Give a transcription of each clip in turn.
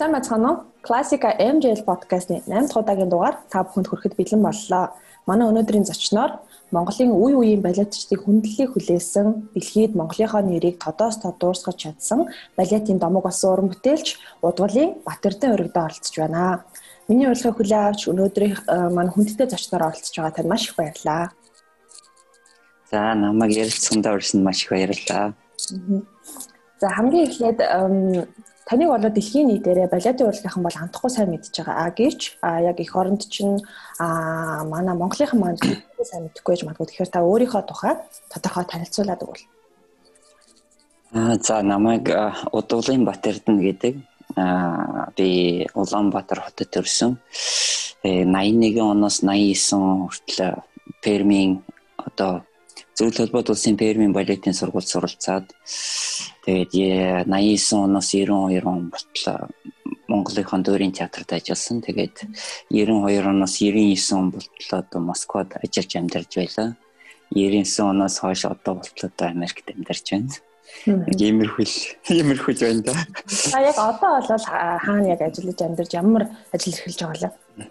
Сайн бацгаана уу? Классика MJL подкастын 8 дахь удаагийн дугаар та бүхэнд хүрэхэд бэлэн боллоо. Манай өнөөдрийн зочноор Монголын үе үеийн балетчдыг хүндлэлийг хүлээсэн, дэлхийд Монголынхоо нэрийг тодоос тод дуусгаж чадсан балетын домог болсон уран бүтээлч Удгуулын Батэрдэн өргөдөө оролцож байна. Миний урилгыг хүлээн авч өнөөдрийн манай хүндтэй зочноор оролцож байгаа танд маш их баярлалаа. За намайг ярилцсандаа урьсан маш их баярлалаа. За хамгийн эхлээд таныг болоо дэлхийн нийтээрээ балетын урлагийнхан бол амтахгүй сайн мэдж байгаа. А гэвч а яг эх оронд чинь а манай Монголынхан маань сайн мэдэхгүй байж магадгүй. Тэгэхээр та өөрийнхөө тухай тодорхой танилцуулаад өгвөл. А за намайг Удуулын Батэрдэн гэдэг. А би Улаанбаатар хотод төрсөн. 81 э, оноос 89 хүртэл Пермийн одоо Зөвлөлт холбоод улсын Пермийн балетын сургууль суралцаад тэгээд 89 оноос 92 он болтлоо Монголынхон дөрийн театрт ажилласан. Тэгээд 92 оноос 99 он болтлоо одоо Москвад ажиллаж амьдарч байлаа. 99 оноос хойш одоо болтлоо одоо Америкт амьдарч байна. Иймэрхүүл иймэрхүүл байна да. А яг одоо бол хаана яг ажиллаж амьдарч ямар ажил эрхэлж байгаа вэ?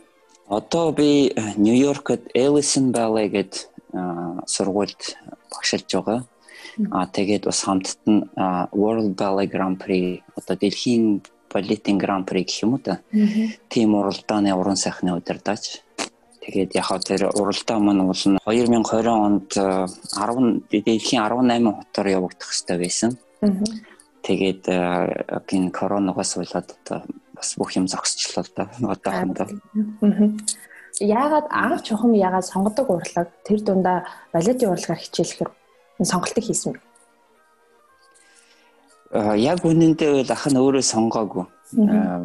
Одоо би Нью-Йоркд Ellison Ballet гэдэг сургуульд багшилж байгаа. Аа тэгээд бас хамтд нь World Ballet Grand Prix одоо дэлхийн балетын Grand Prix гэх юм уу та. Тийм уралдааны уран сайхны удирдаач. Тэгээд яг хаа тэр уралдаа маань бол 2020 онд 10 дэлхийн 18 хотоор явагдах хэрэгтэй байсан. Тэгээд гин коронавигоос болоод одоо бас бүх юм зогсчлоо да. Одоохондоо яагаад анх чухам яагаад сонгодог урлаг тэр дундаа балетын урлагаар хичээлэхээр сонголтыг хийсэн бэ? Аа яг үнэндээ бол ах нь өөрөө сонгоогүй.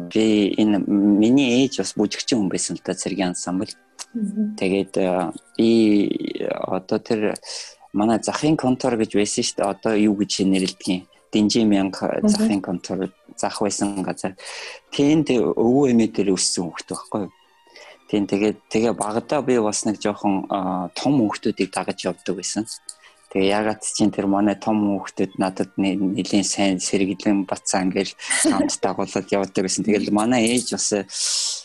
Би энэ миний ээж бас бүжигчин хүн байсан л да цэргийн ансамбл. Тэгээд би одоо тэр манай захын контор гэж байсан шүү дээ. Одоо юу гэж нэрлэдэг Динжи мянга захын контор зах байсан газар. Тэнд өвөө эмээ дээр өссөн хүүхэд байхгүй юу? Тийм тэгээд тэгээ багадаа би бас нэг жоохон том хүүхдүүдийг дагаж явдаг байсан. Тэгээ ягаад чинь тэр манай том хүүхдүүд надад нэлийн сайн сэргэлэн бацаа ингээл хамт дагуулад явдаг гэсэн. Тэгэл манай ээж бас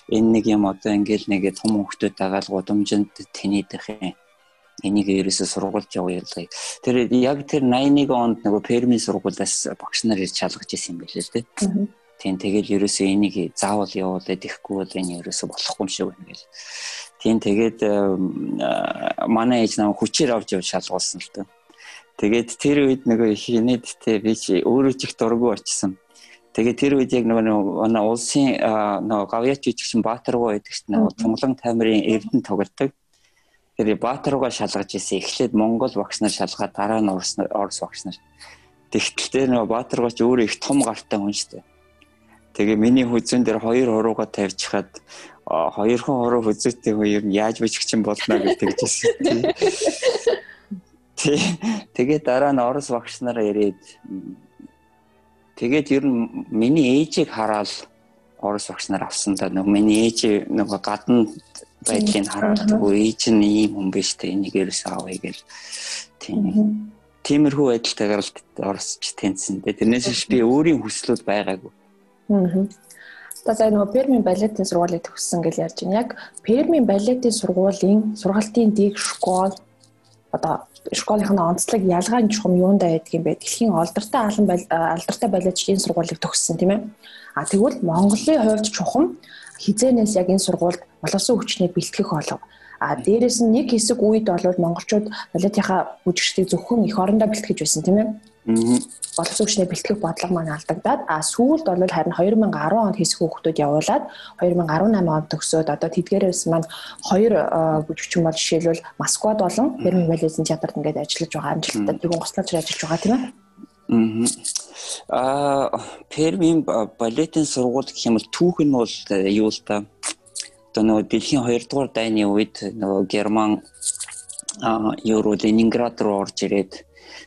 энэ нэг юм одоо ингээл нэг том хүүхдүүд дагаал гудамжинд тэнийдэх юм. Энийг ерөөсө сургуульд явуулъя. Тэр яг тэр 81 онд нөгөө Пермийн сургуулиас багш нар ирж шалгаж исэн юм билээ л дээ. Тийм тэгэл ерөөсөө энийг заавал явуулаад ихгүй бол энэ ерөөсөө болохгүй юм шиг байна гэл. Тийм тэгээд манай ээж намайг хүчээр авч явж шалгуулсан л тоо. Тэгээд тэр үед нөгөө хинэд те би чи өөрөө ч их дургу очсон. Тэгээд тэр үед яг нөгөө манай улсын нөгөө гавьяач жижигчин Баатаргуу байдаг шүү дээ. Цонглон таймрын эрдэнэ тоглодог. Тэр Баатаргуугаа шалгаж ирсэн. Эхлээд Монгол багш нар шалгаад дараа нь Орос Орос багш нар. Тэгтэл тэр нөгөө Баатаргууч өөрөө их том гартай хүн шүү дээ Тэгээ миний хүзэн дээр хоёр хурууга тавьчихад хоёрхан хуруу хүзээтэй хоёр нь яаж бичгчин болно гэж тэгжсэн. Тий. Тэгээ дараа нь орос багш нараа ирээд тэгээд ер нь миний ээжийг хараад орос багш нар авсан да нэг миний ээж нэг гадна байдлыг хараад ээж нь ийм хүн биш тэ энийг ерөөс авъя гэл тийм тиймэрхүү байдалтайгаар л оросч тэнцсэн. Тэрнээс би өөрийн хүслүүд байгаагүй. Аа. Та сая нөгөө Пермийн балетын сургуулийг төгссөн гэж ярьж байна. Яг Пермийн балетын сургуулийн сургалтын дэг школ одоо школынхны онцлог ялгаа нь чухам юунд байдаг юм бэ? Дэлхийн олдортой алан алдартай балетчдын сургуулийг төгссөн тийм ээ. А тэгвэл Монголын хувьд чухам хизээнээс яг энэ сургуульд боловсон хүчнийг бэлтгэх болов. А дээрэс нь нэг хэсэг үед бол монголчууд балетынхаа бүжигчдийг зөвхөн их орондоо бэлтгэж байсан тийм ээ боловсон хүчний бэлтгэх бодлого маань алдагдаад а сүүлд бол харин 2010 онд хэсэг хүүхдүүд явуулаад 2018 онд төгсөөд одоо тэдгээрээс маань хоёр бүжигчин бол жишээлбэл Москвад болон Перми балетын театрт ингээд ажиллаж байгаа амжилттай тэгүн гослооч ажиллаж байгаа тийм ээ? Аа Пермийн балетын сургууль гэх юм бол түүх нь бол юу л та одоо нөгөө дэлхийн 2 дугаар дайны үед нөгөө Герман а Евро Ленинград руу орж ирээд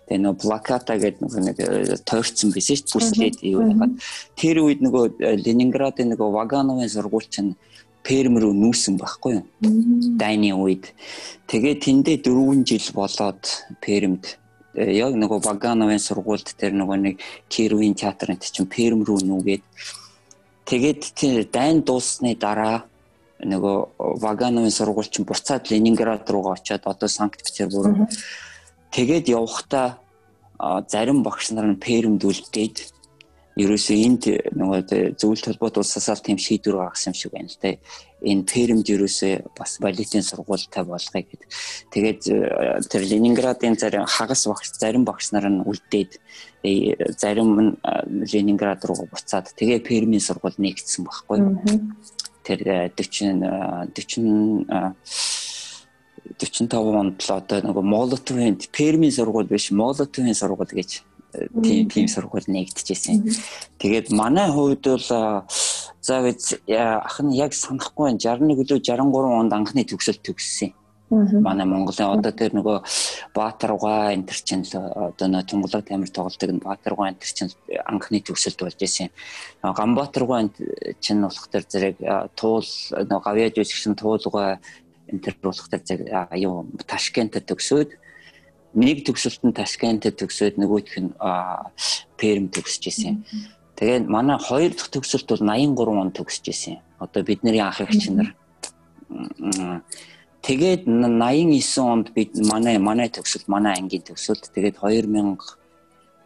Тэгээ нөгөө плаката гэдэг нэг э, тойрцсон байсан шүү. Бүслээд юу яагаад тэр үед нөгөө э, Ленинградын нөгөө Вагановын сургууль чинь Перм рүү нүүсэн байхгүй юу? Дайны үед. Тэгээ тэндээ 4 жил болоод Пермд э, яг нөгөө Вагановын сургуульд тэр нөгөө нэг Кирвин театрын чинь Перм рүү нүгээд Тэгээд дайн дууссаны дараа нөгөө Вагановын сургууль чинь буцаад Ленинград руугаа очиад одоо Санкт Петербург тэгээд явхдаа зарим багш нар нь Пермд үлдээд ерөөсөө энд нөгөө зөвлөлт холбоот улсасаар тийм шийдвэр гаргасан юм шиг байна л да. Энэ Пермд ерөөсөө бас балетын сургуультай болгоё гэд. Тэгээд э, тэр Ленинградын зарим хагас багш зарим багш нар нь үлдээд э, зарим нь э, Ленинград руу буцаад тэгээ Пермийн сургууль нэгдсэн байхгүй. Тэр 40 40 45 онд л одоо нөгөө Молотовын Пермийн сургууль биш Молотовын сургууль гэж тийм тийм сургууль нэгдэжсэн. Тэгээд манай хувьд бол за ах нь яг санахгүй 61 үлээ 63 онд анхны төгсөлт төгссөн. Манай Монголын одоо тэр нөгөө Баатаргай энтер чинь л одоо нөө Тунгалаг тамир тоглолтыг нь Баатаргай энтер чинь анхны төгсөлт болж исэн. Ганбаатаргай чинь болох тэр зэрэг туул нөгөө гавьяаж үсгсэн туулгай энтер болох тэр зэрэг аюу Ташкентд төгсөөд нэг төгсөлтөнд Ташкентд төгсөөд нөгөөх нь Перм төгсөж исэн. Тэгээд манай хоёр дахь төгсөлт бол 83 онд төгсөж исэн. Одоо бидний анх эгч нар тэгээд 89 онд бид манай манай төгсөлт манай ангийн төгсөлт тэгээд 2000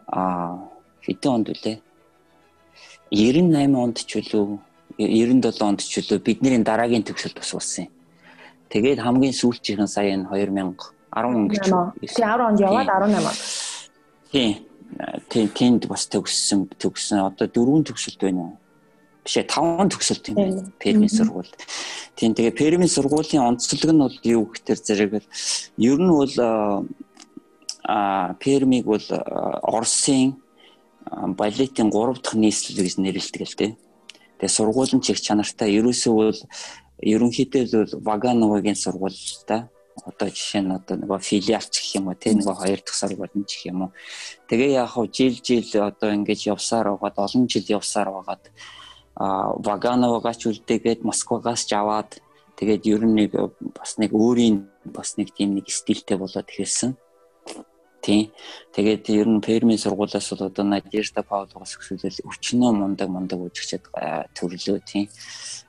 а хэдэн онд үлээ 98 онд ч үлээ 97 онд ч үлээ бидний дараагийн төгсөлт бас болсон юм. Тэгээд хамгийн сүүлчийнхэн сая энэ 2000 10 гэж. Тий 10 онд яваад 18 он. Тий. Тий тэнд бас төгссөн төгссөн. Одоо дөрвөн төгсөлт байна уу? Бишээ таван төгсөлт юм байна. Пермийн сургууль. Тийм тэгээ Пермийн сургуулийн онцлог нь бол юу гэхээр зэрэг ер нь бол а Пермиг бол Оросын балетын 3 дахь нийслэл гэж нэрлэдэг л дээ. Тэгээ сургуулийн чиг чанартай ерөөсөө бол ерөнхийдөө бол Вагановагийн сургууль та одоо жишээ нь одоо нөгөө филиалч гэх юм уу те нөгөө хоёр дахь сургууль гэх юм уу тэгээ яг хав жил жил одоо ингэж явсаар байгаад олон жил явсаар байгаад а Вагановогач үлдээгээд Москвагаас ч аваад тэгээд ер нь нэг бас нэг өөрийн бас нэг тийм нэг стилтэй болоод эхэлсэн. Тийм. Тэгээд ер нь Пермийн сургуулиас бол одоо Надежда Павловас гэхэлэл өчнөө мундаг мундаг үжигчэд төрлөө тийм.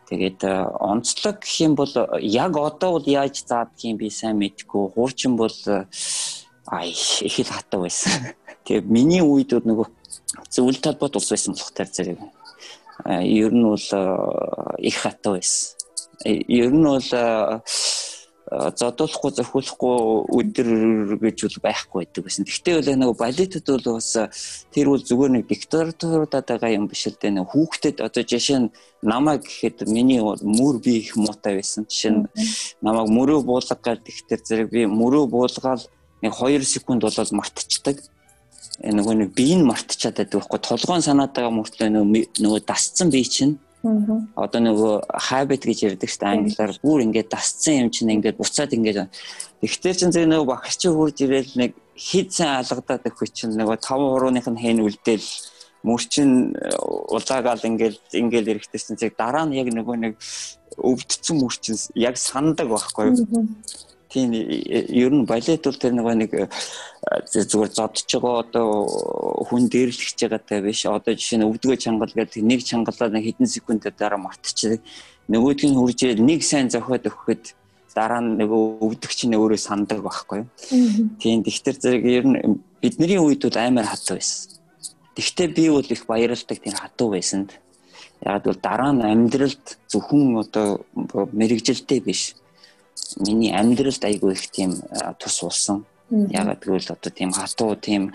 Тэгээд э, онцлог гэх юм бол яг одоо бол яаж заадг юм би сайн мэдэхгүй. Хуучин бол э, ай их л хатаа байсан. Тэгээд миний үед нөгөө зөвлөлт талбайд ус байсан болох таар зэрэг. Э, ер нь бол их хатаа байсан. Ер нь бол зодуулахгүй зохиолохгүй өдөр гэж бол байхгүй байдаг байсан. Гэхдээ бол нэг балетад бол бас тэр бол зүгээр нэг диктатуруудад байгаа юм биш л дээ. Нэг хүүхдэд одоо жишээ нь намайг гэхэд миний мөр би их муутай байсан. Жишээ нь намайг мөрөө буулга гэдэг ихтер зэрэг би мөрөө буулгаал нэг 2 секунд болоод мартчихдаг нөгөө нэг бие нь мартчихад байдаг байхгүй толгоон санаад байгаа мөртлөө нөгөө дасцсан бие чинь Одоо нөгөө habit гэж ярьдаг шүү дээ англиар. Бүр ингээд дасцсан юм чинь ингээд буцаад ингээд Тэгтээ чинь зэрэг нөгөө багш чи хурж ирээл нэг хид сайн алгадаад өгөх чинь? Нөгөө 5 хурууных нь хэн үлдээл мөрчин э, улаагаал ингээд ингээд эрэхтэй чинь зэрэг дараа нь яг нөгөө нэг өвдцэн мөрчин яг сандаг байхгүй юу Тийм ер нь балет бол тэр нэг э, зүгээр зодж байгаа одоо хүн дээрлэж байгаатай биш. Одоо жишээ нь өвдгөө чангал гэдэг нэг чангалаа нэг хэдэн секундээр дараа мартчих. Нөгөөдг нь хурж нэг сайн зохиод өгөхөд дараа нь нөгөө өвдөгч нь өөрөө сандаг байхгүй юу. Тийм тэгтэр зэрэг ер нь бидний үед бол амар хатуу байсан. Тэгтээ би бол их баярлдаг тийм хатуу байсан. Яг бол дараа нь амьдралд зөвхөн одоо мэрэгжилтэй биш миний амьдралд айгүй их тийм тус болсон. Ягаад гэвэл одоо тийм хатуу тийм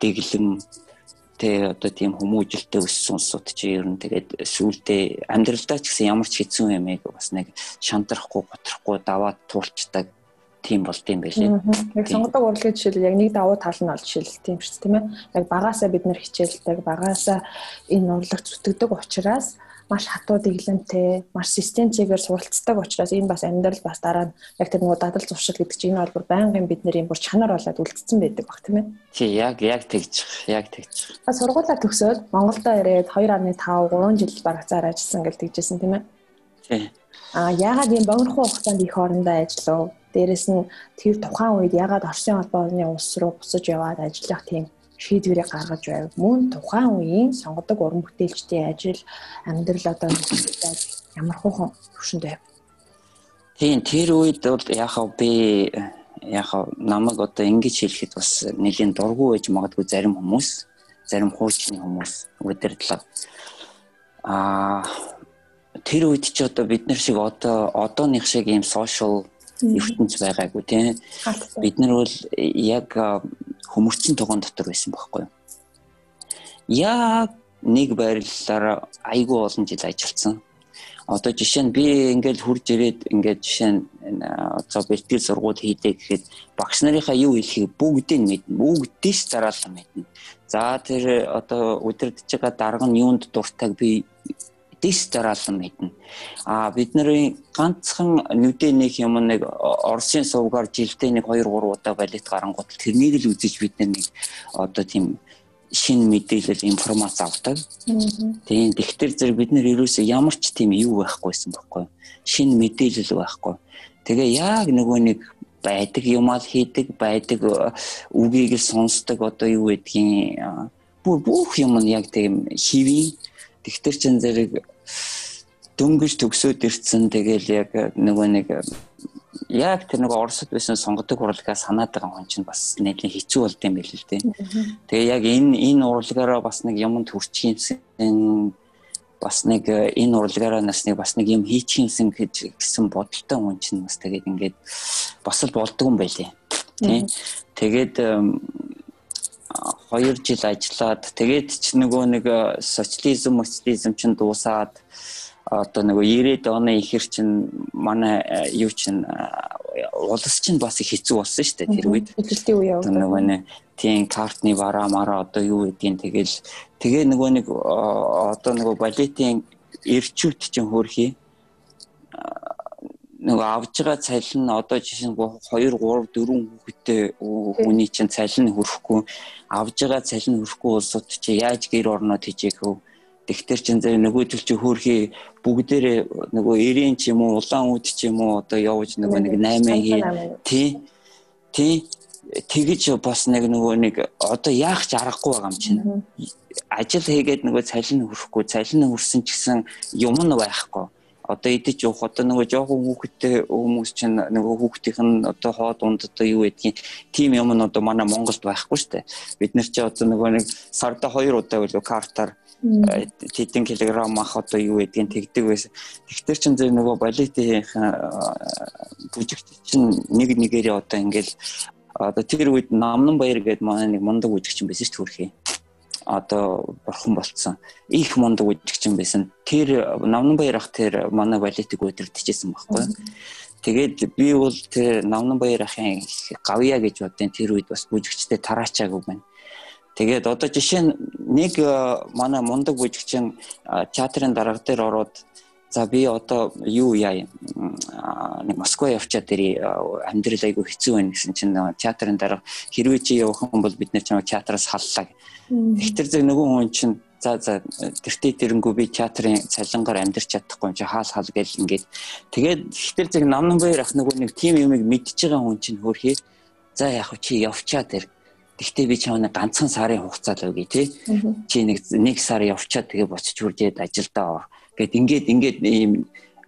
дэглэм тэ одоо тийм хүмүүжлэлтэй өссөн улсууд чи ер нь тэгээд сүултээ амьдралдаа ч гэсэн ямар ч хэцүү юм яг бас нэг шантрахгүй готрахгүй даваад туулцдаг тийм болд юм байлээ. Яг сонгодог урлагийн жишээл яг нэг давуу тал нь бол жишээл тийм шүү дээ тийм ээ. Яг багаасаа бид нэр хичээлдэг багаасаа энэ урлаг зүтгэдэг учраас маш хатуу дэглэмтэй, маш системцэгээр суралцдаг учраас энэ бас амьдрал бас дараа нь яг тэр нөгөө дадал зуршил гэдэг чинь энэ бол бүр байнгын бид юм бүр чанар болоод үлдсэн байдаг баг тийм ээ. Тий, яг яг тэгж, яг тэгж. Ба сургуулаа төгсөөд Монголдо ирээд 2.5 3 жил барагцаар ажилласан гэж тэгжсэн тийм ээ. Тий. А яагаад ийм богинохон хугацаанд их хоорондоо ажиллав? Дээрэс нь тэр тухайн үед яагаад Оросын холбооны улс руу буцаж яваад ажиллах тийм шийдвэрийг гаргаж байв. Мөн тухайн үеийн сонгодог уран бүтээлчдийн ажил амьдрал одоо ямар хуухан төвшөнд байв. Тийм тэр үед бол яхаа би яхаа намайг одоо ингэж хэлэхэд бас нэлийн дургүй байж магадгүй зарим хүмүүс зарим хуучны хүмүүс удирдлага а тэр үед ч одоо бид нар шиг одоо одооных шиг ийм сошиал ертөнц байгаагүй тийм бид нар бол яг хөмөрцөн тогоон дотор байсан байхгүй юу? Яг нэг байрлалаар айгүй олон жил ажилласан одоо жишээ нь би ингээл хурж ирээд ингээд жишээ нь одоо бэлтгэл сургууль хийдэг гэхэд багш нарынхаа юу хэлхийг бүгдийг мэднэ бүгдийг ч зараалан мэднэ за тэр одоо удирдах байгаа дарга нь юунд дуртайг би дэс дараалан мэднэ. А бидний ганцхан нүдэ нэг юм нэг Оросын сувгаар жилдээ нэг 2 3 удаа балет гарангууд тэрнийг л үзэж бид нэг одоо тийм шин мэдээлэл информац авдаг. Тийм тэгтэр зэрэг бид нэр ерөөсөө ямар ч тийм юу байхгүйсэн байхгүй. Шин мэдээлэл байхгүй. Тэгээ яг нөгөө нэг байдаг юмал хийдэг, байдаг үгийг л сонсдог одоо юу гэдгийг бүх юм нь яг тийм хэвийн Тэгтэр чин зэрэг дөнгөж төгсөөд ирсэн тэгэл яг нөгөө нэг яг тэр нэг Оросд байсан сонгодог урлагаа санаад байгаа хүн чинь бас нэлээд хэцүү болд юм байл л дээ. Тэгээ яг энэ энэ урлагаараа бас нэг юмд хүрчихсэн бас нэг энэ урлагаараа нас нэг бас нэг юм хийчихсэн гэж гэсэн бодолтой хүн чинь бас тэгээд ингээд бас л болдго юм байлээ. Тий. Тэгээд 2 жил ажиллаад тэгээд ч нөгөө нэг э, социализм социализм чинь дуусаад одоо нөгөө 90-ад оны ихэр чинь манай э, юу чинь э, улс чинь бас их хэцүү болсон шүү дээ тэр үед. Хөдөлтийн үе яваа. Нөгөө нэг тийм картны бараа мараа одоо юу гэдгийг тэгэл тэгээ нөгөө нэг одоо нөгөө балетийн эрчүүд чинь хөрхий нөгөө авж байгаа цалин одоо жишээ нь 2 3 4 хүүхэдтэй хүний чинь цалин хөрөхгүй авж байгаа цалин хөрөхгүй улсууд чи яаж гэр орноод хийжээх вэ? Тэгтэр чин зэрэг нөгөө төл чи хөөрхий бүгдээрээ нөгөө 90 ч юм уу улаан үд ч юм уу одоо явж нөгөө нэг 8 хий. тий. Тий. Тэгэж бас нэг нөгөө нэг одоо яах ч аргагүй байгаа юм чинь. Ажил хийгээд нөгөө цалин хөрөхгүй цалин хөрсөн ч гэсэн юм нь байхгүй одоо идэж явах одоо нөгөө жоохон хүүхэдтэй хүмүүс чинь нөгөө хүүхдийнх нь одоо хоод унд одоо юу гэдгийг тим юм нь одоо манай Монголд байхгүй шүү дээ. Бид нар чи одоо нөгөө нэг сарда 2 удаа билүү картаар тэдэн килограмм ах одоо юу гэдгийг тэгдэг байсан. Тэгтэр чин зөв нөгөө балетийн бүжигт чинь нэг нэгээрээ одоо ингээл одоо тэр үед намнан баяр гэдэг манай нэг мундаг бүжигчин байсан шүү дээ хөрхий одоо бурхан болцсон их мундаг үжигчин байсан. Тэр Навнан баяр ах тэр манай балетик удирдахжсэн байхгүй. Тэгээд би бол тэр Навнан баяр ахын гавья гэж бодсон тэр үед бас бүжигчтэй тараачаагүй байна. Тэгээд одоо жишээ нь нэг манай мундаг бүжигчин театрын дарга дээр ороод За би одоо юу яа нэг Москва явчаад тэр амьдрал айгу хэцүү байна гэсэн чинь театрын дараа хэрвээ чи явах юм бол бид нэр чамайг театраас халлаа. Тэгтэр зэрэг нөгөө хүн чинь за за тэртээ тэрэнгүү би театрын цалингаар амьдрч чадахгүй юм чи хаал хаал гэл ингээд. Тэгээд ихтер зэрэг намнан баяр ах нөгөө нэг тим юмыг мэдчихэж байгаа хүн чинь хөрхий за яг чи явчаа тэр Гэхдээ би чамаа ганцхан сарын хугацаа л өгье тий. Чи нэг нэг сар явчаад тэгээ буцаж хурдээд ажилдаа. ор Гэт ингээд ингээд ийм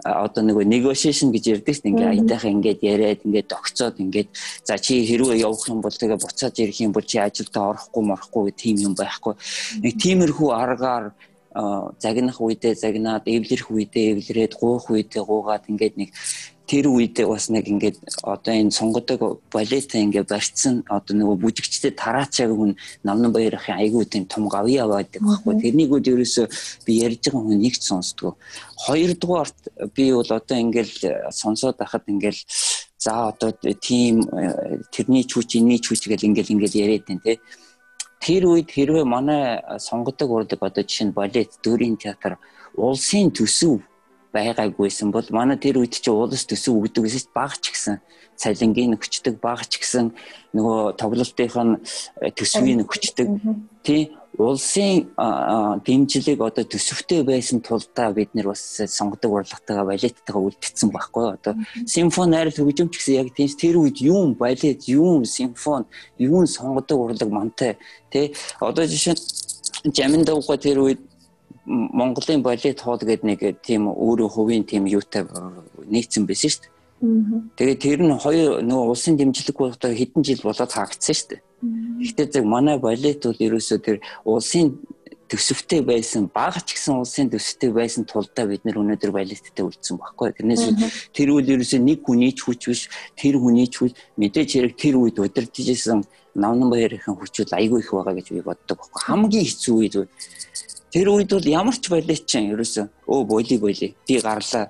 одоо нөгөө negotiation гэж ярьдаг дээ. Ингээ аятайхан ингээд яриад ингээд тогцоод ингээд за чи хэрвээ явах юм бол тэгээ буцаад ирэх юм бол чи ажилдаа орохгүй морохгүй гэх тийм юм байхгүй. Нэг тиймэрхүү аргаар загнах үедээ загнаад эвлэрэх үедээ эвлэрээд гуух үедээ гуугаад ингээд нэг тэр үед бас нэг ингээд одоо энэ сонгодог балета ингээд барьцсан одоо нөгөө бүжигчтэй тараачааг хүн намнан баяр ахын айгүй тийм том гавья байдаг байхгүй. Тэрнийг үл ерөөсөө би ярьж байгаа хүн нэгч сонсдгоо. Хоёрдугаарт би бол одоо ингээд сонсоод байхад ингээд за одоо тийм тэрний чүүч энэний чүүч гэл ингээд ингээд яриад байна те. Тэр үед хэрвээ манай сонгодог урлаг одоо жишээ нь балет дөрийн театр улсын төсөв байгаагүйсэн бол манай тэр үед чи уулс төсөв өгдөг гэсэн баг ч гэсэн цалингийн хүчдэг баг ч гэсэн нөгөө тоглолтынх нь э, төсвийн хүчдэг. Тий улсын дэмжлэг одоо төсөвтэй байсан тулдаа бид нэр бас сонгодог урлагтайгаа балеттайгаа үлдсэн байхгүй одоо. Симфони найрал хөгжимч гэсэн яг тийм тэр үед юм балет юм симфони юм сонгодог урлаг мантай. Тий одоо жишээ нь жамин давга тэр үед Монголын балет хоол гэдэг нэг тийм өөрөө хувийн тийм юутай нийцсэн байсан шүү дээ Тэгээд тэр нь хоёр нөгөө улсын дэмжлэггүй одоо хэдэн жил болоод хаагдсан шүү дээ. Гэхдээ зөв манай балет бол ерөөсөө тэр улсын төсөвтэй байсан бага ч гэсэн улсын төсөвтэй байсан тулдаа бид нэр өнөөдөр балеттэй үлдсэн байхгүй. Тэрнээс тэр үйл ерөөсөө нэг хүний ч хүч биш тэр хүний ч хүч мэдээж хэрэг тэр үед удирдах гэсэн намнан баярын хүчүүд айгүй их байгаа гэж би боддог байхгүй. Хамгийн хэцүү үед тэр үед бол ямар ч балет ч ерөөсөө өө боли боли би гарлаа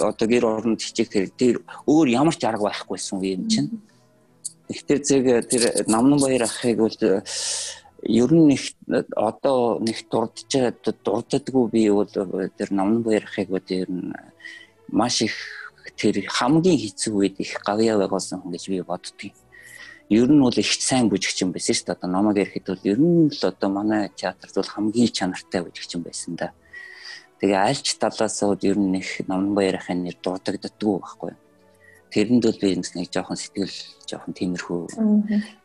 одоо гэр оронд хичээх тэр өөр ямар ч арга байхгүйсэн юм чинь. Гэхдээ зэрэг тэр намнан баяр ахыг бол ер нь нэг одоо нэг дурдж дурддаггүй би бол тэр намнан баяр ахыг бол ер нь маш их тэр хамгийн хэцүү үед их гавьяа байгуулсан хүн гэж би боддгийг. Ер нь бол их сайн бүжигч юм байсан шүү дээ. Одоо намайг ярихад бол ер нь л одоо манай театрт бол хамгийн чанартай бүжигч юм байсан да. Тэгээ альч талаасаа ер нь их номон баярын нэр дурддагддаггүй байхгүй. Тэрэнд бол би нэг жоохон сэтгэл жоохон тиймэрхүү.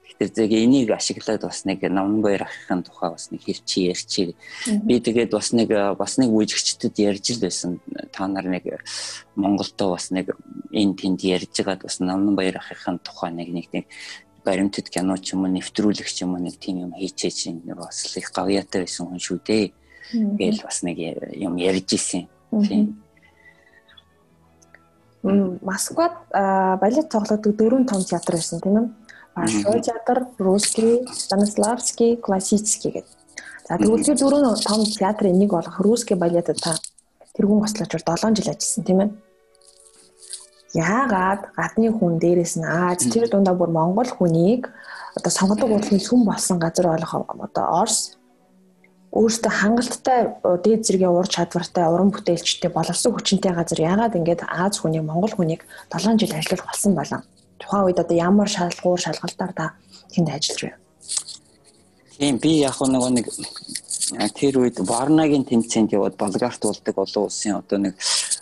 Тэгэхээр зэрэг энийг ашиглаад бас нэг номон баярын тухай бас нэг хэлчи ярьчи. Би тэгээд бас нэг бас нэг үжигчдэд ярьж л байсан. Та нар нэг Монголдо бас нэг энэ тэнд ярьж байгаад бас номон баярын тухай нэг нэг нэг баримтат кино ч юм уу нэвтрүүлэгч юм уу нэг тийм юм хийчихээ чинь бас их гавьяатай байсан хүн шүү дээ гээл бас нэг юм ярьж исэн. Тийм. Москвад балет тоглодог дөрвөн том театр байсан тийм ээ. Большой театр, Русский, Станиславский, Классический гэдэг. За тэгвэл дөрвөн том театрын нэг болох Русский балетад та тэргүүн гослоочор 7 жил ажилласан тийм ээ. Яагаад гадны хүн дээрээс нь Аз тэр дундаа бүр Монгол хүнийг одоо сонгодог урлагийн сүм болсон газар болох одоо Орос өөртөө хангалттай дээд зэргийн ур чадвартай уран бүтээлчтэй боловсон хүчинтэй газар яагаад ингэж Аз хүнийг Монгол хүнийг 7 жил ажиллах болсон болов. Тухайн үед одоо ямар шалгуур шалгалтаар та тэнд ажиллаж байна. Тийм би яг нэг тэр үед Варнагийн тэмцээнд яваад Болгарт уулдаг олон улсын одоо нэг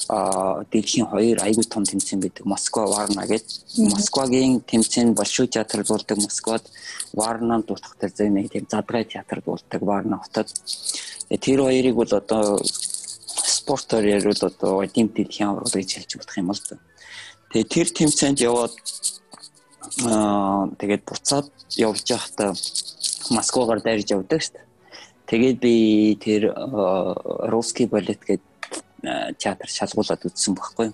дэлхийн хоёр айгүй том тэмцээн байдаг. Москва, Варна гэдэг. Москвагийн тэмцээн Большой театрт дуулдаг Москвад, Варнанд дуулах тэр нэг тийм задгай театрт дуулдаг Варна хотод. Э, тэр хоёрыг бол одоо спортоор ярил одоо эдийн дэлхийн аврал гэж хэлж болох юм л да. Тэгээ тэр тэмцээнд яваад аа тэгээд буцаад явж байхдаа Москвагаар дайрж явдаг шүү дээ. Тэгээд би тэр русский балет гэдэг театр шалгуулад үзсэн байхгүй.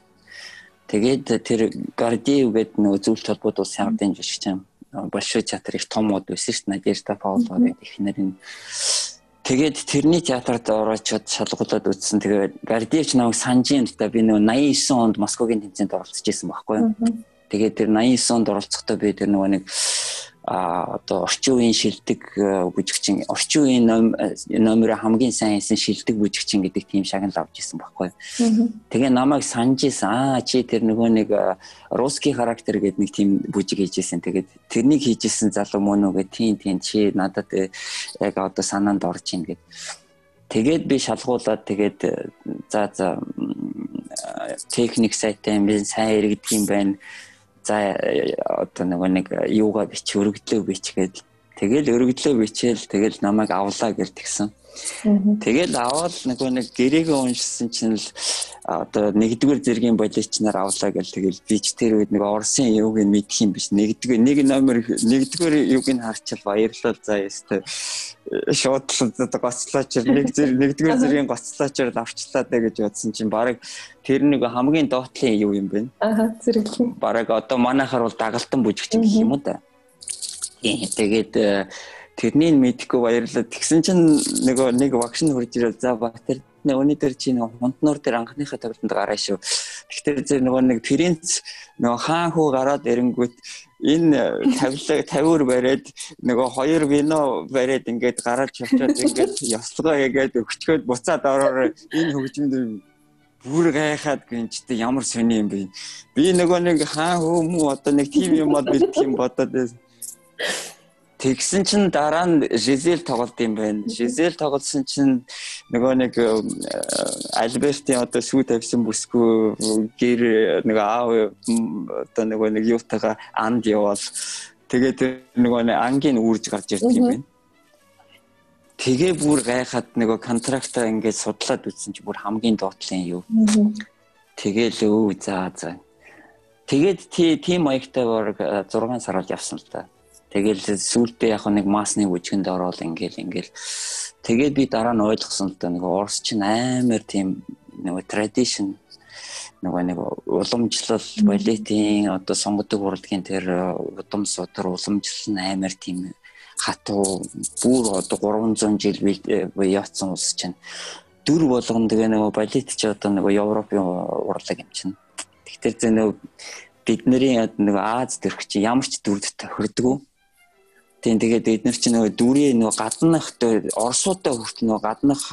Тэгээд тэр Гардиев гэдэг нөгөө зөвлөлт холбоод улсын ардын жишгч юм. Большой театр их том мод байсан шүү дээ. Надежда Павлова гэдэг их нэрийн Тэгээд тэрний театрт ороочод шалгуулад үзсэн. Тэгээд Гардиевч намайг санжийн та би нөгөө 89 онд Москвагийн тэмцээнд оролцож исэн байхгүй. Тэгээд тэр 89 онд оролцохдоо би тэр нөгөө нэг а одоо орчин үеийн шилдэг э, бүжигчин орчин үеийн номер хамгийн сайн хийсэн шилдэг бүжигчин гэдэг тийм шагнал авч ирсэн байхгүй. Тэгээ намайг санаж исэн. Аа чи тэр нөгөө нэг э, русский характер гэдэг нэг тийм бүжиг хийжсэн. Тэгээд тэрнийг хийжсэн залуу мөн үгээ тийм тийм чи надад э, яг одоо санаанд орж ийн гэд. Тэгээд би шалгуулад тэгээд за за техник сайтай юм сайн иргэдэг юм байна за одоо нөгөө нэг юугаа бич өргөдлөө бич гээд тэгэл өргөдлөө бичээл тэгэл намайг авлаа гэл тэгсэн. Тэгэл аваад нөгөө нэг гэрээгээ уншсан чинь л одоо нэгдүгээр зэргийн боличнаар авлаа гэл тэгэл би ч тэр үед нэг Оросын юуг нь мэдх юм биш. Нэгдүгээр нэг номер нэгдүгээр юуг нь харчил баярлал за ёстой. Шуудлал одоо гоцлооч нэг зэрэг нэгдүгээр зэргийн гоцлоочор авчлаа дэ гэж бодсон чинь баг тэр нэг хамгийн доотлын юу юм бэ? Аа зэрэглэн. Бараг одоо манайхаар бол дагалтан бүжигч гэх юм уу да. Тэгээд тэрнийг мэдэхгүй баярлаа. Тэгсэн чинь нөгөө нэг нь хурж ирэл за баг тэр өнөөдөр чи нөгөө хунтнуур дээр анхныхаа тоглолтод гараа шүү. Тэгэхээр зөв нөгөө нэг принц нөгөө хаан хүү гараад ирэнгүүт энэ тавилаг тавиур бариад нөгөө хоёр вино бариад ингээд гараад чавчаад ингээд ёслогоо ягээд өгчгөөд буцаад ороор энэ хөгжимд бүр гайхаад гинчтэй ямар сони юм бэ. Би нөгөө нэг хаан хүү мүү одоо нэг тим юмуд бэлдэх юм бодоод байсан. Тэгсэн чинь дараа нь Жизел тоглолт юм байна. Жизел тоглосон чинь нөгөө нэг э, Альбертийн одоо сүү тавьсан бүсгүй гэр нөгөө аав одоо нөгөө нэг юутайгаа анд явал тэгээд нөгөө нэг ангийн үрж гарч ирдэг юм байна. Тэгээ бүр гайхаад нөгөө контрактаа ингээд судлаад үзсэн чи бүр хамгийн доотлын юу. Тэгээл өө заа заа. Тэгээд тийм маягтай баг 6 сар бол явсан л та. Тэгэл сүүлдээ яг нэг масны үжигэнд ороод ингээл ингээл. Тэгээд би дараа нь ойлгосон л да нэг Орос чинь амар тийм нэг tradition нөгөө нэг уламжлал балетийн одоо сонгодог урлагийн тэр удам судар уламжлал нь амар тийм хатуу. Бүр одоо 300 жил яатсан улс чинь. Дүр болгон тэгээ нөгөө балет ч одоо нөгөө Европын урлаг юм чинь. Тэгэхээр зэ нөгөө бидний нөгөө Аз төрх чи ямар ч дүрд тохирдгоо Тийм тэгээд эдгээр чинь нөгөө дүрээ нөгөө гаднах орсуудаа хүртэл нөгөө гаднах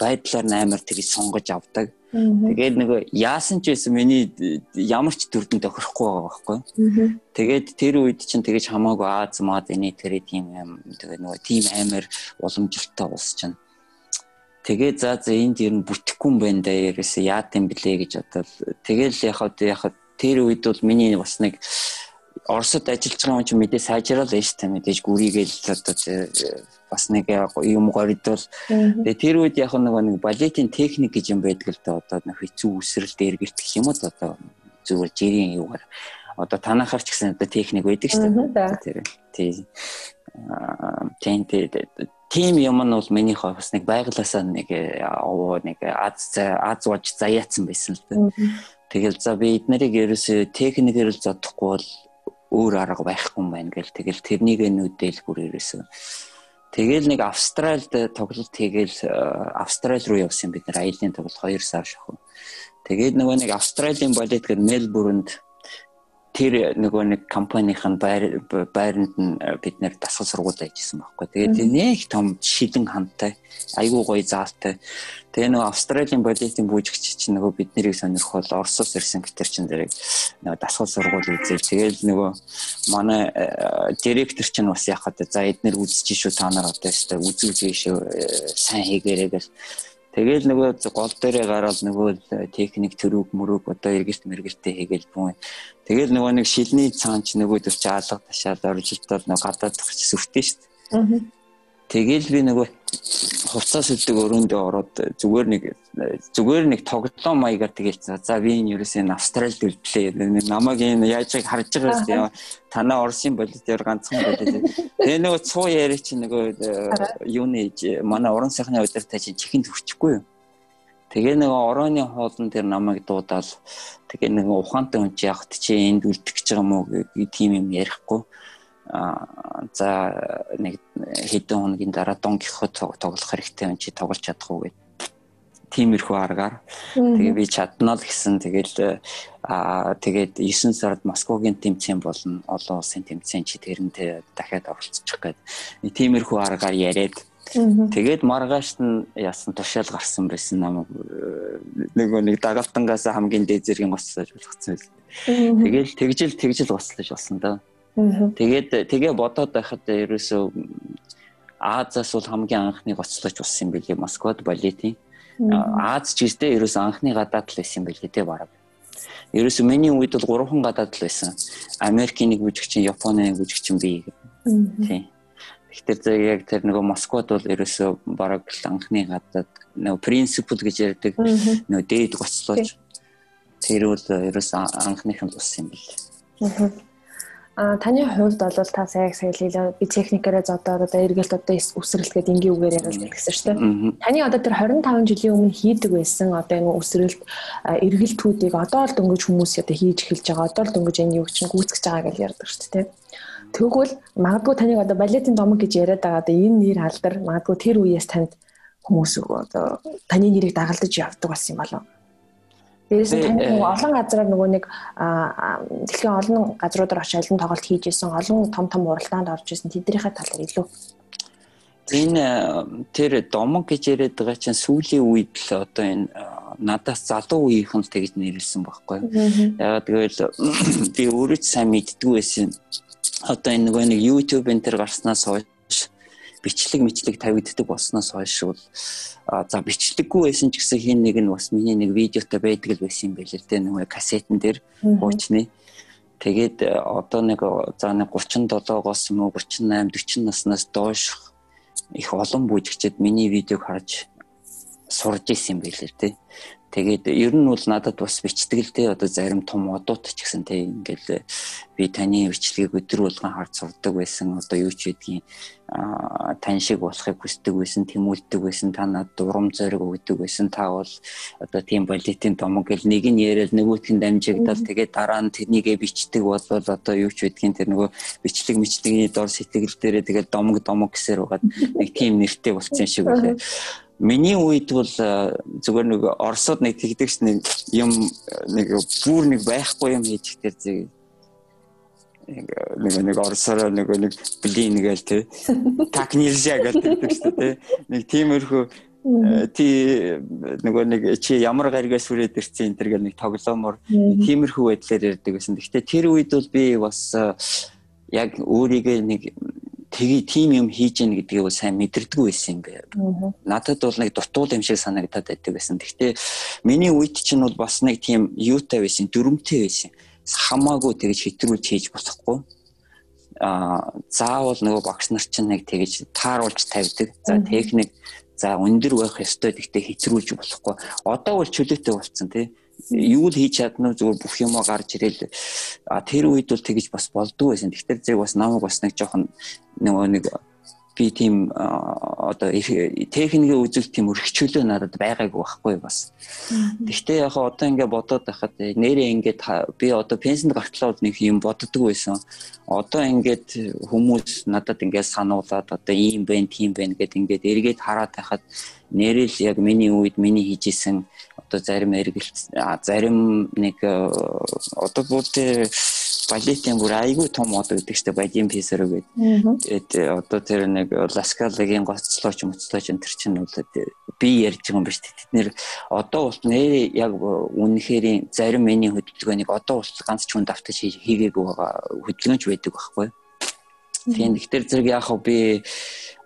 байдлаар амар тэрийг сонгож авдаг. Тэгээд нөгөө яасан ч байсан миний ямар ч төрдөн тохирохгүй байгаа байхгүй. Тэгээд тэр үед чинь тэгэж хамаагүй Аз маад эний тэрэ тийм юм тэгээд нөгөө тийм амар уламжлалтай улс чинь. Тэгээд за за энд ер нь бүтэхгүй юм байна да ерөөсөө яат юм блэ гэж бодоод тэгэл яхад яхад тэр үед бол миний бас нэг Оросд ажиллаж байгаа хүн чинь мэдээ сайжрал шүү дээ. Мэдээж гүрийгээл одоо бас нэг юм горидвол. Тэгээ тэр үед яг нэг нэг балетийн техник гэж юм байдаг л да. Одоо хэцүү үсрэлт эргэлт гэх юм уу одоо зүгээр жирийн юугаар. Одоо танахаар ч гэсэн одоо техник байдаг шүү дээ. тэр тийм тийм юм нь бол миний хувьд бас нэг байглаасаа нэг овоо нэг аз аз ууж заяатсан байсан л да. Тэгэл за би эднэрийг ерөөсөө техникээр л зодохгүй бол өөр арга байхгүй юм байна гэл тэгэл тэрнийг нүдэл бүр ирээсэн. Тэгэл нэг Австральд тоглолт хийгээл э, Австрали руу явсан бид нар аялын тоглолт 2 сар шахав. Тэгээд нөгөө нэг Австралийн балет гэдэг Мельбурнд тэр нөгөө нэг компанийн байр байранд нь э, бид нэр дасгал сургууль ажилласан байхгүй. Тэгээд нэг том шилэн хантай, айгүй гоё заалтай. Тэгээ нөгөө Австралийн балетын бүжигч чинь нөгөө бид нарыг сонирхол Оросоос ирсэн гэтэр чинь дэрэг нөгөө дасгал сургууль үзэл. Тэгээд нөгөө манай э, директор чинь бас яхад за эднэр үзэж шүү та нар одоо өстой үзүүлж шүү э, сайн хийгээрэй гэл Тэгэл нөгөө гол дээрээ гараад нөгөө техник төрөг мөрөг одоо эргэлт мэргэлтээ хийгээл бүүн. Тэгэл нөгөө нэг шилний цаанч нөгөө төр чи алга ташаал оржилтол нөгөө гадаад тахч сүртэй шүү дээ. Тэгэл би нөгөө хувцас үлдэг өрөөндөө ороод зүгээр нэг зүгээр нэг тоглоом маягаар тэгэлцээ. За би энэ ерөөсөө энэ Австралид үлдлээ. Намайг энэ яаж яг харж байгаа шүү дээ. Танаа Оросын болидээр ганцхан болид. Тэгээ нөгөө цуу яри чи нөгөө юуны манай орон сайхны удиртай чи чихэнд хүрчихгүй юу? Тэгээ нөгөө орооны хоолн дээр намайг дуудаал тэгээ нэг ухаантай хүн чи явахт чи энд үлдэх гэж байгаа мó тийм юм ярихгүй за нэг хэдэн хоногийн дараа Дон Кихот тоглох хэрэгтэй юм чи тоглож чадах уу гэд. Тиймэрхүү аргаар. Тэгээ би чадна л гэсэн. Тэгэл аа тэгээд 9 сард Москвагийн тэмцээн болно олон улсын тэмцээн чи тэрэнд дахиад оролцчих гээд тиймэрхүү аргаар яриад. Тэгээд маргааш нь яасан тушаал гарсан байсан намайг нөгөө нэг дагалдангаас хамгийн дээд зэргийн гоцлож болгоцсон байсан. Тэгэл тэгжил тэгжил гоцлож болсон да. Тэгээд тэгээ бодоод байхад ерөөсөө Азаас бол хамгийн анхны гоцлож болсон юм билий Москвад балетийн. Аз ч гэстэй ерөөсөө анхны гадаад л байсан юм билий те бараг. Ерөөсөө миний үед бол гурван гадаад л байсан. Америкийн нэг бүжигчин, Японы нэг бүжигчин би. Тийм. Тэгэхээр яг тэр нөгөө Москвад бол ерөөсөө бараг л анхны гадаад нөгөө принципл гэж ярьдаг нөгөө дээд гоцлооч тэр бол ерөөсөө анхных нь болсон юм бэл. А таны хувьд бол та сая сая хэлээ би техникээрээ зодоод одоо эргэлт одоо үсрэлтгээд энгийн үгээр яриад гэсэн шүү дээ. Таны одоо тэр 25 жилийн өмнө хийдэг байсан одоо энэ үсрэлт эргэлтүүдийг одоо л дөнгөж хүмүүс одоо хийж эхэлж байгаа. Одоо л дөнгөж энэ юу чинь гүйцэж байгаа гэж ярьдаг шүү дээ. Тэгвэл магадгүй таныг одоо балетын домог гэж яриад байгаа одоо энэ нэр алдар магадгүй тэр үеэс танд хүмүүс одоо таны нэрийг дагалдаж явдаг болсон юм болов уу? Дээрээс нь таны нөгөө олон газараар нөгөө нэг дэлхийн олон газруудаар очиж алин тоглолт хийж исэн олон том том уралдаанд орж исэн тэднийхээ талаар илүү энэ тэр домог гэж яриад байгаа чинь сүүлийн үед л одоо энэ надаас залуу үеийнхэн тэгж нэрлсэн байхгүй. Ягаад гэвэл би өөрөө ч сайн мэддгүй байсан. одоо энэ нөгөө нэг YouTube энэ төр гарснаас хойш бичлэг мэтлэг тавигддаг болсноос хойш бол за бичлэггүй байсан ч гэсэн хин нэг нь бас миний нэг видеотой байдаг л байсан юм байл л дээ нөгөө кассетн дээр хуучны. Тэгээд одоо нэг за нэг 37-оос юм уу 38 40 наснаас доош их олон бүжигчд миний видеог харж сурж исэн юм л дээ Тэгээд ер нь бол надад бас бичтгэлтэй одоо зарим том одууд ч гэсэн тэг ингээл би таны бичлэгийг өдөр болгон харж сурдаг байсан. Одоо юу ч гэдгийг тань шиг болохыг хүсдэг байсан, тэмүүлдэг байсан, та надад урам зориг өгдөг байсан. Та бол одоо тийм балетын домог гэл нэг нь яриад нөгөөтг нь дамжигдал тэгээд дараа нь тэрнийгээ бичдэг бол одоо юу ч гэдгийг тэр нөгөө бичлэг мичдгийн дор сэтгэл дээрээ тэгээд домог домог гэсээр угаад нэг тийм нэртэй болсон шиг байлаа. Миний үед бол зүгээр нэг Оросод нэг тэгдэгч нэг юм нэг бүр нэг байхгүй юм хийж ихтэй зэг нэг нэг орсороо нэг нэг блин гээл тэ так нельзя гэдэг шүү дээ нэг тиймэрхүү ти нөгөө нэг чи ямар гаригаас хүрээд ирсэн энэ гэл нэг тоглоомор тиймэрхүү байдлаар ярьдаг гэсэн. Гэхдээ тэр үед бол би бас яг өөрийгөө нэг тгий тим юм хийж гэн гэдгийг бол сайн мэдэрдэггүй байсан юм байна. Надад бол нэг дутуул юм шиг санагдаад байдаг байсан. Гэхдээ миний үед чинь бол бас нэг тийм юутай байсан, дүрмтэй байсан. Хамаагүй тэгж хэтрүүлж хийж болохгүй. Аа заавал нөгөө багш нар чинь нэг тэгж тааруулж тавьдаг. За техник за өндөр байх ёстой гэхдээ хэтрүүлж болохгүй. Одоо бол чөлөөтэй болцсон тий юу л хийж чадна зүгээр бүх юмаа гарч ирээл а тэр үед бол тэгэж бас болдгоо байсан. Тэгэхээр зэрэг бас намайг бас нэг жоохон нөгөө нэг би тийм одоо техникийн үзэл тийм өргөчлөө надад байгаагүй байхгүй бас. Гэхдээ яг одоо ингээ бодоод байхад нэрээ ингээд би одоо пенсэнд гартлаа нэг юм боддог байсан. Одоо ингээд хүмүүс надад ингээд сануулад одоо ийм байна, тийм байна гэд ингээд эргээд хараад байхад нэрэл яг миний үед миний хийжсэн одоо зарим эргэлт зарим нэг одоо бүгд балетын бүр айгүй том одоо гэдэг чинь бадин писер гэдэг. Тэгээд одоо тэр нэг ласкалагийн гоцлооч мөцлооч энэ төр чинь бол би ярьж байгаа юм биш тэд нэр одоо бол нэр яг үнэхээр зарим миний хөдөлгөөнийг одоо бол ганц ч хүн давтаж хийгээгүй байгаа хөдөлгөөнч байдаг байхгүй. Тийм тэгэхээр зэрэг яг би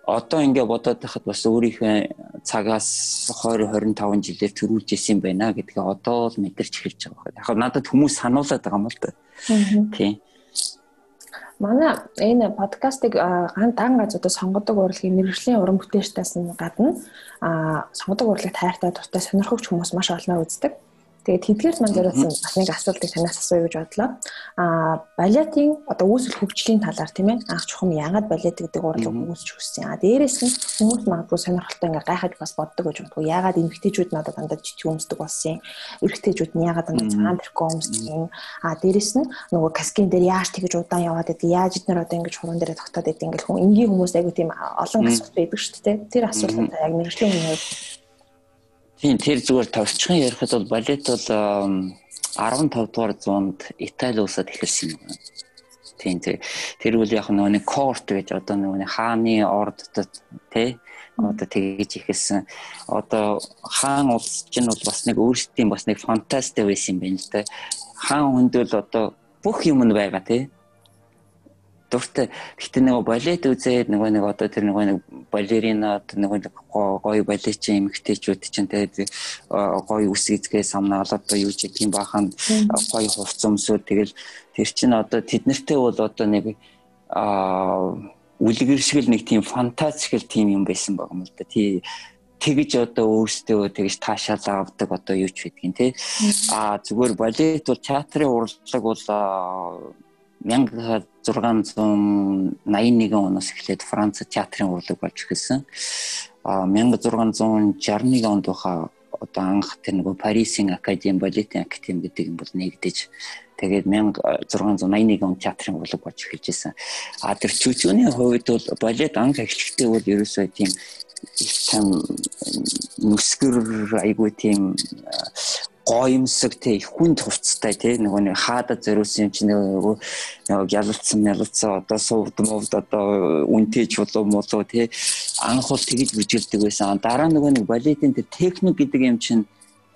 одоо ингээ бодоод байхад бас өөрийнхөө цагаас 20 25 жилээр төрүүлж исэн байна гэдгээ одоо л мэдэрч эхэлж байгаа байна. Яг надад хүмүүс сануулад байгаа юм л да. Тийм. Манай энэ подкастыг дан газруудад сонгодог урлагийн мэрэгжлийн уран бүтээлчдээс нь гадна сонгодог урлаг тайртай дуртай сонирхогч хүмүүс маш олноор үздэг. Тэгээд тэдгээрс мань зориулсан бас нэг асуултыг танаас асууя гэж бодлоо. Аа балетын одоо үүсэл хөгжлийн талаар тийм ээ анх чухам яагаад балет гэдэг урлаг үүсч хүссэн. Аа дээрээс нь хүмүүс магадгүй сонирхолтой ингээ гайхаж бас боддог гэж бодгоо. Яагаад эмэгтэйчүүд надад дандаа жижиг өмсдөг болсон юм. Эрэгтэйчүүд нь яагаад дандаа цагаан тэрхүү өмсдөг юм. Аа дээрээс нь нөгөө каскин дээр яаж тэгэж удаан яваад байдаг. Яаж эднэр одоо ингээ хуран дээр тогтоод байдаг. Ингээл хүн энгийн хүмүүс айгу тийм олон асуулт байдаг шүү дээ. Тэр асуултад яг мэрэгжлийн хүмүүс Тийм тэр зүгээр товчхон ярихад бол балет бол 15 дугаар зуунд Итали улсад эхэлсэн юм. Тийм тэр тэр үл яг нөгөө нэг корт гэж одоо нөгөө хааны ордод тий одоо тэгэж ихэлсэн. Одоо хаан улс чинь бол бас нэг өөрсдийн бас нэг фантасти байсан юм байна л да. Хаан хүнд бол одоо бүх юм нь байгаа тий дуртай. Гэхдээ нөгөө балет үзээд нөгөө нэг одоо тэр нөгөө нэг балерина нөгөө нэг гоё балетчин эмэгтэйчүүд чинь тэгээд гоё үс эзгээ самнаал одоо юу ч юм бахан гоё хувц өмсөө тэгэл тэр чинь одоо тэднэртэй бол одоо нэг аа үлгэр шиг л нэг тийм фантастик тийм юм байсан баг юм л да. Тий тэгж одоо өөрсдөө тэгж таашаал авдаг одоо юу ч гэдгийг тий. Аа зүгээр балет бол театрын урлаг бол 1681 оноос эхлээд Франц театрын урлаг болж эхэлсэн. А 1661 онд баха одоо анх тэр нөгөө Парисын академи балетын академи гэдэг юм бол нэгдэж тэгээд 1681 он театрын урлаг болж эхэлж исэн. А тэр чүчүүний хувьд бол балет анх эхлэхдээ бол ерөөсөө тийм там нүсгэр айгуу тийм гоёмсог те их хүн хувцтай те нөгөө нэг хаадад зориулсан юм чинь нөгөө нөгөө ялалцсан ялалцсан одоо сувд мовд одоо үнтэйч болов молоо те анх бол тэгж бүжгэлдэг байсан дараа нөгөө нэг балетын тэр техник гэдэг юм чинь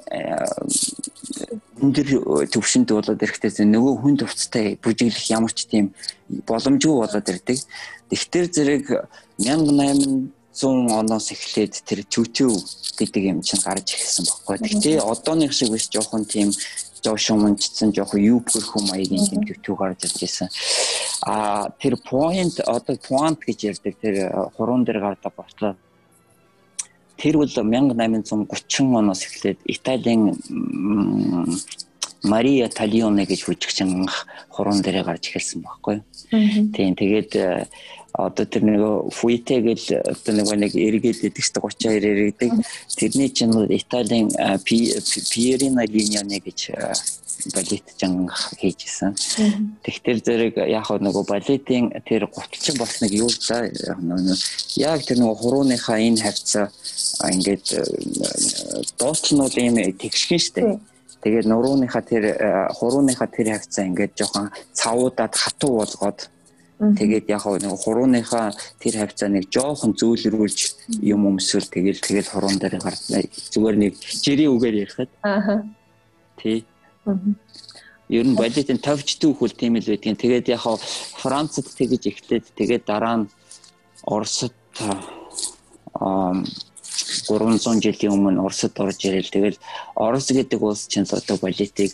өндөр төвшөнд болоод ирэхдээ нөгөө хүн төвцтэй бүжиглэх ямар ч тийм боломжгүй болоод ирдэг. Тэгтэр зэрэг 1800 оноос эхлээд тэр чүчүү гэдэг юм чинь гарч ирсэн баггүй. Тэгтээ одооных шиг биш жоохон тийм жоошомончсон жоохон юу бүрхүү маягийн тийм төвтүү гарч ирж байсан. А тэр point одоо point гэж ярьдаг тэр хуруун дээр гардаг ботлоо тэр бол 1830 оноос эхлээд Италийн Мария Талионе гэж хүчгчин хуруун дээрээ гарч эхэлсэн байхгүй. Тийм тэгээд э, одоо тэр нэг фуите гэж одоо нэг нэг эргээд идэг шүү 32 эргээдэг. Тэрний чинь Италийн Пиерина Линьоне гэж балет жанг хийжсэн. Тэгтэр зэрэг яг нөгөө балетын тэр гуталчин болсныг юу л да яг тэр нөгөө хурууныхаа энэ хавцаа ингээд доотлнууд юм тэгшгэн штэ. Тэгээд нурууныхаа тэр хурууныхаа тэр хавцаа ингээд жоохон цавуудаад хатуу болгоод Тэгээд яг нэг хурууныхаа тэр хавцаа нэг жоохон зөөлрүүлж юм өмсвөл тэгэл тэгэл хуруун дээр гарч зүгээр нэг жирийн үгээр ярихад. Аа. Тий. Ер нь балетын товч түүхүүл тийм л байдгийн. Тэгээд яг Францад тэгэж эхлээд тэгээд дараа нь Оросд аа 300 жилийн өмнө Оросд орж ирэл тэгэл Орос гэдэг улс чинь одоо балетыг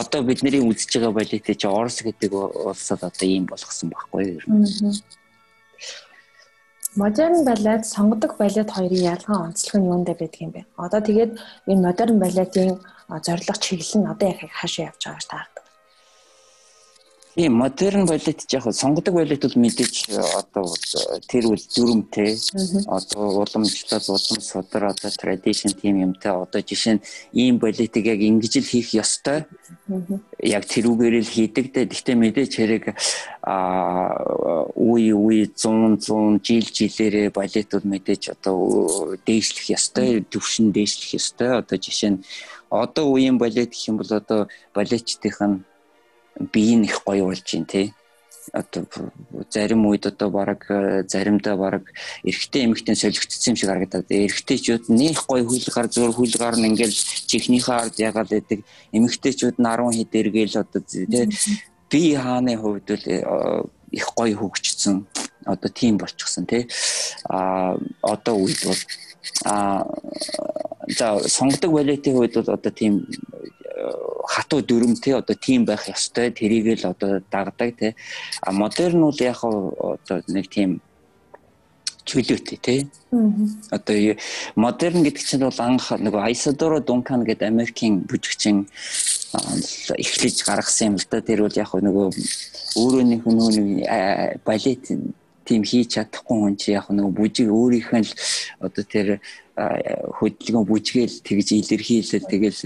одоо бидний үзэж байгаа балетыг чи Орос гэдэг улсад одоо ийм болгосон байхгүй юу? Модерн балет, сонгодог балет хоёрын ялгаа онцлог нь юундэ байдаг юм бэ? Одоо тэгээд энэ модерн балетын зорилго чиглэл нь одоо яг хаашаа явж байгаа таард. Тийм модерн балет яг сонгодог балет бол мэдээж э, одоо тэр үл дүрмтэй одоо уламжлал улам судар одоо традишн тийм юмтай. Одоо жишээ нь ийм балетыг яг ингэж л хийх ёстой. Яг тэрүүгээр л хийдэг дээ гэхдээ мэдээж хэрэг а үе үе 100 100 жил жилээрээ балетууд мэдээж одоо дээшлэх ёстой төвшин дээшлэх ёстой. Одоо жишээ нь одоо үеийн балет гэх юм бол одоо балетчдийнх нь бие нь их гоё болж байна тий одоо зарим үед одоо баг заримдаа баг эрэгтэй эмэгтэй солигдсон юм шиг харагдаад. Эрэгтэйчүүд нэх гоё хүлгаар зур хүлгаар нь ингээл чихнийхээ ард ягаад байдаг? Эмэгтэйчүүд нь 10 хэд эргээл одоо тий би хааны хувьд л э, их гоё хөгжсөн. Одоо тийм болчихсон тий а одоо үед бол а за сонгодог балетийн хувьд бол одоо тийм хатуу дүрм те одоо тийм байх ёстой тэрийг л одоо дагдаг те а модерн бол яг одоо нэг тийм чөлөөтэй тий. Одоо модерн гэдэг чинь бол анх нөгөө Айсадоро Дункан гэдэг Америкийн бүжигчин эхлэж гаргасан юм л да. Тэр бол яг нөгөө өөрөө нэг нөгөө балет тийм хийж чадахгүй хүн чи яг нөгөө бүжиг өөрийнх нь л одоо тэр хөдөлгөөн бүжгээл тэгж илэрхийлэл тэгэл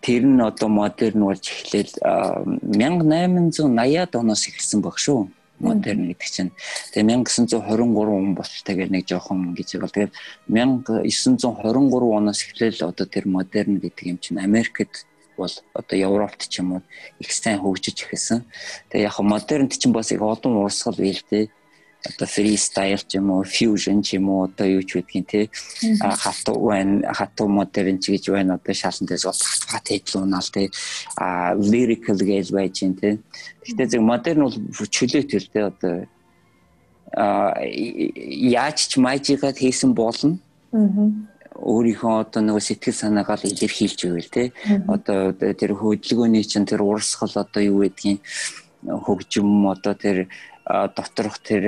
тэр нь одоо модерн болж эхлээл 1880-аад оноос эхэлсэн баг шүү. Модерн гэдэг чинь. Тэгээ 1923 он болтой гэх нэг жоохон гэж бол тэгээд 1923 оноос эхлээл одоо тэр модерн гэдэг юм чинь Америкт бол одоо Европт ч юм уу их сайн хөгжиж эхэлсэн. Тэгээ яг модернт чинь бас их олон урсгал бийл дээ одоо freestyle ч юм уу fusion ч юм уу одоо юу ч гэдгийг те хатуу байна хатуу модерн ч гэж байна одоо шалан дээр зот хат хэдлүүнал те а lyrical гэж байж гин те гэхдээ зөв модерн бол чөлөөтэй л те одоо. А яаж ч мажигаад хийсэн болно. Өөрийнхөө одоо нэг сэтгэл санаагаа л илэрхийлж ивэл те одоо тэр хөдөлгөөний чинь тэр урсгал одоо юу гэдгийг хөгжим одоо тэр доторх тэр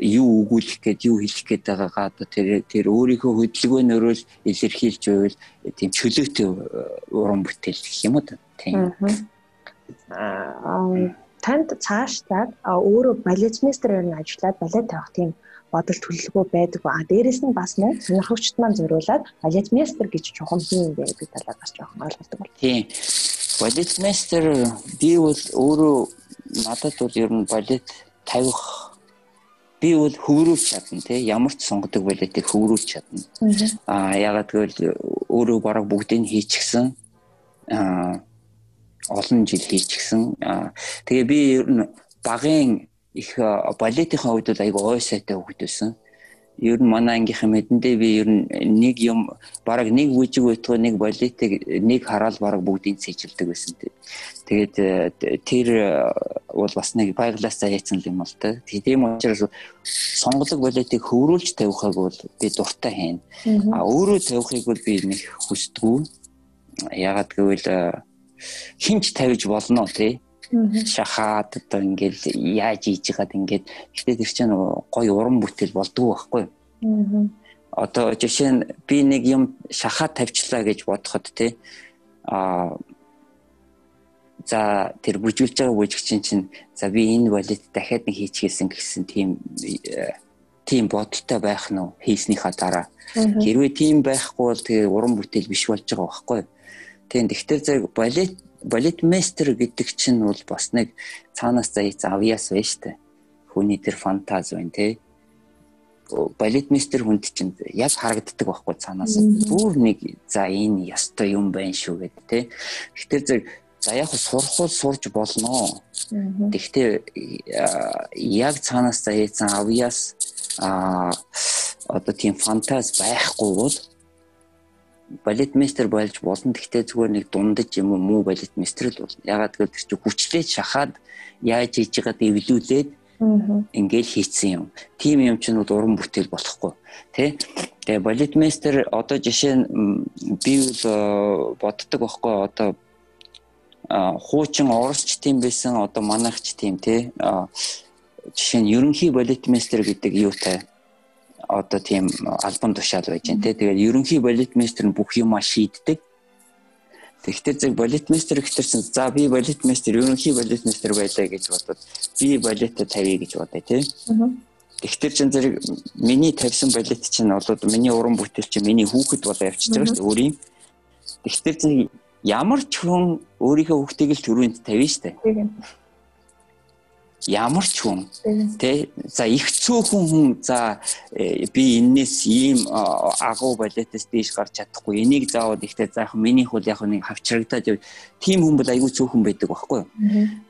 юу өгүүлэх гээд юу хэлэх гээд байгаагаа одоо тэр тэр өөрийнхөө хөдөлгөөнөөрөө илэрхийлж байвал тийм чөлөөтэй уран бүтээл гэх юм уу тийм аа танд цаашлаад өөрөө балетмейстер ер нь ажиллаад балет тавих тийм бодол төлөвлөгөө байдаг. А дээрэс нь бас мөн сонирхогчд маань зориулаад балетмейстер гэж чухам хин гэдэг талаар бас жоохон ойлголдог бол. Тийм. Балетмейстер би бол өөрөө надад бол ер нь балет тавих би бол хөврүүлж чадна тий ямар ч сонгодог балетыг хөврүүлж чадна. Аа ягаад гэвэл өөрөө бараг бүгдийг хийчихсэн. Аа олон жил хийчихсэн. Тэгээ би ер нь багын их балетийн хувьд бол айгүй ой сайтай хөвгд байсан. Ер нь манай ангийнхан мэдэндээ би ер нь нэг юм бараг нэг бүжиг байтугай нэг балетыг нэг хараад бараг бүгдийг цэжилдэг байсан. Тэгээд э, тэр э, бол бас нэг баяглаасаа яйцсан юм бол тэ. Тийм учраас сонголог балетыг хөврүүлж тавихаг бол би дуртай хийн. А өөрөө тавихыг бол би нэг хүсдэггүй. Ягаад гэвэл э, хинч тавьж болно тий шахаад одоо ингээл яаж хийж байгаад ингээд. Гэтээ тэр чинь гоё уран бүтээл болдгоо байхгүй. Одоо жишээ нь би нэг юм шахаад тавьчлаа гэж бодоход тий а за тэр бүжгэлж байгаа бүжигчин чинь за би энэ валет дахиад нэг хийчихсэн гэсэн тийм тийм бодолтой байх нь хийснийхаа дараа. Хэрвээ тийм байхгүй бол тэгээ уран бүтээл биш болж байгаа байхгүй. Тийм тэгэхээр зэрэг балет балетмейстер гэдэг чинь бол бас нэг цаанаас заяц авьяас байна штэ. Хүний тэр фантаз байна те. Балетмейстер хүнд чинь яг харагддаг байхгүй цаанаас. Бүр нэг за энэ ястой юм байна шүү гэдэг те. Тэгэхээр зэрэг за яг сурах уу сурж болно. Тэгвэл яг цаанаас заяцсан авьяас а одоо тийм фантаз байхгүй бол балетмейстер болж болно. Гэхдээ зүгээр нэг дундаж юм уу муу балетмейстер л болно. Ягаад гэвэл тэр чинь хүчлээ шахаад яаж хийж байгааг эвлүүлээд ингээл хийцэн юм. Тим юм чинь бол уран бүтээл болохгүй. Тэ? Тэгээ балетмейстер одоо жишээ нь би бол э, боддог байхгүй одоо хуучин оросч тийм байсан одоо манайхч тийм тий жишээ нь ерөнхий балетмейстер гэдэг юутай одоо тийм албан тушаал байж байна те. Тэгээд ерөнхий балетмейстер нь бүх юмаа шийддэг. Тэгэхдээ зөв балетмейстер гэхтэрсэн за би балетмейстер ерөнхий балетмейстер байлаа гэж бодоод би балетэ тавья гэж бодъё те. Тэгтэр чин зэрэг миний тавьсан балет чинь болоод миний уран бүтээл чинь миний хүүхэд болоо явчихж байгаа шүү дээ өөрийн. Тэгтэр чин ямар ч хүн өөрийнхөө хүүхдийг л төрөнд тавина шүү дээ ямар ч хүн тий. за их цөөхөн хүн за э, би эннээс ийм агуу балетээс дээш гарч чадахгүй. Энийг заавал ихтэй заах миний хул яг нэг хавчрагдаад тийм хүн бол айгүй цөөхөн байдаг байхгүй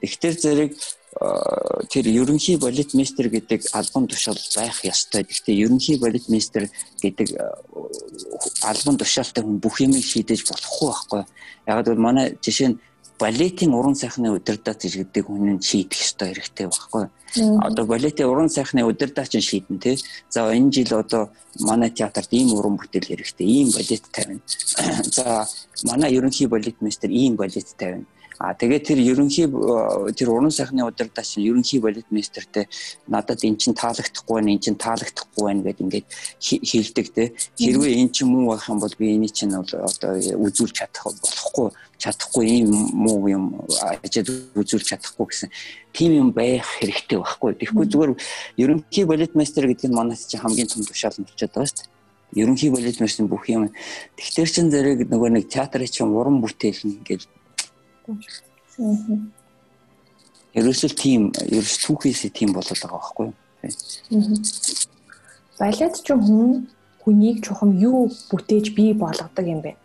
тэгэхээр зэрэг тэр ерөнхий балет мастер гэдэг албан тушаал байх ёстой. Гэхдээ ерөнхий балет мастер гэдэг албан тушаалтай хүн бүх юмыг шийдэж болохгүй байхгүй. Яг л манай жишээ нь балетийн уран сайхны удирдах зэрэгдэг хүн нь шийдэх ёстой хэрэгтэй байхгүй. Одоо балетийн уран сайхны удирдаач нь шийдэн тий. За энэ жил одоо манай театрт ийм уран бүтээл хэрэгтэй, ийм балет тавина. За манай ерөнхий балетмейстер ийм балет тавина А тэгээд тэр ерөнхий э, тэр уран сайхны удирдаач нь ерөнхий балетмейстертэй надад эн чин таалагдахгүй байна, эн чин таалагдахгүй байна гэдээ ингээд хэлдэг те. Хэрвээ эн чин муу байх юм бол би энийг чинь одоо үзүүлж чадах болохгүй чадахгүй ийм муу юм ажид үзүүлж чадахгүй гэсэн тийм юм байх хэрэгтэй байхгүй. Тэгэхгүй зүгээр ерөнхий балетмейстер гэдэг нь манайс чинь хамгийн том тушаал нь болчиход байгаа шүү дээ ерөнхий балетмейстер бүх юм. Тэгтэр чин зэрэг нөгөө нэг театрын чинь уран бүтээл нь ингээд Ерөөсөл тийм ерөөс түүхээсээ тийм болоод байгаа байхгүй юу? Балет ч хүн хүнийг чухам юу бүтээж бий болгодог юм бэ?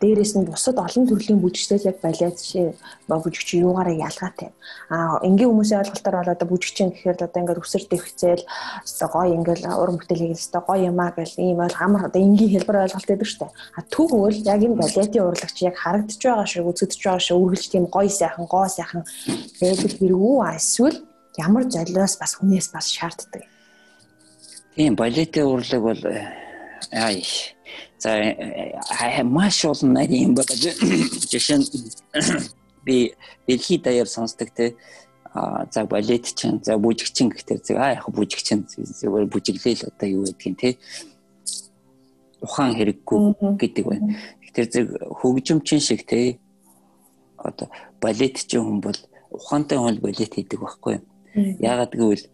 Дээрэс нь бусад олон төрлийн бүжигчдээс яг балет шээ бүжигч юугаараа ялгаатай. Аа энгийн хүмүүсийн ойлголтоор бол одоо бүжигчин гэхээр одоо ингээд өсөр дэвхцээл гоё ингээд уран бүтээл хийгээл одоо гоё юмаа гэл ийм ойл амар одоо энгийн хэлбэр ойлголт өгдөг штэ. А түүгвэл яг энэ балетын урлагч яг харагдаж байгаа шиг үзэгдэж байгаа шиг үргэлж тийм гоё сайхан гоо сайхан байдаг хэрэггүй а эсвэл ямар золиос бас хүнээс бас шаарддаг. Тийм балетын урлаг бол ай За маш олон нарийн байна. Жишээ би дэлхийд даяар сонсдог те а за балет чинь за бүжигчин гэхдээ зэрэг а яг бүжигчин зүгээр бүжиглээл одоо юу гэдгийг те ухаан хэрэггүй гэдэг байна. Тэгэхээр зэрэг хөгжимчин шиг те одоо балетчин хүн бол ухаантай хүн балет хийдэг байхгүй юу? Яагаад гэвэл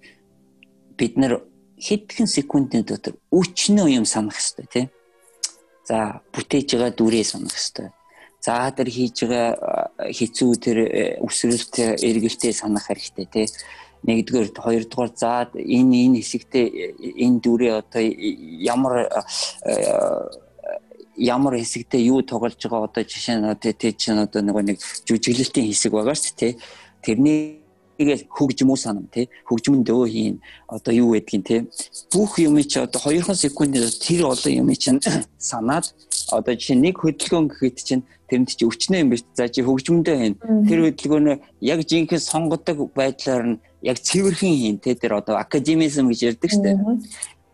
бид нар хэдхэн секундын дотор өчнөө юм санах хэрэгтэй тийм За бүтээж байгаа дүрээ сонох хэвээр. За тэр хийж байгаа хэцүү тэр өсрэлт эргэлтээ санах хэрэгтэй тий. Нэгдүгээр хоёрдугаар за энэ энэ хэсэгтээ энэ дүрээ одоо ямар ямар хэсэгтээ юу тоглож байгаа одоо жишээ нь тий чинь одоо нэг нэг жүжиглэлтийн хэсэг байгаа шүү дээ тий. Тэрний тэрийгээ хөгжмөө санам тий? Хөгжмөн дөө хийн. Одоо юу гэдгийг тий? Бүх юм чи одоо 2 секундээр тэр олон юм чинь санаад одоо жишээ нэг хөдөлгөөн гэхэд чинь тэрэнд чи өвчнөө юм биш. За чи хөгжмөндөө хийн. Тэр хөдөлгөөнөө яг жинхэнэ сонгодог байдлаар нь яг цэвэрхэн хийн тий? Тэр одоо академизм гэж ярьдаг штэ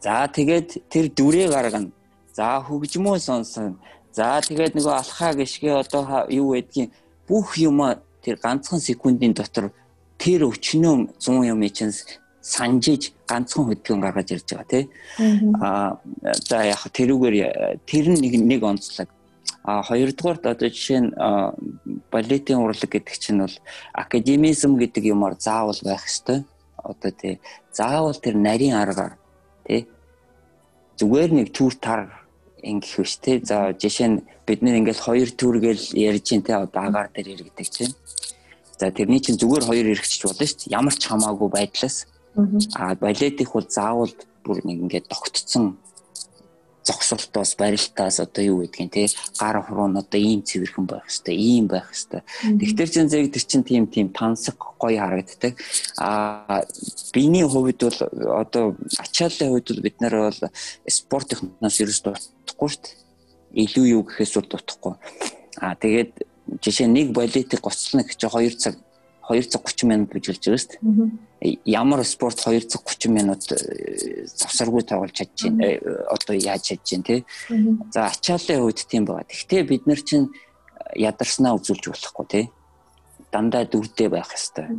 за тэгээд тэр дүрээ гаргана. За хөгжмөө сонсон за тэгээд нөгөө алхаа гიშгээ одоо юу гэдгийг бүх юм тэр ганцхан секундын дотор тэр өчнөө 100 юм чинь санжиж ганцхан хөдөлгөөн гаргаж ирж байгаа тий. Аа за яг тэрүүгээр тэр нэг нэг онцлог. А хоёрдугаарт одоо жишээ нь балетын урлаг гэдэг чинь бол академизм гэдэг юмар заавал байх ёстой. Одоо тий заавал тэр нарийн аргаар тий зүгээр нэг түр тар ингэх биш тий. За жишээ нь бид нэр ингээл хоёр түр гэл ярьж чинь тий одоо агаар дээр иргэдэг чинь За тэрний чинь зүгээр хоёр эргэжч болно шүү дээ. Ямар ч хамаагүй байдлаас. Аа балет их бол заавал бүр нэг ингээд тогтцсон зогсолтоос барилтаас одоо юу гэдгийг те гар хуруу нь одоо ийм цэвэрхэн байх хэвээр ийм байх хэвээр. Тэгэхээр чин зэрэг тэр чин тийм тийм тансаг гоё харагддаг. Аа биений хувьд бол одоо ачааллын хувьд бол бид нар бол спорт техноос ерөөс дутхгүй шүү дээ. Илүү юу гэхээс бол дутхгүй. Аа тэгээд жишээ нэг балетыг гоцлно гэж 2 цаг 2 цаг 30 минут гэж хэлж байгаа шүү дээ. Ямар спорт 2 цаг 30 минут э, завсаргүй тоглож чадж байна. Э, одоо яаж чадж байна те. За ачааллын үед тийм байгаа. Гэхдээ бид нар чинь ядарснаа үзүүлж болохгүй те. Дандаа дүрдээ байх хэвээр.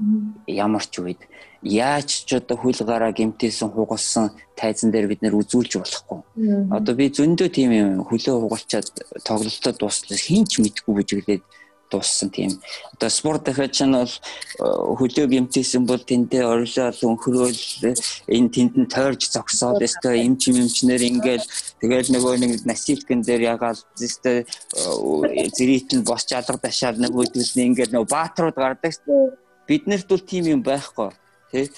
Ямар ч үед яаж ч одоо хөл гараа гимтээсэн хугалсан тайзан дээр бид нэр үзүүлж болохгүй. Одоо би зөндөө тийм юм хөлөө хугалчаад тоглолтод дуслаж хинч мэдгүй бүжиглээд дууссан тийм. Одоо спорт дахиад ч нь бол э, хөлөө гимтээсэн бол тэндээ орлол өнхрөөл энэ тэнд нь тойрж зогсоод өстой эмч эмчнэр ингээл тэгэл нөгөө нэг насилкэн дээр ягаал өстой э, зэрэгт нь босч алга ташаал нөгөө төлний ингээл нөгөө баатрууд гардаг. Биднэрт бол тийм юм байхгүй тий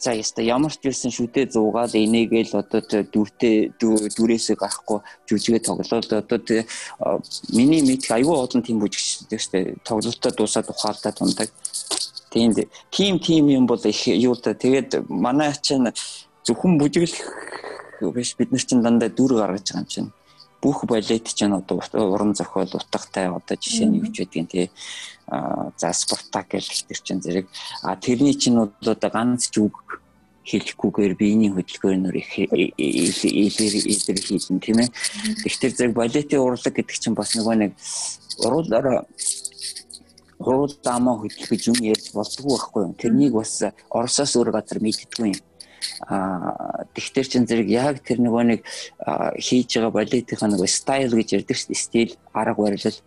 за яста ямар ч байсан шүдээ зуугаад энийгээл одоо дүртэй дүрээсээ гарахгүй жүжигээ тоглоод одоо миний мэд айгүй олон тийм бүжигч тест тоглолтоо дуусаад ухаалтаа тундаг тийм тийм тийм юм бол их юу та тэгээд манай чинь зөвхөн бүжиглэх биш бид нар чинь дандаа дүр гаргаж байгаа юм чинь. Бүх балет чинь одоо уран зохиол утгатай одоо жишээ нь юу ч байдгийн тий за спартак гэх тэр чин зэрэг а тэрний чинь одоо ганц ч үг хэлэхгүйгээр биений хөдөлгөөнөөр их илэр хийлэн тийм ээ. Тэгэхээр зэрэг балетын урлаг гэдэг чинь бас нөгөө нэг уруулаараа уруул дамаа хөдөлгөж юм ярьж болдгоо байхгүй юм. Тэрнийг бас Оросоос өөр газар мэддэггүй юм а тэгтэр чин зэрэг яг тэр нөгөө нэг хийж байгаа балетийн нөгөө стайл гэж ярьдаг шүү дээ стил арга барил.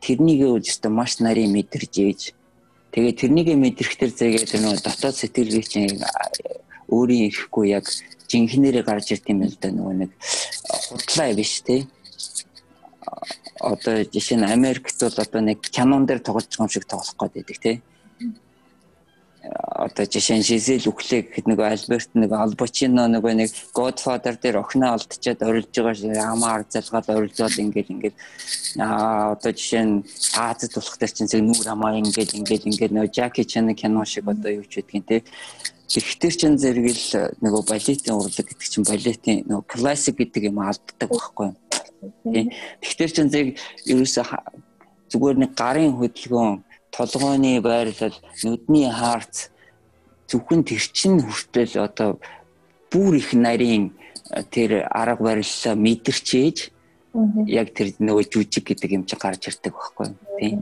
Тэрнийг өөрөөсөө маш нарийн мэдэрж ээж тэгээ тэрнийг мэдрэхтэр зэрэг тэр нөгөө дотоод сэтгэлгээ чинь өөрийн ирэхгүй яг жинхнэрээ гарч ирд юм л да нөгөө нэг худлаа биш те. Одоо жишээ нь Америкт бол одоо нэг кинон дээр тоглож байгаа юм шиг тоглох гээд байдаг те одоо жишээ нь Жизел Үхлээ гэхэд нэг Альберт нэг Албачино нөгөө нэг Godfather дээр охиноо олдчиад орилж байгаа ямаар залгаад орилжоод ингээл ингээл. Аа одоо жишээ нь Азад болох дээр чинь зэрэг нүур хамаа ингээл ингээл ингээл нөгөө Jackie Chan кино шиг одоо юу ч гэдгийг те. Тэгэхтэр чин зэрэг л нөгөө балетын урлаг гэдэг чинь балетын нөгөө классик гэдэг юм алддаг байхгүй юм. Тэгэхтэр чин зэрэг ерөөсө зүгээр нэг гарын хөдөлгөөн толгойн байрлал, нүдний хаарц зөвхөн тэр чин хүртэл одоо бүр их нарийн э, тэр арга бариллаа мэдэрчээж яг тэр нөгөө жүжиг гэдэг юм чи гарч ирдэг байхгүй тийм.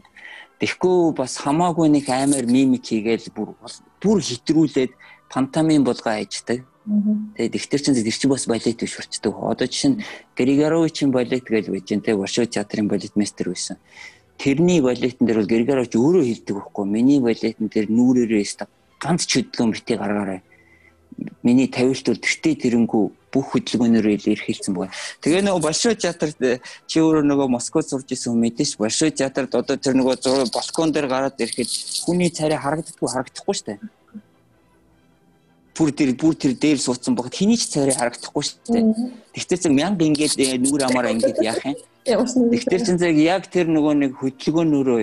Тэгэхгүй бас хамаагүй нэг амар мимик хийгээл бүр бүр хитрүүлээд пантомим болгоо хайждаг. Тэгээд ихтер чин тэр чин бас балет биш урчдаг. Одоо жишээ нь Григоровичийн балет гэж байж гэн тэ Варшав театрын балет мастер байсан тэрний балетэн дээр бол Григорович өөрөө хэлдэг байхгүй миний балетэн дээр нүрээрээ өстө ганц ч хөдөлгөөн битээ гаргаарай миний тавилт бол тэртээ тэрэнгүү бүх хөдөлгөөнөөр ирэх хэлсэн байгаа. Тэгээ нөгөө Большой театрт чи өөрөө нөгөө Москвад сурж исэн мэдээж Большой театрт одоо тэр нөгөө балкон дээр гараад ирэхэд хүний царай харагддаггүй харагдахгүй дээ. Бүр тэр бүр тэр дээр суудсан бохот хэний ч царай харагдахгүй дээ. Тэгтээ зэрэг мянга ингээд э, нүур амаараа ингээд яах юм? Тэгэхээр чин зэрэг яг тэр нөгөө нэг хөдөлгөөнөөрөө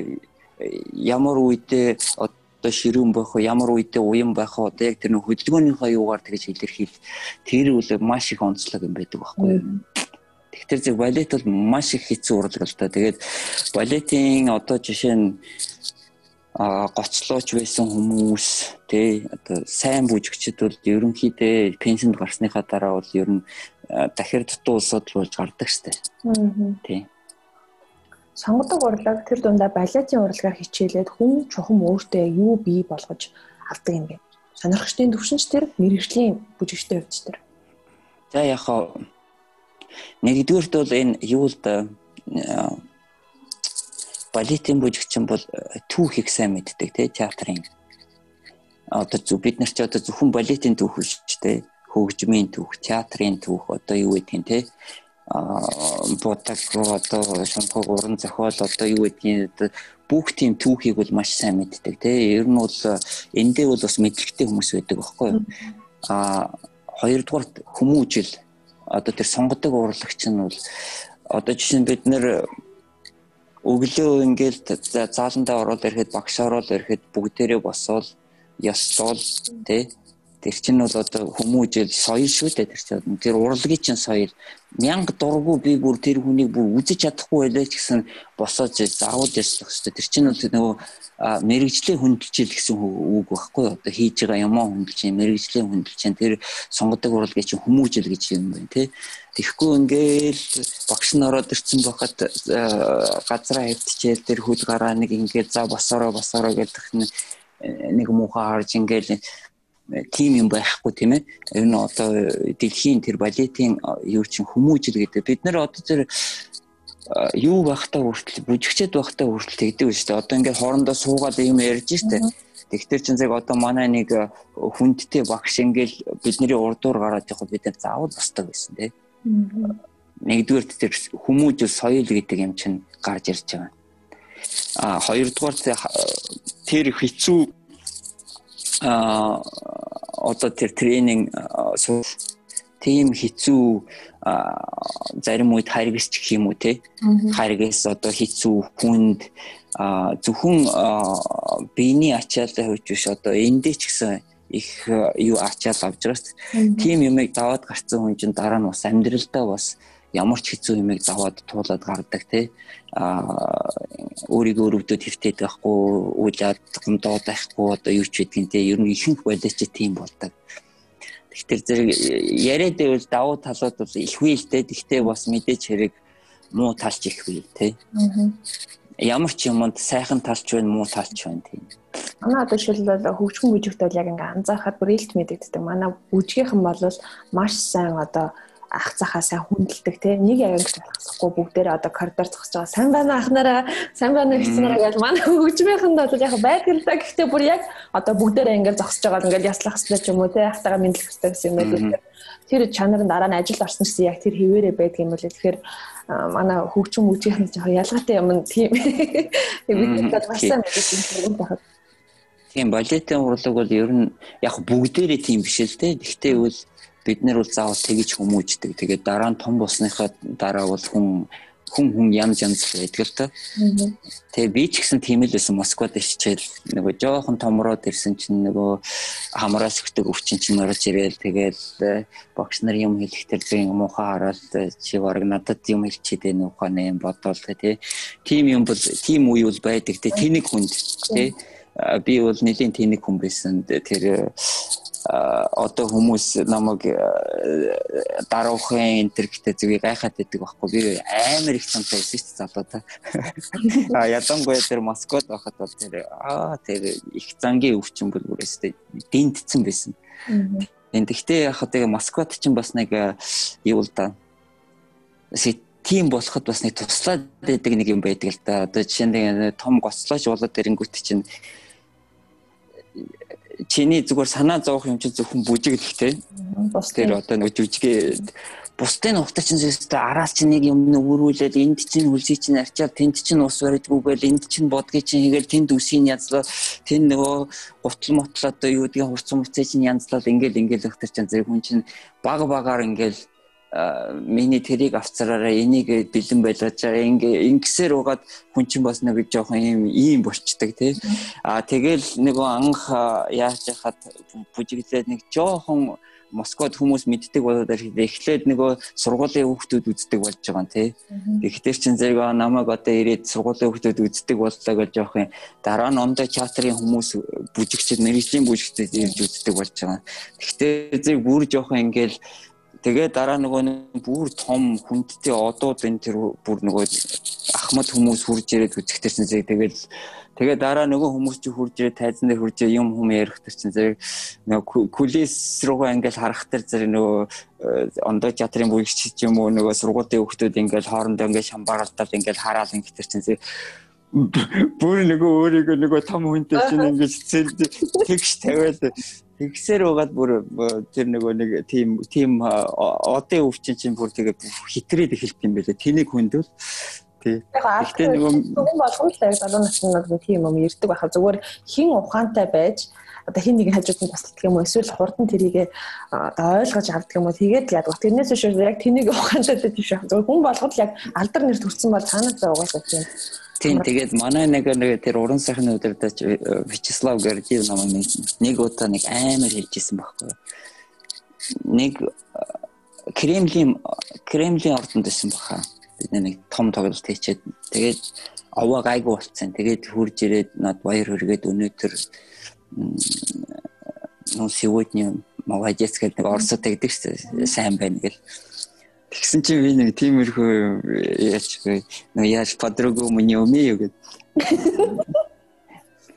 ямар үедээ одоо ширүүн байх уу ямар үедээ уян байх уу одоо яг тэр нөх хөдөлгөөнийхөө юугаар тэгж илэрхийл тэр үл маш их онцлог юм байдаг байхгүй юу Тэгэхээр зөв балет бол маш их хэцүү урлаг л та. Тэгээд балетын одоо жишээ нь а гоцлооч байсан хүмүүс тий одоо сайн бүжигчд бол ерөнхийдөө пенсинд гарсныхаа дараа бол ер нь дахир дутуу улсууд болж гардаг штэ. Тий. Сонгодог урлаг тэр дундаа балетын урлагаар хичээлээд хүн чухам өөртөө юу бий болгож авдаг юм бэ? Сонирхчдын төвшинч тэр мэрэгжлийн бүжигчтэй хувьд тэр. За яг нэгдүгээрт бол энэ юу л да балетын бүжигчин бол э, түүх их сайн мэддэг тий театрын. Одоо зөв бид нар ч одоо зөвхөн балетын түүх биш тий хөгжмийн түүх театрын түүх одоо юу гэдгийг тий а бодог одоо шампог уран зохиол одоо юу гэдгийг бүх тийм түүхийг бол маш сайн мэддэг тий ер нь бол э, эндээ бол бас мэдлэгтэй хүмүүс байдаг байхгүй юу? А хоёрдугаар хүмүүжил одоо тэр сонгодог урлагч нь бол одоо жишээ нь бид нэр өглөө ингээл зааландаа ороод ирэхэд багш ороод ирэхэд бүгдээрээ босоод ёслол тий Тэр чинь бол одоо хүмүүжил соёл шүү дээ тэр чинь. Тэр урлагийн чинь соёл. Мянга дургу би бүр тэр хүнийг бүр үзэж чадахгүй байлаа ч гэсэн босоод заавал яслах хэрэгтэй. Тэр чинь бол нөгөө мэрэгжлийн хүндэлжил гэсэн үг байхгүй одоо хийж байгаа юмаа хүндэлж, мэрэгжлийн хүндэлж тэр сонгодог урлагийн чинь хүмүүжил гэж юм байна тий. Тэгэхгүй ингээл багш нь ороод ирсэн бахад газараа хөвтчээл тэр хөл гараа нэг ингээд за босороо босороо гэдэг нэг муухай харж ингээл тим юм байхгүй тийм ээ. Ер нь одоо дэлхийн тэр балетын юу чин хүмүүжил гэдэг. Бид нар одоо тэр юу байхтаа хүртэл бүжигчэд байхтаа хүртэл тэгдэг шүү дээ. Одоо ингээд хоорондоо суугаад юм ярьж штэ. Тэгтэр чин зэрэг одоо манай нэг хүндтэй багш ингээл бидний урдуур гараад явах бид нар заавал босдог байсан тий. Нэгдүгээр тэр хүмүүжил соёл гэдэг юм чинь гарч ирж байгаа. А хоёрдугаар тэр хэцүү а одоо тэр тренинг тийм хэцүү зарим үед харгас ч гэх юм уу те? Харгас одоо хэцүү хүнд зөвхөн биений ачааллаа хөвч биш одоо эндээ ч гэсэн их юу ачаал авч байгаа шүү дээ. Тийм юмыг даваад гарцсан хүн чинь дараа нь бас амьдралдаа бас ямар ч хэцүү юмыг даваад туулаад гардаг а өөрийгөө өрөвдөд хэвтээд байхгүй уулаад гомдоод байхгүй одоо юу ч гэдгийг тий ер нь ихэнх байлаач тийм болдог Тэгэхээр зэрэг яриад байвал давуу талууд бол ихгүй л дээ. Гэхдээ бас мэдээж хэрэг муу талч ихгүй тий. Ямар ч юмд сайхан талч байна, муу талч байна тийм. Манай одоо жишээлбэл хөгжмөн бүжигт бол яг ингээ анзаархад бүр илт мэдэгддэг. Манай бүжгийнхэн бол маш сайн одоо ах цахаа сайн хүндэлдэг те. Нэг аянгч болохгүй бүгдээрээ одоо коридор зогсож байгаа. Сайн байна ахнараа. Сайн байна гэснээр гэж манай хөгжмийнхэнд бол яг байдаг л да гэхдээ бүр яг одоо бүгдээрээ ингээд зогсож байгаа ингээд яслах хэрэгтэй ч юм уу те. Ахтайгаа мэдлэх хэрэгтэй гэсэн юм байдаг тэр чанарын дараа нь ажил орсон гэсэн яг тэр хിവэрэ байдаг юм бол тэгэхээр манай хөгжим үжийнхэн жоохон ялгаатай юм тийм. Бид нар маш сайн мэддэг юм байна. Тийм балетын урлаг бол ер нь яг бүгдээрээ тийм биш л те. Гэхдээ бол бид нар бол заавал тэгж хүмүүждэг. Тэгээд дараа нь том болсныхаа дараа бол хүн хүн хүн янз янз байдаг л та. Тэгээ би ч гэсэн тийм л байсан Москвад иччихэл нөгөө жоохон томроод ирсэн чинь нөгөө хамраас өгдөг өвчин чинь орж ирээл тэгээд э, багш нар юм хэлэх тэр зэн муухай хараад э, чи бараг надад юм хэлчихэд энэ ухааны юм бодоол тий. Тим юм бол тим үе бол байдаг тий. Тэнэг хүнд тий. Би бол нэлийн тэнэг хүн байсан. Тэр одоо хүмүүс намайг даруухан энтер гэдэг зүгийг гайхаад байдаг байхгүй. Би амар их цантай байсан шүү дээ залуудаа а ядангуяа тэр Москвад байхад бол тэр аа тэр их зангийн өвчин бол бүрээстэй дэнтцэн байсан. Энэ гэхдээ яг тэгээ Москвад ч бас нэг юу л да. Тийм болоход бас нэг туслаад байдаг нэг юм байдаг л да. Одоо жишээ нь том гоцлооч болоод ирэнгүүт чинь чиний зүгээр санаа зовох юм чинь зөвхөн бүжиглэхтэй. Бус тэр одоо нэг жүжигээ бусдын ухтаа чинь зөвхөн араас чинь нэг юм өрүүлээд энд чинь хүлсий чинь арчаад тэнд чинь ус барьдгүйгээл энд чинь бодгийг чинь хийгээл тэнд үсийн язлаа тэнд нөгөө гутал мотл одоо юу гэдгийг хурцсан мөцөө чинь янзлал ингээл ингээл өгтөр чинь зэрэг хүн чинь баг багаар ингээл миний тэрийг авцараараа энийг бэлэн байлгаачаа ингээ ингэсээр угаад хүн чинь бас нэг жоохон ийм ийм болчдаг тий. А тэгэл нөгөө анх яаж яхад бүжиглээд нэг жоохон Москвад хүмүүс мэддэг болоод эхлээд нөгөө сургуулийн хүүхдүүд үздэг болж байгаа юм тий. Тэгэхээр чин зэрэг намайг одоо ирээд сургуулийн хүүхдүүд үздэг боллоо гэж жоох юм. Дараа нь ондоо театрын хүмүүс бүжигчд, мэрэгжлийн бүжигчд ирж үздэг болж байгаа. Тэгэхээр зэрэг бүр жоохон ингээл тэгээ дараа нөгөө бүр том хүндтэй одууд энэ тэр бүр нөгөө ахмад хүмүүс хурж ирээд үзэхтэрсэн зэрэг тэгэл Тэгээ дараа нөгөө хүмүүс чи хурж ирээ тайзан дээр хурж юм хүм ярих төр чинь зэрэг нөгөө кулис руугаа ингээл харах төр зэрэг нөгөө э, ондоо театрын бүлэгч ч юм уу нөгөө сургуулийн хүүхдүүд ингээл хоорондоо ингээл шамбаарлаад ингээл хараал чинь зэрэг. Бүр нөгөө өөрийгөө нөгөө том хүнтэй чинь ингэж тэгш тавиад тэгсээр угаад бүр тэр нөгөө нэг тийм тийм одын өвчин чинь бүр тэгээ хитрээд эхэлт юм байлаа. Тэнийг хүндвэл Тий. Гэхдээ нөгөө хүн болгоно л залуу насны нэг тийм юм ярьдаг байхаа зүгээр хин ухаантай байж одоо хин нэг хажууд нь тусалдаг юм уу эсвэл хурдан тэрийг ойлгож авдаг юм уу тэгээд яг тэрнээс биш яг тэнийг ухаантай байж биш зүгээр хүн болгоод яг алдар нэр төрсэн бол цаанаасаа угаасаа тийм Тийм тэгээд манай нэг нэг тэр уран сайхны удирдаач э, Вячеслав Гордиев намайг нэг удаа нэг амар хэлжсэн байхгүй. Нэг э, Кремлийн Кремлийн ордонд байсан баха бид нэг том тоглолт хийчихэд тэгээд овоо гайгүй болцсон. Тэгээд хурж ирээд над баяр хүргээд өнөөдөр ну сегодня молодец гэдэг нэг орсоо тэгдэг шүү сайн байна гэл. Тэгсэн чинь би нэг тиймэрхүү вэ? Ну яаж подругу мне умею гэд.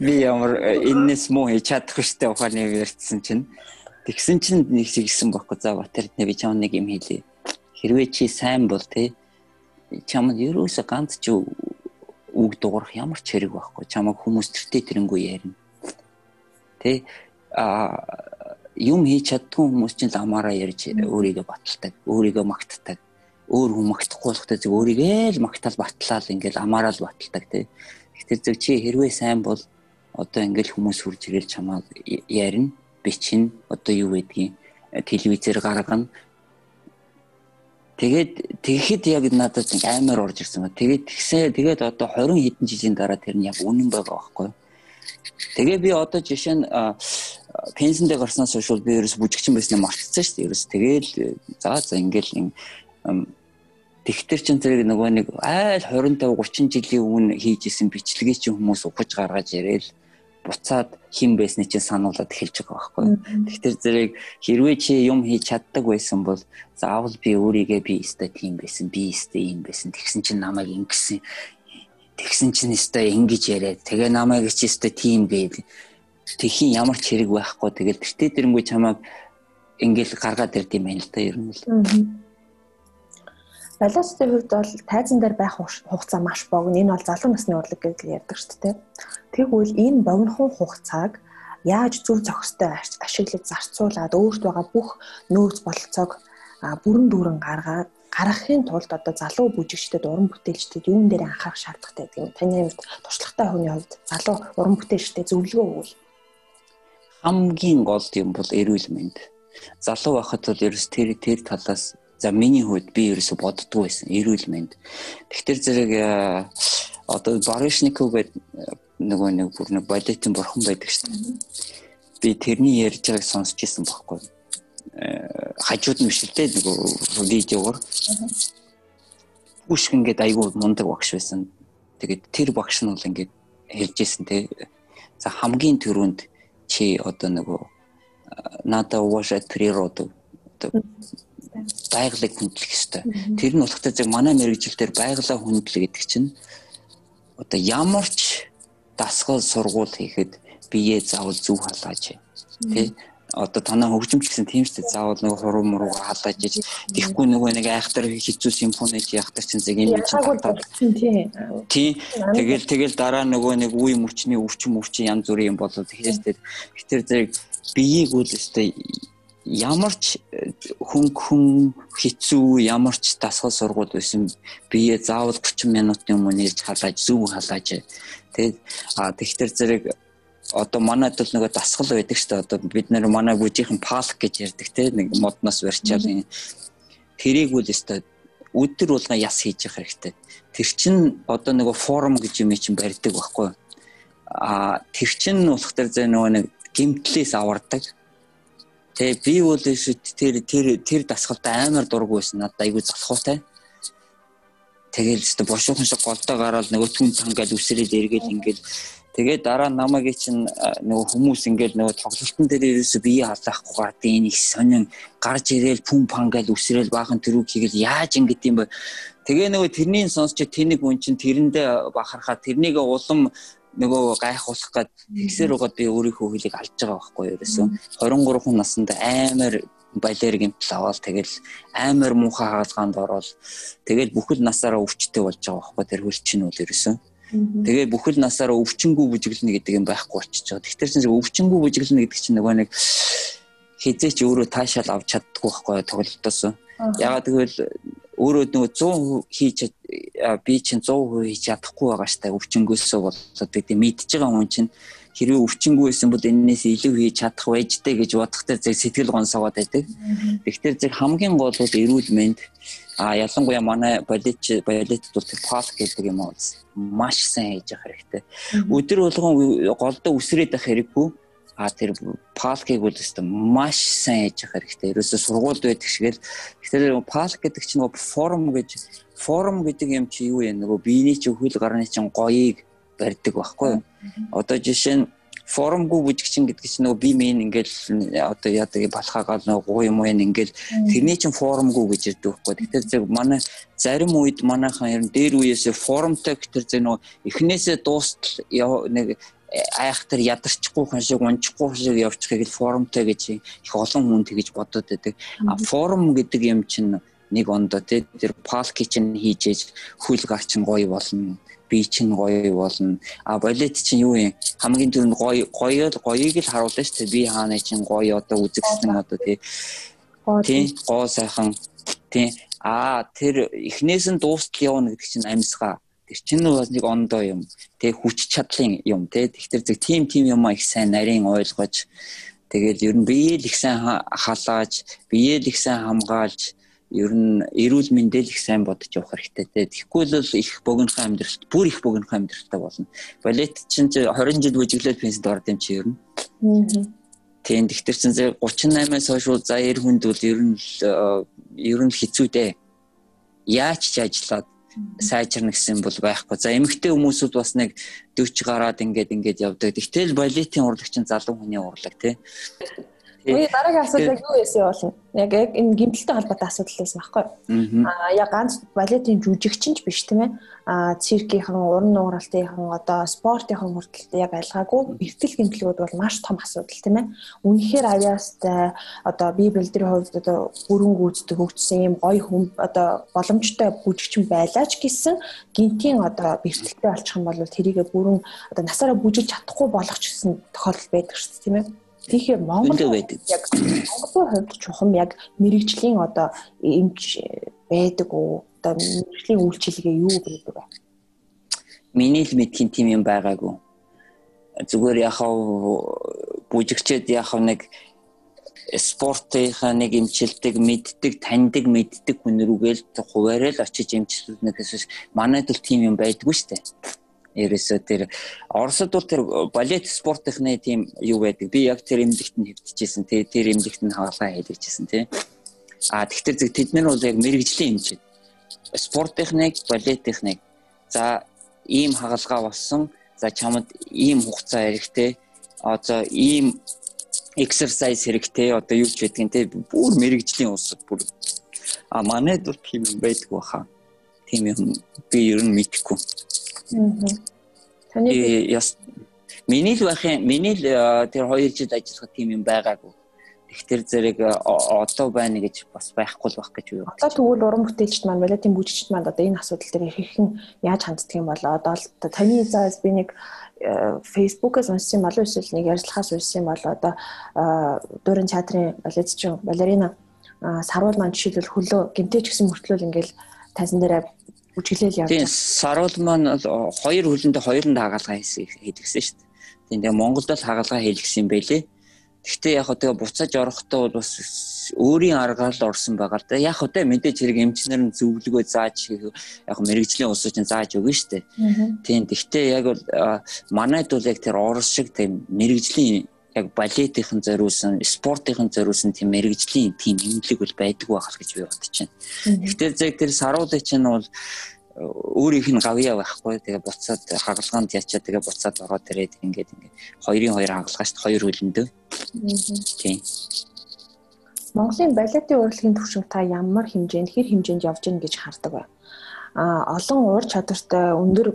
Би ямар энэс муу хийж чадах штэ ухааны ярьсан чинь тэгсэн чинь нэг сэгсэн байхгүй за батэр би чам нэг юм хэлээ. Хэрвээ чи сайн бол тий чамд ерөөсө ганц ч үг дуурах ямар ч хэрэг байхгүй. Чамаг хүмүүс тэртээ тэрнгүү ярина. Тэ а юм хийж чаддгүй хүмүүс чинь ламаараа ярьж өөрийгөө баталдаг, өөрийгөө магтдаг. Өөр хүн магтахгүй болохтой зөв өөрийгөө л магтаал батлаад ингээл амаараа л баталдаг тий. Тэгэхээр зөв чи хэрвээ сайн бол одоо ингээл хүмүүс хурж ирэл чамаа ярина, бичин одоо юу гэдгийг телевизээр гаргана Тэгээд тэгэхэд яг надад амар орж ирсэн ба. Тэгээд тэгсээ тэгээд одоо 20 хэдэн жилийн дараа тэр нь яг үнэн байгаа байхгүй. Тэгээ би одоо жишээ нь пенсэндээ гарснаас хойш би ерөөс бүжигчин байснаа мартцсан шүү дээ. Ерөөс тэгээл за за ингээл Тэгтэр чин зэрэг нөгөө нэг айл 25 30 жилийн өмнө хийж исэн бичлэгийг чинь хүмүүс ухаж гаргаж ирээл буцаад хин байсны чинь сануулад эхэлж байгаа байхгүй. Тэгэхээр зэрэг хэрвээ чи юм хийж чаддаг байсан бол заавал би өөрийгөө би өстой тийм байсан, би өстой юм байсан. Тэгсэн чинь намайг ингэсэн. Тэгсэн чинь өстой ингэж яриад тэгээ намайг чи өстой тийм гээл. Тэхийн ямар ч хэрэг байхгүй. Тэгэл тэртээ тэрнгүү чамайг ингээл гаргаад ирд юм байна л да ер нь л. Балиасны хувьд бол тайзан дээр байх хугацаа маш богино. Энэ бол залуу насны урлаг гэж ярьдаг шүү дээ. Тэгвэл энэ богинохон хугацааг яаж зөв зохистой ашиглаж зарцуулаад өөрт байгаа бүх нөөц бололцоог бүрэн дүүрэн гаргаад гаргахын тулд одоо залуу бүжигчдэд уран бүтээлчдэд юун дээр анхаарах шаардлагатай гэдэг юм. Таны хувьд туршлагатай хүний хувьд залуу уран бүтээлчдэд зөвлөгөө өгвөл хамгийн гол юм бол эрүүл мэнд. Залуу байхад бол ерөөс тэр тэр талаас За миний хувьд би ерөөсө боддгоо байсан эрүүл мэнд. Тэгтэр зэрэг э, одоо Барышников гэдэг нөгөө нэг бүр нэг балетын бурхан байдаг шүү дээ. Би тэрний ярьж байгааг сонсч ирсэн байхгүй. Э, хажууд нь биш л дээ нөгөө видеогоор. Бүшг ингээд айгүй мундаг багш байсан. Тэгээд тэр багш нь бол ингээд хэлж ирсэн те. За хамгийн түрүүнд чи одоо нөгөө надад уважать природу байгалыг хүндлэх ёстой. Тэр нь болохтой зэрэг манай мэрэгжилтээр байгалаа хүндлэх гэдэг чинь одоо ямар ч дасгал сургууль хийхэд бие заавал зүв халааж тий одоо танаа хөгжимч гэсэн тийм шүү дээ. Заавал нэг хуруу муруу халааж иж тэгэхгүй нөгөө нэг айхтар хизүү симфони яхтар чинь зэг юм чинь тий. Тэгэл тэгэл дараа нөгөө нэг үе мөчний өвчин өвчин янз бүрийн юм болоо тэгэхээр тэр зэрэг биеийг үл өстэй ямар ч э, хүн хүн хэцүү ямар ч дасгал сургууль байсан бие заавал 30 минутын өмнө нээж халааж зүв халааж. Тэгээд а тэгтэр зэрэг одоо манайд бол нөгөө дасгал байдаг шүү дээ одоо бид нэр манай бүжийнхэн палк гэж ярьдаг те нэг модноос барьчаал тэрийг үл өстой өдөр болгон яс хийж явах хэрэгтэй. Тэр чин одоо нөгөө форум гэж юм чинь барьдаг байхгүй. А тэр чин болохоор зэ нөгөө нэг гимтлээс авардаг. Тэгээ би бол тэр тэр тэр дасгалтай амар дургу байсан. Надад айгүй залхуутай. Тэгэл өстө бошуухан шиг голдоо гараад нөгөө түн тангаал үсрээд эргээл ингээл тэгээ дараа намайг чинь нөгөө хүмүүс ингээл нөгөө тоглолтын дээр ерөөсө бие халаахгүй гардыг энэ их сонин гарч ирээл пүм пангаал үсрээл баахан тэрүүг хийгээл яаж ингэт юм бэ? Тэгээ нөгөө тэрний сонсч тэнэг үн чинь тэрэндээ бахархаа тэрнийг улам нөгөө гайхуулах гээд тэгсэр угаад би өөрийнхөө хөлийг алж байгаа байхгүй юу ерөөсөө 23 наснд амар балер гимтэл аваад тэгэл амар муухай хаалгаанд ороод тэгэл бүхэл насаараа өвчтэй болж байгаа байхгүй тэр хөлчнүүд ерөөсөө тэгээ бүхэл насаараа өвчнгүү бүжиглэнэ гэдэг юм байхгүй болчихж байгаа. Тэгэхээр чинь өвчнгүү бүжиглэнэ гэдэг чинь нөгөө нэг хизээч өөрөө таашаал авч чаддгүй байхгүй тоглолтоос. Ягаад гэвэл өөрөө нөгөө 100% хийж би чинь 100% хийж чадахгүй байгаа штэ өвчнгөөсөө болоод гэдэг мэдж байгаа хүн чинь хэрвээ өвчнгөө байсан бол энээс илүү хийж чадах байжтэй гэж бодохтой зэрэг сэтгэл гонсоогоод байдаг. Тэгэхээр зэрэг хамгийн гол бол эрүүл мэнд а ялангуяа манай балет балет бол пас гэдэг юм уу маш сайн хийж явах хэрэгтэй. Өдөр болгон голдоо үсрээд байх хэрэггүй А тэр палкийг бол өстө маш сайн хийж явах хэрэгтэй. Ерөөсө сургуульд байдаг шиг л. Тэгэхээр палк гэдэг чинь нөгөө форм гэж форм гэдэг юм чи юу юм нөгөө биений чи хөл гарны чинь гоёыг барьдаг байхгүй юу? Одоо жишээ нь формгүй бүжигчин гэдэг чинь нөгөө би минь ингээл одоо яадаг балхаагаал нөгөө гоо юм уу ингээл тэрний чинь формгүй гэж ярьдаг байхгүй. Тэгэхээр зөв манай зарим үед манайхан ер нь дээр үеэсээ формтой гэтэр зөв нөгөө эхнээсээ дуустал нэг айхтар ядарчихгүй хүн шиг унчихгүй шиг явчихыг л форумтай гэж их олон хүн тэгж бодоод байдаг. А форум гэдэг юм чинь нэг ондоо тий тэр палки чинь хийжээж хөл гарчин гоё болно би чинь гоё болно. А балет чинь юу юм? Хамгийн түрүүнд гоё гоё гоёыг л харуулна шүү дээ. Би хаана чинь гоё одоо үзэгсэн одоо тий. Тий гоо сайхан. Тий. А тэр эхнээс нь дуустал явна гэдэг чинь амьсгаа. Тэр чинь бас нэг ондоо юм. Тэг хүч чадлын юм те. Тэгэхээр зөв тим тим юм их сайн нарийн ойлгож. Тэгээд ер нь биеэл их сайн халааж, биеэл их сайн хамгаалж ер нь эрүүл мэндэл их сайн бодож явах хэрэгтэй те. Тэгэхгүй л их богинохон амьдралт, бүр их богинохон амьдралтай болно. Балет чинь 20 жил бүжиглээд пенсид орд юм чи ер нь. Тийм тэгэхээр чинь 38-аас хойш за 90 хүнд бол ер нь ер нь хэцүү дээ. Яаж ч ажиллаад сайжирна гэсэн бол байхгүй. За эмэгтэй хүмүүсүүд бас нэг 40 гараад ингээд ингээд явдаг. Тэгтэл балетын урлаг чинь залуу хүний урлаг тий. Үгүй дараагийн асуудал яг юу байсан болно? Яг яг энэ гимтэлтэй холбоотой асуудал байсан байхгүй юу? Аа яг ганц балетын жүжигчин ч биш тийм ээ. Аа циркийнхэн, уран нууралтынхан одоо спортынхан хүртэл яг айлгаагүй бэртэл гимтлүүд бол маш том асуудал тийм ээ. Үнэхээр авьяастай одоо бие бэлдрийн хувьд одоо бүрэн гүйцэтгэх хөгжсөн юм гоё хүм одоо боломжтой бүжигчин байлаач гэсэн гинтийн одоо бэртэлтэй болчих юм бол тэрийгэ бүрэн одоо насаараа бүжиж чадахгүй болгоч гэсэн тохиолдол байдаг шүү дээ тийм ээ Тэгэхээр Монгол. Яг Монголын хувьд чухам яг мэрэгжлийн одоо эмч байдаг уу? Одоо мэрэгжлийн үйлчилгээ юу гэдэг вэ? Миний л мэдхийн тим юм байгаагүй. Зүгээр яхав бүжигчээд яхав нэг спортынхаа нэг эмчилдэг, мэддэг, таньдаг, мэддэг хүн рүүгээл хуваарай л очиж эмчилдэг гэсэн манайд л тим юм байдгүй шүү дээ ерөөсөө тэр Оросд бол тэр балет спортынхны тийм юу байдаг. Би яг тэр эмнэлэгт нь хэвтчихсэн. Тэр тэр эмнэлэгт нь хаалгаа хийлгэжсэн тий. А тэгтэр зөв тэд нар бол яг мэрэгжлийн эмчид. Спортынхныг, балетынхныг. За ийм хагалгаа болсон. За чамд ийм хугацаа хэрэгтэй. Одоо ийм exercise хэрэгтэй. Одоо юу ч байдгийг тий. Бүр мэрэгжлийн усад бүр. А манайд бол тийм юм байдгүй хаа. Тийм юм би ер нь мэдэхгүй. Таны яс миний л байхын миний л э, тэр 2 жил ажиллах тийм юм байгаагүй. Тэгтэр зэрэг э, одоо байна гэж бас байхгүй л байх гэж юу. Одоо тэгвэл уран бүтээлчд маань балетын бүжигчд маань одоо энэ асуудал дээр хэрхэн яаж ханддаг юм болоо одоо таны заас би нэг э, фейсбુકээс уншсан болов эсвэл нэг ярилцлагаас уншсан болоо одоо дуурин театрын балетчин балерина саруул маань жишээлбэл хөлөө гинтэж гэсэн мөртлөөл ингээл тайзан дээр үжиглэл явж. Тийм саруул маань хоёр хөлөндөө хоёрын хагалгаа хийсэн хийдгсэн шүү дээ. Тийм тэгээ Монголд л хагалгаа хийлгсэн юм байлээ. Гэхдээ яг хөө тэгээ буцааж орохдоо бол бас өөрийн аргаар л орсон байгаа л да. Яг хөтэ мэдээж хэрэг эмчнэр нь зөвлөгөө зааж яг мэрэгжлийн улсууд чинь зааж өгнө дээ. Тийм. Гэхдээ яг бол манайд бол яг тэр орос шиг тийм мэрэгжлийн яг балетийнхэн зориулсан, спортынхэн зориулсан тийм мэрэгжлийн тийм эмнэлэг бол байдаг байх гэж би бодож байна. Гэхдээ зэрэг тэр саруудын чинь бол өөрийнх нь гавьяа байхгүй тэгээ буцаад хагалгаанд ячаа тэгээ буцаад ороод ирээд ингээд ингээд хоёрын хоёр хагалгаа шүү дээ хоёр хөлөндөө. Тийм. Монголын балетын урлагийн төвшинг та ямар хэмжээнд хэр хэмжээнд явж гин гэж хардаг вэ? Олон уур чадвартай өндөр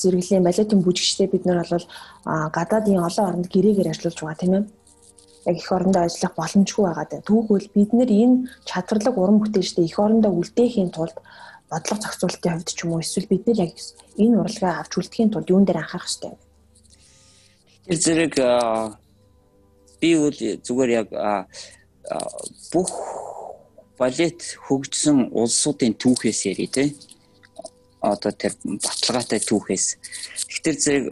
зэрэглэлийн балетын бүжигчтэй бид нар бол гадаадын олон оронд гэрээгээр ажиллаж байгаа тийм ээ яг их орондоо ажиллах боломжгүй байгаа. Түүхвэл бид нэр энэ чадварлаг уран бүтээлчдээ их орондоо үлдээхийн тулд бодлого зохицуулалтын хувьд ч юм уу эсвэл бид нар яг энэ урлагаа авч үлдэхийн тулд юун дээр анхаарах хэрэгтэй вэ? Тэр зэрэг би бол зүгээр яг бүх балет хөгжсөн улсуудын түүхээс яри тэ одоо тэр баталгаатай түүхээс тэгэхээр зэрэг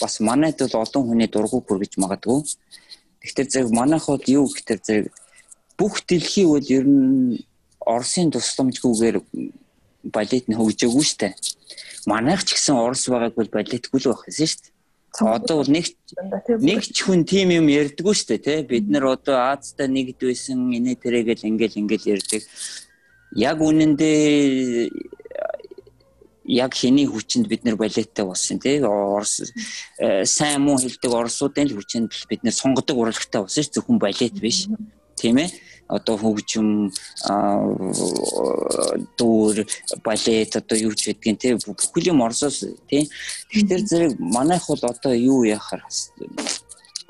бас манайд бол олон хүний дургуй бүргэж магадгүй тэгэхээр зэрэг манайх бол юу гэхээр зэрэг бүх дэлхий бол ер нь Оросын тусламжгүйгээр балет нь хөгжөөгүй штэ. Манайх ч гэсэн Орос байгааг бол балетгүй л байх гэсэн штэ. Одоо бол нэг нэг ч хүн тим юм ярьдггүй штэ тий. Бид нар одоо Азтай нэгд байсан инээ тэрэгээл ингээл ингээл ярьдаг. Яг үнэндээ яг хэний хүчинд бид нар балеттай болсон тий Орос э, сайн муу хэлдэг орсуудын л хүчинд бид нар сонгодог урлагтай болсон ш зөвхөн балет биш тийм ээ. Одоо хөгжим дүүр балет одоо юу ч гэдгийг те бүхэл юм орсоос тий Тэгэхээр зэрэг манайх бол одоо юу яхаар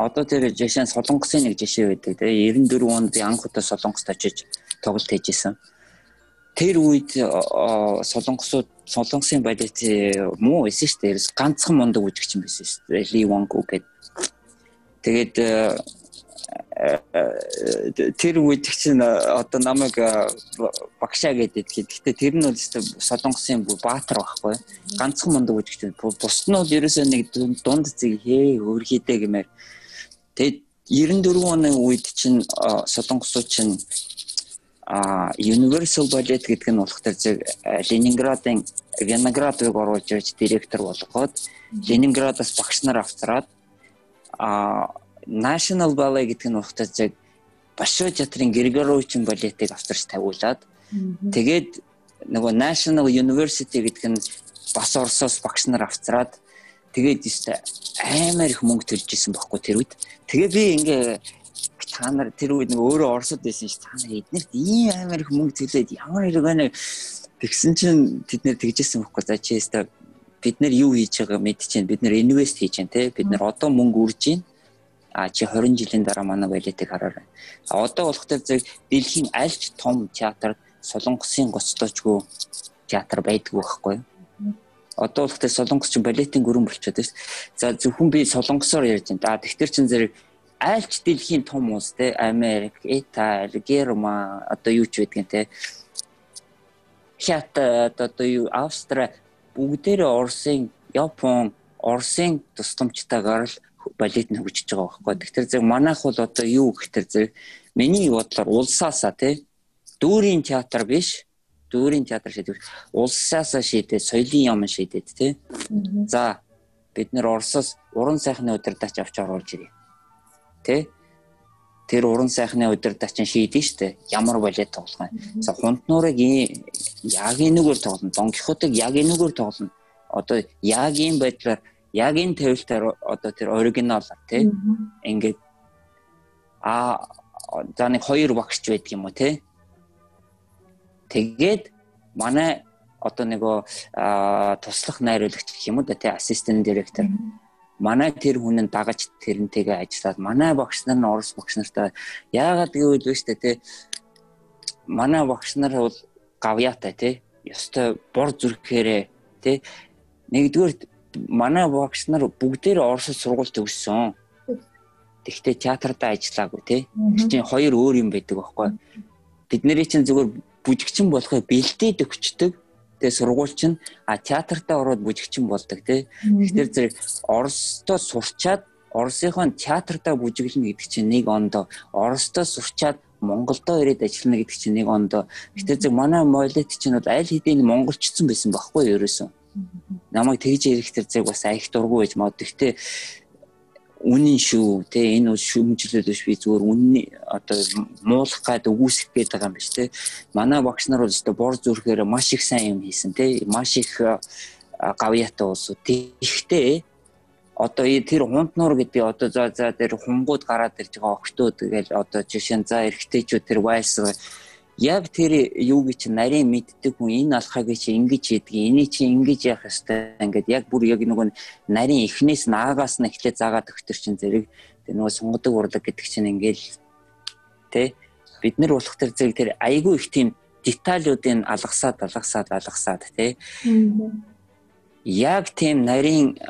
одоо тэр жишээ нь солонгосын нэг жишээ байдаг те 94 онд би анх удаа солонгост очиж тоглолт хийжсэн. Тэр үед солонгосууд солонгосын балет муу байсан шүү дээ. Ганцхан мундаг үжигч юм байсан шүү дээ. Ли Вонг гэдэг тэгээд тэр үед чинь одоо намайг багшаа гэдэг. Гэхдээ тэр нь бол солонгосын баатар байхгүй. Ганцхан мундаг үжигч. Бусд нь бол ерөөсөө нэг дунд зэг хээ өөрхийдээ гэмээр. Тэгээд 94 оны үед чинь солонгосууд чинь а Universal Ballet гэдэг нь болох зэрэг Ленинградын Виноградыг оруулж ирж директор болгоод Ленинградаас багш нар авчраад а National Ballet гэдэг нь ухтаа яг Башо театрын Григоровичийн балетыг авчирч тавиулаад тэгээд нөгөө National University гэдэг нь бас Оросоос багш нар авчраад тэгээд өстой аймаар их мөнгө төлж исэн байхгүй тэр үед. Тэгээ би ингээ та нар тэр үед нэг өөрөө Оросод байсан ш та нар эднэрт ийм аймаар их мөнгө төлөөд ямар хэрэг байна? Тэгсэн чинь тэд нэр тэгжсэн байхгүй за чи өстой бид нар юу хийж байгаа мэдчихээн бид нар инвест хийж байна те бид нар одоо мөнгө үрж байна а чи 20 жилийн дараа манай балетыг хараарай. А одоо болох тэр зэрэг дэлхийн альч том театрт солонгосын гоцлоочгүй театр байдгүй байхгүй юу? Одоо болох тэр солонгос чинь балетын гүрэн болчиход байна шүү. За зөвхөн би солонгосоор ярьж байна. А тэгтэр чин зэрэг альч дэлхийн том улс те Америк, Итали, Герман одоо юу ч байдгийн те Хятад одоо юу Австри бүгдээрээ Оросын, Япон, Оросын тусламжтайгаар л балет нь хөгжиж байгаа байхгүй. Тэгэхээр зэрэг манайх бол одоо юу гэхээр зэрэг миний бодлоор улсаасаа тий дүүрийн театр биш дүүрийн театр шийдвэр улсаасаа шийдээд соёлын юм шийдээд тий. За бид нэр Оросоос уран сайхны удирдаач авч оруулж ирье. Тэ? Тэр уран сайхны удирдаач нь шийдэн штэ. Ямар балет тоглох юм. За хунтнуурыг яг энэгээр тоглоно. Дон Кихотыг яг энэгээр тоглоно. Одоо яг ийм байдлаар яг энэ тавилтаар одоо тэр оригиналаар тий? Ингээд а за нэг хоёр багш байдаг юм уу тий? Тэгээд манай одоо нөгөө туслах найруулагч гэх юм уу да тий? Ассистент директор манай тэр хүнэн дагаж тэрнтэйгээ ажиллаад манай багш нар нь орос багш нартай яагаад гэвэл вэ штэ тий? Манай багш нар бол гавьяатай тий? Ёстой бор зүрхээрээ тий? Нэгдүгээр манай багш нар бүгдээр Оросд сургууль төгссөн. Тэгвэл театрда ажиллаагүй тий. Тэр чинь хоёр өөр юм байдаг байхгүй. Бидний чинь зүгээр бүжигчин болохыг бэлдээд өгчдөг. Тэгээ сургууль чинь а театртаа ороод бүжигчин болдог тий. Тэгэхээр зэрэг Оросдоо сурчаад Оросынхон театртаа бүжиглэнэ гэдэг чинь нэг ондоо Оростоо сурчаад Монголдо ирээд ажиллана гэдэг чинь нэг ондоо. Гэтэ зөв манай молет чинь бол аль хэдийн монголчсон байсан байхгүй юу ерөөсөн. Намайг тэгж ярих тэр зэрэг бас айх дургүй байж мод. Гэтэ үнэн шүү те энэ шүмжлэл биш би зүгээр үнний одоо муулах гад үгүйсэх гээд байгаа юм биш те манай багш нар бол өстой бор зүрхээр маш их сайн юм хийсэн те маш их гавьяатай улсууд тэгхтээ одоо тэр хунтнуур гэдэг одоо за за тэр хунгууд гараад ирж байгаа октод тэгэл одоо жишээ нь за эргэжтэйчүүд тэр вайс яг тэр юу гэж нарийн мэддэг хүн энэ алхагийг чи ингэж хийдэг энийг чи ингэж яах ёстой ингээд яг бүр яг нөгөө нарийн эхнээс наагаас нь эхлээ заагаад өгтөр чин зэрэг тэр нөгөө сонгодог урлаг гэдэг чинь ингээл тэ бид нар болох тэр зэрэг тэр айгүй их тийм деталлуудыг алгасаад алгасаад алгасаад тэ. Яг тийм нарийн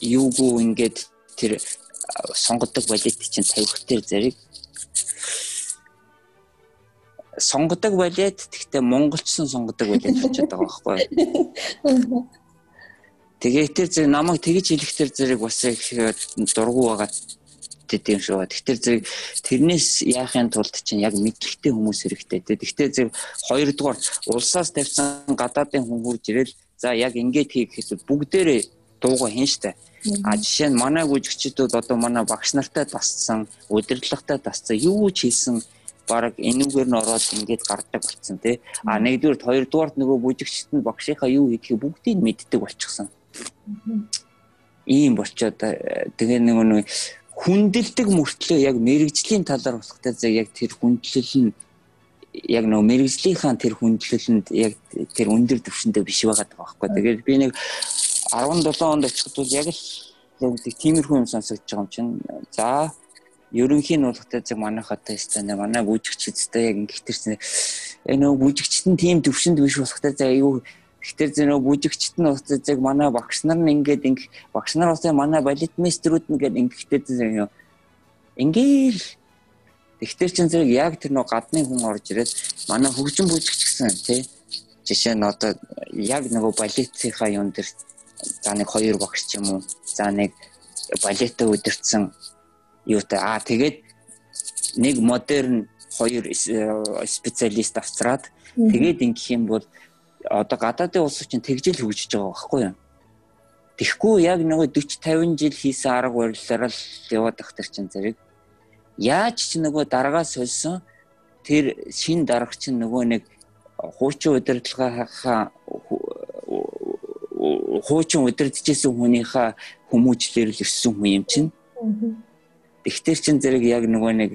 юугүй ингээд тэр сонгодог балет чинь тавих тэр зэрэг сонгодог балет гэхдээ монголчсон сонгодог балет болчиход байгаа байхгүй. Тэгээд тэр зэрэг намайг тэгж хэлэх тэр зэрэг бас их дургу байгаа тийм шүү. Тэгэхээр зэрэг тэрнээс яахын тулд чинь яг мэдлэгтэй хүмүүс хэрэгтэй. Тэгэхээр зэрэг хоёрдугаар улсаас тавьсан гадаадын хурж ирэл за яг ингэж хийх гэсэн бүгдээрээ дууга хийн штэ. А жишээ нь манай гүйжигчдүүд одоо манай багш нартай тасцсан, удирдлагатай тасцсан, юу ч хийсэн баг энүүгээр нь ороод ингээд гардаг болсон тий. А нэгдүгээр хоёрдугаарт нөгөө бүжигчт нь багшийнхаа юу хийдгийг бүгдийг мэддэг болчихсон. Ийм болчоод э, тэгээ нөгөө нэг хүндэлдэг мөртлөө яг мэрэгжлийн талаар болохтой зэрэг яг тэр хүндлэл нь яг нөгөө мэрэгжлийнхаа тэр хүндлэлэнд яг тэр өндөр түвшиндээ биш байгаа байхгүй. Тэгээд би нэг 17 онд очиход бол яг л тиймэрхүү юм сонсогдож байгаа юм чинь. За ерөнхийн болготой зэрэг манайх одоо стана манай бүжигчдтэй яг ингэхтэрсэн энэ нөгөө бүжигчт нь тийм төвшөнд биш болохтой за аюу Гэхдээ зэ нөгөө бүжигчт нь уцаа зэрэг манай багш нар нь ингээд ингэ багш нар уцаа манай балет мастеруд нь ингээд ингэхтэй зэрэг ингээл. Тэгтэр чин зэрэг яг тэр нөгөө гадны хүн орж ирээд манай хөгжин бүжигч гэсэн тий жишээ нь одоо яг нөгөө балетийнхаа юм дээр за нэг хоёр багш ч юм уу за нэг балетаа удирдсан юутай? Аа тэгээд нэг модерн хоёр э, специалист авцраад тэгээд ингэх юм бол одоо гадаадын улс чинь тэгжэл хөгжиж байгаа байхгүй юу? Тэгэхгүй яг нөгөө 40 50 жил хийсэн арга барилаар л яваад ах тэр чинь зэрэг. Яаж ч нөгөө дараагаас сольсон тэр шин дарга чинь нөгөө нэг хуучин удирдлагынхаа хуучин удирдахжсэн хүнийхээ хүмүүжлэр л өссөн хүн юм чинь Тэгтэр чин зэрэг яг нөгөө нэг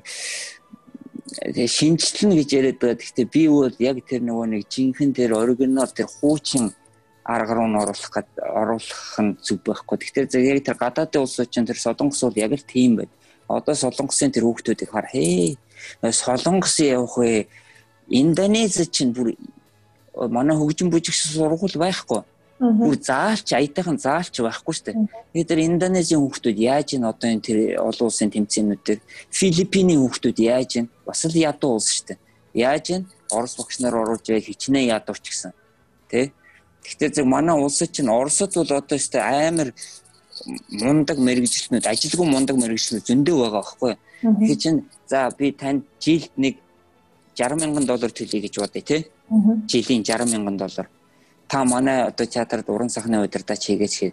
шинжилнэ гэж яриад байгаа. Гэхдээ би бол яг тэр нөгөө нэг жинхэнэ тэр оригинал тэр хуучин арга руу н оруулах гэд оруулах нь зүг байхгүй. Тэгэхээр зэрэг яг тэр гадаадын улсууд чинь тэр солонгос бол яг л тийм байд. Одоо солонгосын тэр хүүхдүүдийг хар хээ. Солонгос явах вэ? Индонез чинь бүр манай хөгжин бүжигч сургууль байхгүй бүр заалч аятайхан заалч байхгүй шүү дээ. Тэгээд тэр Индонезийн хүүхдүүд яаж ин одоо энэ тэр олон улсын тэмцээнүүд дээр Филиппиний хүүхдүүд яаж ин бас л ядуу улс шүү дээ. Яаж ин Орос багш нар оруулж яа хичнээн ядууч гэсэн. Тэ? Гэхдээ зөв манай улсад чинь Оросод бол одоо өстэй амар мундаг мэрэгжлэнүүд ажилгүй мундаг мэрэгжлэнүүд зөндөө байгаа байхгүй. Тэгэхээр чинь за би танд жилд нэг 60 мянган доллар төлөе гэж бодъё тий. Жилийн 60 мянган доллар та манай одоо театрт уран сахны удирдаач хийгээч хээ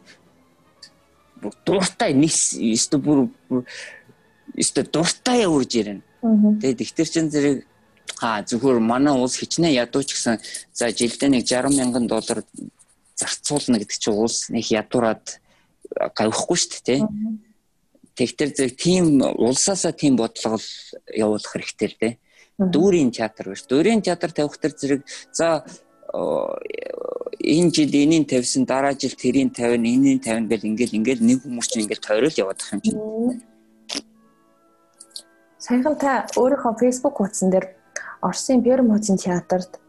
дуртай нис өстө бүр өстө дуртай урж ирнэ. Тэгээд ихтер чин зэрэг а зөвхөр манай улс хичнээн ядууч гэсэн за жилдээ нэг 60 мянган доллар зарцуулна гэдэг чинь улс нэг ядуураад гавхгүй шүү дээ тий. Тэгтэр зэрэг тийм улсаасаа тийм бодлого явуулах хэрэгтэй л дээ. Дүүрийн театр биш. Дүүрийн театр тавих төр зэрэг за энэ жил энийг тавьсан дараа жил тэрийг тавина энийг тавина гэл ингээл ингээл нэг хүмүүс чинь ингээл тойрол яваад байгаа юм чинь. Саяхан та өөрийнхөө Facebook хуудсан дээр Оросын Пермоцин театрт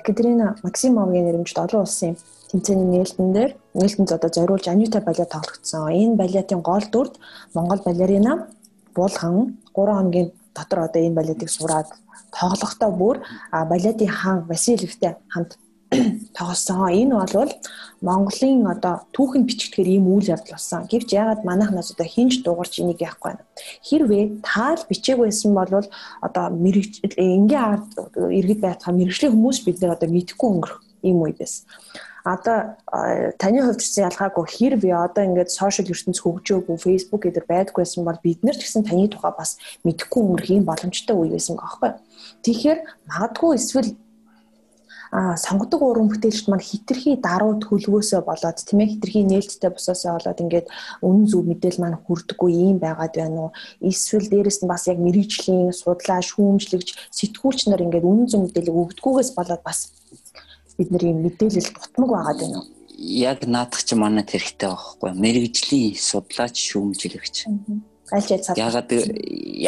Екатерина Максимовгийн нэрмжид олон улсын тэмцээний нээлтэн дээр нээлтэнд одоо зориулж Анюта балет тоглогдсон. Энэ балетын гол дүрд Монгол балерина Буулган 3 хоногийн дотор одоо энэ балетыг сураад тоглохдоо бүр балетын хаан Васильевтэй хамт тоглосон. Энэ бол Монголын одоо түүхэн бичигдэхээр ийм үйл явдал болсон. Гэвч яагаад манайхнаас одоо хинж дуугарч энийг яахгүй байна. Хэрвээ таал бичээг байсан бол одоо мэрэгч энгийн ард иргэд байтахаа мэрэгжлийн хүмүүс бид нэр одоо мэдхгүй өнгөрөх ийм үе байсан одоо таны хувьд ч ялгаагүй хэрвээ одоо ингээд сошиал ертөнц хөгжөөгүй Facebook гэдэр байдаггүйсэн бол бид нар ч гэсэн таны тухай бас мэдэхгүй өнгөрөх юм боломжтой үе байсан байхгүй. Тэгэхээр магадгүй эсвэл а сонгодог уран бүтээлчд маань хитрхи даруй төлөвөөсөө болоод тийм ээ хитрхи нээлттэй босоосоо болоод ингээд үнэн зөв мэдээлэл маань хүрдэггүй юм байгаад байна уу эсвэл дээрэс нь бас яг мэрэгжлийн судлаа шүүмжлэгч сэтгүүлч нар ингээд үнэн зөв мэдээлэл өгдөггүйгээс болоод бас бид нар юм мэдээлэл дутмаг байгаад байна уу? Яг наадах чи манад хэрэгтэй байхгүй мэрэгжлийн судлаач шүүмжлэгч. Альч яж салбарт. Ягаад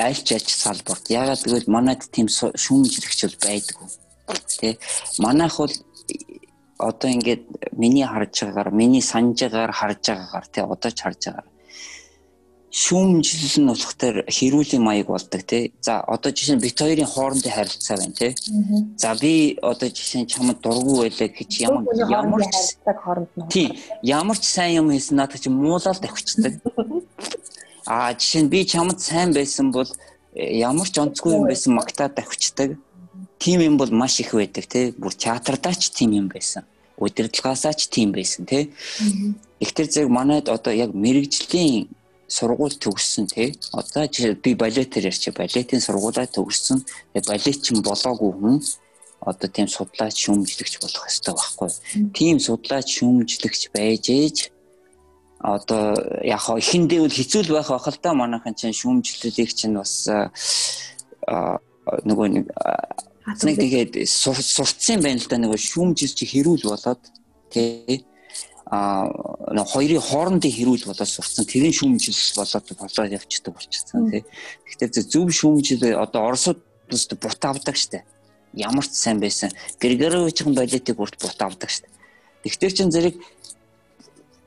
альч яж салбарт. Ягаад гэвэл манад тийм шүүмжлэгч байдгүй. Тэ манайх бол одоо ингээд миний харж байгаагаар миний санаж байгаагаар харж байгаагаар тий одоо ч харж байгаагаар шүүмжлэл нь болохоор хэрүүлийн маяг болдог тий. За одоо жишээ нь бит хоёрын хоорондын харилцаа байна тий. За би одоо жишээ нь чамд дургу байлаа гэж ямар ямар ч харилцааг хооронд нь. Тий. Ямар ч сайн юм хийсэн надад чи муулаад тавьчихдаг. Аа жишээ нь би чамд сайн байсан бол э, ямар ч онцгүй юм байсан магтаад тавьчихдаг. Тим юм бол маш их байдаг тий. Бүр театрдаа ч тим юм байсан. Удирдлагаасаа ч тим байсан тий. Ихтер зэрэг манайд одоо яг мэрэгжлийн сургууль төгссөн тий. Одоо би балетээр ярьчих. Балетын сургуулаа төгссөн. Балетчин болоогүй хүн одоо тийм судлаач шүүмжлэгч болох хэрэгтэй байхгүй. Тийм судлаач шүүмжлэгч байж ээж одоо яг хаа эхэндээ бол хэцүү байх байх л да манайхан чинь шүүмжлэлийг чинь бас нөгөө нэг нэг тэгээд сурцсан байна л да нөгөө шүүмжилч хэрүүл болоод тий а хоёрын хоорондын хэрүүл болоод сурцсан тэрийн шүүмжил болоод болоод явчихдаг болчихсон тий. Тэгэхээр зөв шүүмжил одоо оросууд бут авдаг штэ. Ямар ч сайн байсан. Григоровичийн балетыг урт бут авдаг штэ. Тэгтэр чин зэрэг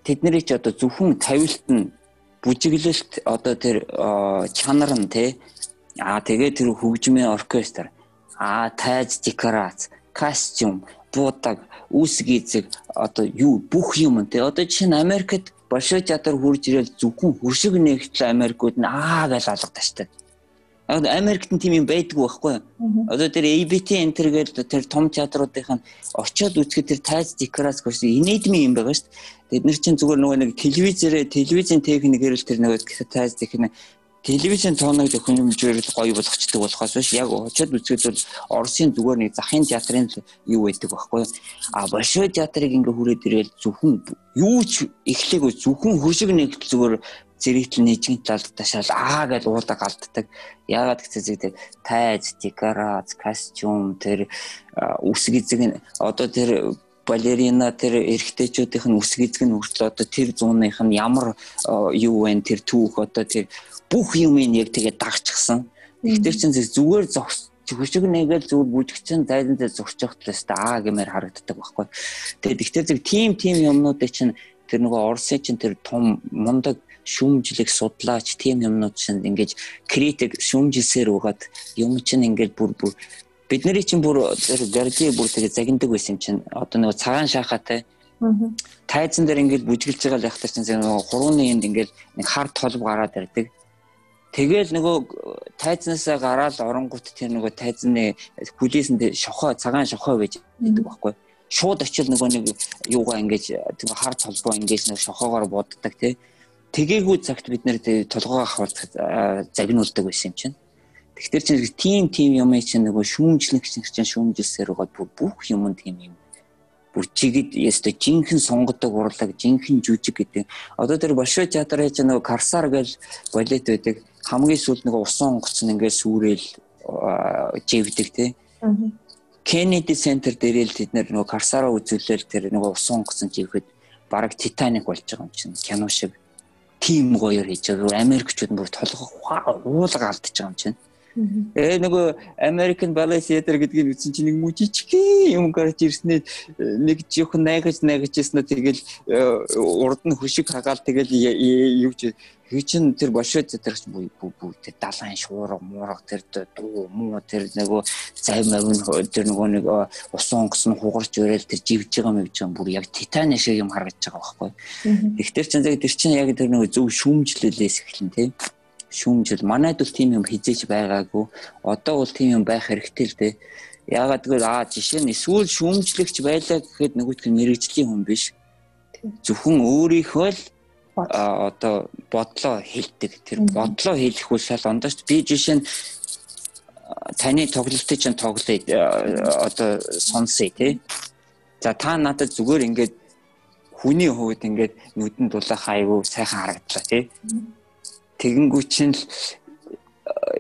тэдний ч одоо зөвхөн тавилт нь бүжиглэлт одоо тэр чанар нь тий. Аа тэгээ тэр хөгжмийн оркестр аа тайз декорац костюм буудаг үүсэг эзэг одоо юу бүх юм те одоо жишээ нь Америкт Большой театр хурж ирэл зөвхөн хуршиг нэгтэл Америкууд нь аа гэж алгадаа штэ. Америкт нь тийм юм байдгүй байхгүй. Одоо тэр ABT Enter гэдэг тэр том театруудынх нь очиод үзэхэд тэр тайз декорац гэсэн инээдмийн юм байгаа шүү дээ. Тэд нар чинь зүгээр нөгөө нэг телевизээрээ телевизийн техникээр л тэр нөгөө тайз техник телевизийн тооног төхөөрөмжөөр л гоё болгочдөг болохоос биш. Яг очиод үзэхэд бол Оросын зүгээр нэг захын театрын юу байдаг байхгүй а большой театрыг ингээ хүрээд ирээл зөвхөн юу ч эхлэегүй зөвхөн хөршиг нэг зүгээр зэрэгтэл нийжгийн талд ташаал аа гэж уудаг алддаг яагаад гэвэл зэгтэй тайз декорац костюм тэр үсэг эзэг нь одоо тэр балерина тэр эрэгтэйчүүдийнх нь үсэг эзэг нь хүртэл одоо тэр зууных нь ямар юу вэ? Тэр түүх одоо тэр бүх юмыг яг тэгээ дагчихсан. Тэгтэр чин зүгээр зогс хүчиг нэгээл зүгээр бүжигчин зайлантай зурчих талаас та аа гэмээр харагддаг байхгүй. Тэгээд ихтэй зэрэг тим тим юмнуудыг чинь тэр нөгөө Оросын чинь тэр том мундаг шүүмжлэх судлаач тим юмнууд чинь ингэж критик шүүмжилсээр угаад юм чинь ингээд бүр бүр бид нарыг чинь бүр гарди бүр тэгээ загиндаг байсан чинь одоо нөгөө цагаан шахаатай тайзан дээр ингээд бүжиглж байгаа л яхтар чинь нөгөө хурууны энд ингээд нэг хар толб гараад ирдэг Тэгэл нөгөө тайзнасаа гараад оронгууд тэр нөгөө тайзны хүлээсэнд шохоо цагаан шохоо байж байдаг байхгүй. Шууд очил нөгөө нэг юугаа ингэж тэр хар толбоо ингэж нэг шохоогоор буддаг тий. Тэгээгүй цагт бид нэр толгоогоо хавуулдаг загнуулдаг байсан юм чинь. Тэгэхээр чинь тим тим юм чинь нөгөө шүүмжлэх чинь шүүмжилсээр байгаа бүх юм тийм юм бүр чигд ястой жинхэнэ сонгодог урлаг жинхэнэ жүжиг гэдэг. Одоо тэр Большой театрын чинь нөгөө Карсар гэл балет байдаг. Хамгийн сүүлд нөгөө усан онгоц нь ингээд сүрэл живдэг тий. Кеннеди центр дээрээ л тэд нөгөө Карсараа үзүүлэл тэр нөгөө усан онгоц нь живхэд бараг Титаник болж байгаа юм чинь кино шиг тим гоёор хийж байгаа. Америкчууд бүр толгой уулга алдчихж байгаа юм чинь. Э нөгөө American Ballet Theatre гэдгийг үзсэн чинь нэг мужичгий юм гарч ирснээр нэг жоохон найгаж найгаж ирснээр тэгэл э, урд нь хөшиг хагаал тэгэл юу ч хий чин тэр бошоо театрч бүү бүү тэр далайн шуурга муурга тэр дуу муу тэр нөгөө зай мавн тэр нөгөө нэг усан онгоц нь хугарч өрөөл тэр живж байгаа мөвж байгаа бүр яг титаны шиг юм харагдаж байгаа байхгүй. Тэгтэр чин яг тэр чин яг тэр нөгөө зөв шүүмжлэлээс эхлэн тийм шүүмжил. Манайд бол тийм юм хизээж байгаагүй. Одоо бол тийм юм байх хэрэгтэй л дээ. Яагаад гэвэл аа жишээ нь эсвэл шүүмжлэгч байлаа гэхэд нөгөөдх нь мэрэгжлийн хүн биш. Зөвхөн өөрийнхөө л одоо бодлоо хэлдэг. Тэр бодлоо хэлэх үл шал ондооч би жишээ нь таны тоглолтыг чинь тоглоё одоо сонсъё тий. За та надад зүгээр ингээд хүний хувьд ингээд нүдэн дулаах аягүй сайхан харагдлаа тий тэгэнгүүт чинь л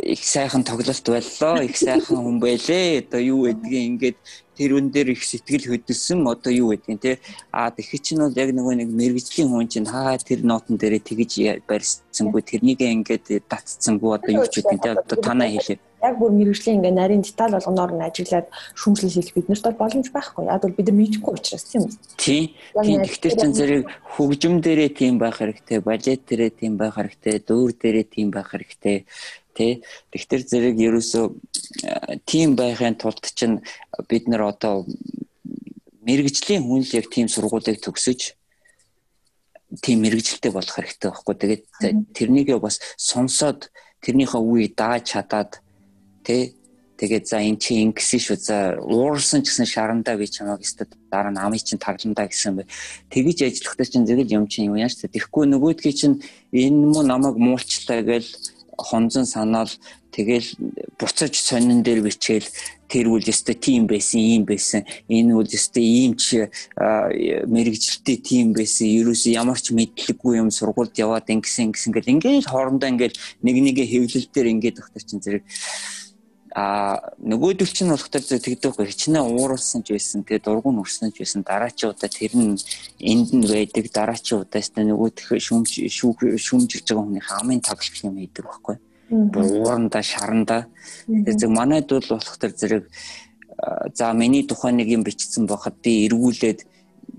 их сайхан тоглолт боллоо их сайхан хүн байлээ одоо юу гэдгийг ингээд тэр үн дээр их сэтгэл хөдлсөн одоо юу гэдгийг те а тэгэхэд чинь бол яг нөгөө нэг мэрэгжлийн хүн чинь хаа тэр нотон дээрээ тэгж барьсангүй тэрнийг ингээд татцсангүй одоо юу ч үгүй те одоо танаа хэлээ яг бүр мэрэгжлийн ингээ нарийн деталь болгоноор нь ажиллаад шүүмжлэл хийх биднэрт бол боломж байхгүй. Яг бол бид нар мэдэхгүй учраас тийм үү? Тийм. Тийм. Гэхдээ ч зэрэг хөгжим дээрээ тийм байх хэрэгтэй, балет дээрээ тийм байх хэрэгтэй, дүүр дээрээ тийм байх хэрэгтэй. Тэ. Тэгэхээр зэрэг ерөөсөө тийм байхын тулд чинь бид нар одоо мэрэгжлийн хүн л яг тийм сургуулийг төгсөж тийм мэрэгжилтэй болох хэрэгтэй байхгүй. Тэгээд тэрнийгээ бас сонсоод тэрнийхээ үе дааж чадаад Тэ тэгээд за эн чи ингэсэн шүү. За уурсан ч гэсэн шарандаа би чамайг өстө дараа нь амыг чинь тагландаа гэсэн бай. Тэгэж ажиллахдаа чинь зэрэг юм чинь юу яаш тэгэхгүй нөгөөдгий чинь энэ муу намайг муулчлаа гэж хонзон санаал тэгэл буцаж сонин дээр бичээл тэр үл өстө тийм байсан ийм байсан. Энэ үл өстө ийм ч мэрэгжилтэй тийм байсан. Ерөөсөө ямар ч мэдлэггүй юм сургуульд яваад ингэсэн гэсэн гэл ингээд хоорондоо ингээд нэг нэгэ хэвлэл дээр ингээд өгтөр чинь зэрэг а нөгөөдөл чинь болох төр тэгдэггүй хичнээн ууралсан ч байсан тэгээ дургуун үрсэн ч байсан. Дараачуудаа тэр нь энд нь байдаг дараачуудаас нөгөөх шүмж шүмжилж байгаа хүний хамгийн тоглох юм хийдэг байхгүй. Ууранда шаранда. Тэгээ манайд бол болох төр зэрэг за миний тухайн нэг юм бичсэн байхад би эргүүлээд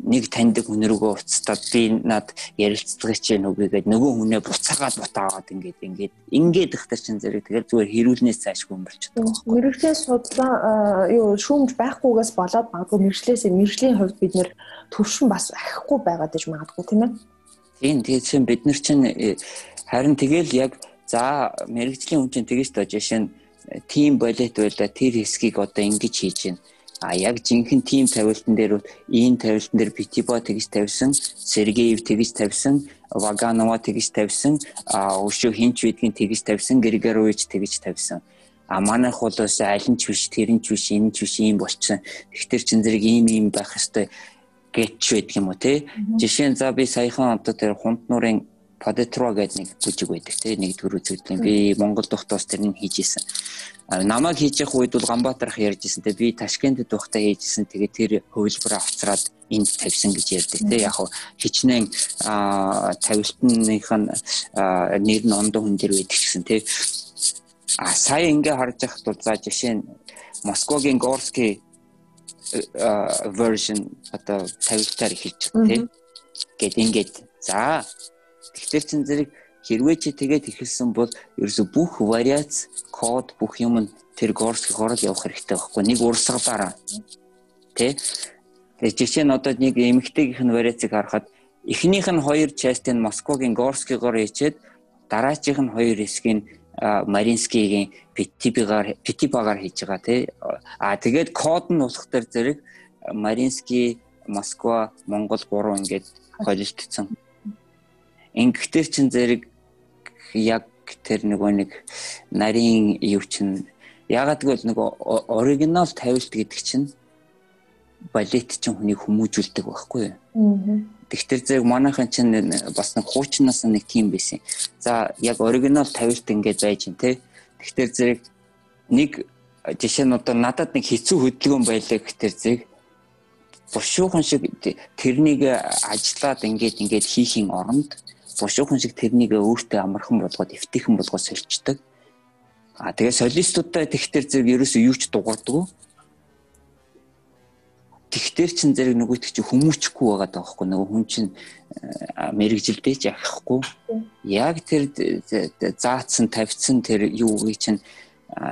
нэг таньдаг хүн рүүгээ уцтаад би над ярилцдаг чинь үгүйгээд нөгөө хүнээ буцаагаад бутаагаад ингээд ингээд ингээд ихтэй чинь зэрэг тэгэл зүгээр хэрүүлнээс цаашгүй юм болчихдог байхгүй. Мэргэжлийн судлаа юу шүүмж байхгүйгээс болоод магадгүй мэрэгчлээс мэрэгжлийн хувьд бид нэр төвшин бас ахихгүй байгаад иж магадгүй тийм ээ. Тийм тэгээд чинь бид нар чинь э, харин тэгэл яг за мэрэгжлийн хүн чинь тэгэж тоо жишээ нь тим болет байла тэр хэсгийг одоо ингэж хийж байна А яг жинхэнэ тим тавилтан дээр ийм тавилтан дээр Питибо тэгж тавьсан, Сергеев тэгж тавьсан, Ваганова тэгж тавьсан, өшөө хинч бидгийн тэгж тавьсан, Григорович тэгж тавьсан. А манайх бол бас аль нь ч биш, тэр нь ч биш, энэ ч биш ийм болчихсон. Тэгтэр чин зэрэг ийм ийм байх хэвээр гэж байдаг юм уу те. Жишээ нь за би саяхан одоо тэр хунт нуурын Подетро гэдэг нэг бүжиг байдаг те нэгдүгээр үзэгдлийн би Монгол тухтаас тэрнийг хийж исэн. Намайг хийж явах үед бол Ганбаатарх ярьж исэн те би Ташкентэд тухтаа хийж исэн тэгээ тэр хөвлбөрөө авцраад энд тавьсан гэж ярьдаг те. Яг хичнээн тавилтных нь нэр нь ондоо хүн дэр байдаг гэсэн те. А сая ингээ харж байхад бол за жишээ нь Москвагийн Горский version одоо тавилтаар хийж байгаа те гэт ингээд за Тэгэхээр чин зэрэг хэрвээ чи тэгээд ихэлсэн бол ерөөсө бүх вариац код бүх юм нь тэр горских орол явах хэрэгтэй байхгүй. Нэг урсгалаараа тий Тэгээ жишээ нь одоо нэг эмэгтэйгийнх нь вариацыг харахад эхнийх нь хоёр частын Москвагийн горскигоор хийчээд дараачих нь хоёр хэсгийг Маринскигийн Питибигаар Питибагаар хийж байгаа тий а тэгээд код нь болох төр зэрэг Маринский Москва Монгол 3 ингээд холилдсон Ингэхдээ чин зэрэг яг тэр нөгөө нэг нарийн юу чин ягаад гэвэл нөгөө оригинал тавилт гэдэг чинь балет чинь хүнийг хүмүүжүүлдэг байхгүй юу. Тэгтэр зэрэг манайхан чинь бас нэг хуучнаас нэг тийм байсан. За яг оригинал тавилт ингээд байж ин тэ. Тэгтэр зэрэг нэг жишээ нь одоо надад нэг хэцүү хөдөлгөөн байлаа гэхдээ зэрэг бушуухан шиг тэрнийг ажиллаад ингээд ингээд хийхийн оронд бушуухан шиг тэрнийг өөртөө амархан болгоод эвтэйхэн болгоод сольчдаг. А тэгээ солистуудаа тэгтэр зэрэг ерөөсөө юу ч дуурдаг. Тэгтэр чин зэрэг нөгөөт чи хүмүүчгүй байгаа даа байхгүй нөгөө хүн чин мэрэгжилдэж яахгүй. Яг тэр заацсан тавьсан тэр юу ий чин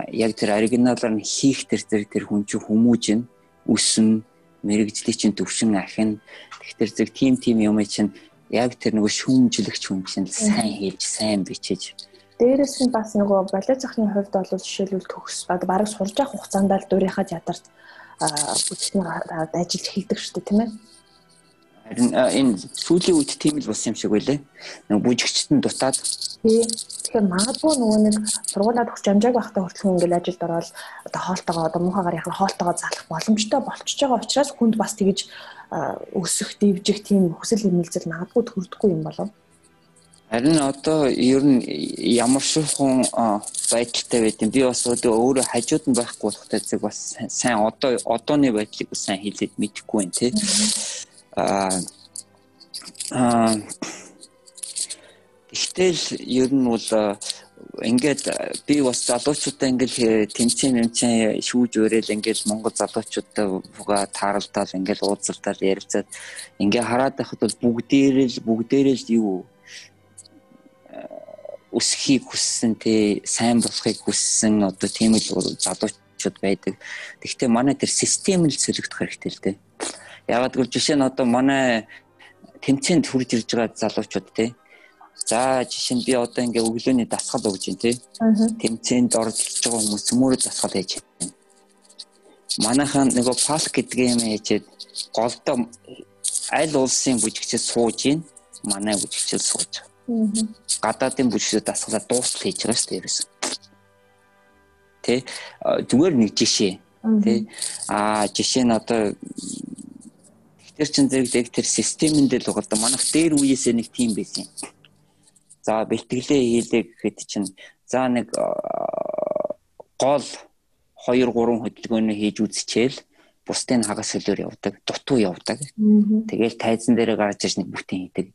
яг тэр оригиналаар нь хийх тэр тэр тэр хүн чинь хүмүүжин өсөн мэрэгжлийн чинь төвшин ахин тэгтэр зэрэг тим тим юм чинь яг тэр нөгөө шүүмжлэгч хүн чинь сайн хийж сайн бичиж Дээрээс нь бас нөгөө балет захны хувьд бол жишээлбэл төгс бараг сурж явах хугацаанд л дуурийнхаа театрт үзсэн ажиллаж хийдэг шүү дээ тийм ээ. Харин энэ сүүлийн үед тийм л болсон юм шиг байлаа. Нөгөө бүжигчд нь дутаад Тэгэхээр магадгүй нөгөө нэг сургуулаад өгч амжааг байхдаа хүртэл ингээл ажилд ороод одоо хоолтойгоо одоо муухагаар яхаа хоолтойгоо залах боломжтой болчихж байгаа учраас хүнд бас тэгж өсөх, дивжих тийм хүсэл эрмэлзэл магадгүй төрдөггүй юм болов. Харин одоо ер нь ямар ширхун байдалтай байд юм. Би бас өөрөө хажууд нь байхгүй болохтой зэрэг бас сайн одоо одооны байдлыг сайн хэлээд мэдэхгүй байна тий. Аа Тэгтэл ер нь бол ингээд би бас залуучуудаа ингээд тэмцээн мэмцэн шүүж өрөөл ингээд Монгол залуучуудаа буга тааралдаал ингээд уулзалдаал ярилцаад ингээд хараад байхад бол бүгдээрээ л бүгдээрээ л юу өсөхийг хүссэн те сайн болохыг хүссэн одоо тийм л залуучууд байдаг. Гэхдээ манай тэр систем л сэлгэх хэрэгтэй л те. Ягаад гэвэл жишээ нь одоо манай тэмцээнд хүрж ирж байгаа залуучууд те. За жишээ нь би одоо ингээ өглөөний дасгал өгж байна те. Тэмцээнд оролцож байгаа хүмүүс цөмөрөө дасгал хийж байна. Манайхан нөгөө пас гэдэг юм ээжээд голдоо аль улсын бүжигчд сууж гин манай бүжигчд сууж байгаа гадаадын бүжгүүд дасгалаа дуустал хийж байгаа шүү дээ ерөөсөн. Тэ зүгээр нэг жишээ. Тэ а жишээ нь одоо тэр чин зэрэг тэр системэнд л да манайх дээр үеэсээ нэг тийм байсан юм. За бэлтгэлээ хийлээ гэхэд чинь за нэг гол 2 3 хөдөлгөөний хийж үзчихээл бусдын хагас хөлөөр явдаг, дутуу явдаг. Тэгээл тайзан дээр гарч иж нэг бүтэн хийдэг.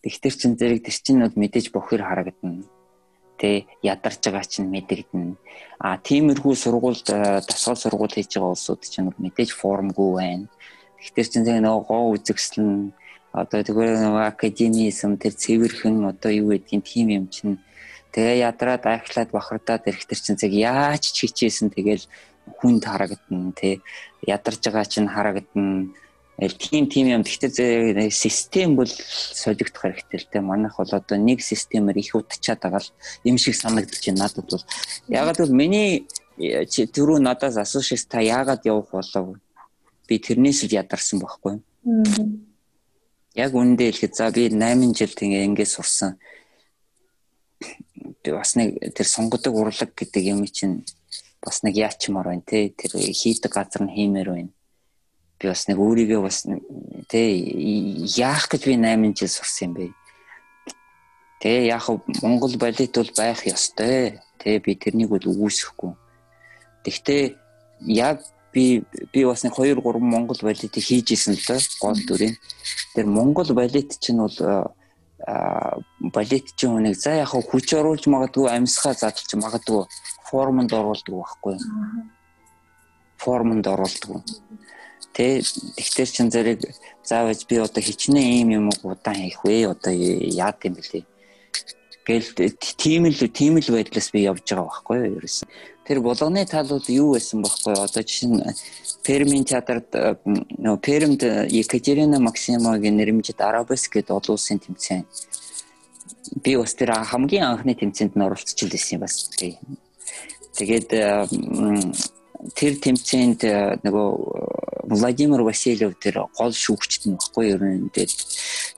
Тэгтэр чин зэрэг тэр чин бол мэдээж бохир харагдана. Тэ ядарч байгаа чинь мэдэгдэнэ. А тиймэрхүү сургуульд дасгал сургууль хийж байгаа улсууд чинь мэдээж формгүй байна. Тэгтэр чин зэрэг нөгөө гоо үзэгсэл одоо тэгвэл нөгөө академизм тэр цэвэрхэн одоо юу гэдгийг тийм юм чинь тэгээ ядраад айхлаад бахардаад ирэхтэр чин зэрэг яаж ч хичээсэн тэгэл хүнд харагдана тий ядарч байгаа чинь харагдана тийм тийм юм. Гэхдээ систем бол солигдох хэрэгтэй л дээ. Манайх бол одоо нэг системээр их утчаад байгаа л юм шиг санагдаж байна надад бол. Ягаад гэвэл миний түрүү надаас асуушээс та яагаад явах болов? Би тэрнээс л ядарсан байхгүй. Яг үндэ хэлэхэд за би 8 жил тэгээ ингээд сурсан. Бас нэг тэр сонгодог урлаг гэдэг юм чинь бас нэг яачмаар байна те. Тэр хийдэг газар нь хиймээр байна би бас нэг өөрийгөө бас тий яах гэж би 8 жил сурсан юм бэ. Тэ яг Монгол балет бол байх ёстой. Тэ би тэрнийг бол үүсэхгүй. Тэгтээ яг би би бас нэг 2 3 Монгол балетыг хийж исэн л гол дүрийн. Тэр Монгол балет чинь бол балет чинь нэг за яг хүч оруулж магадгүй амьсгаа задлж магадгүй формонд оруулдаг байхгүй. Формонд оруулдаг. Тэ тэгтэр чин зэрэг заавал би одоо хичнээн ийм юм удаан хийх вэ? Одоо яад юм бэлээ. Гэл тийм л тийм л байдлаас би явж байгаа байхгүй юу ерөөсөн. Тэр болгоны талууд юу байсан байхгүй юу? Одоо жишээ нь Пермин театрт нөө Пермд Екатерина Максимовагийн нэрмжид Арабеск гэдэг олон улсын тэмцээн. Би бас тэр хамгийн анхны тэмцээнд нь оролцож байсан бас тий. Тэгээд тэр тэмцээнд нөгөө Владимир Васильев тэр гол шүүгчт нь баггүй ер нь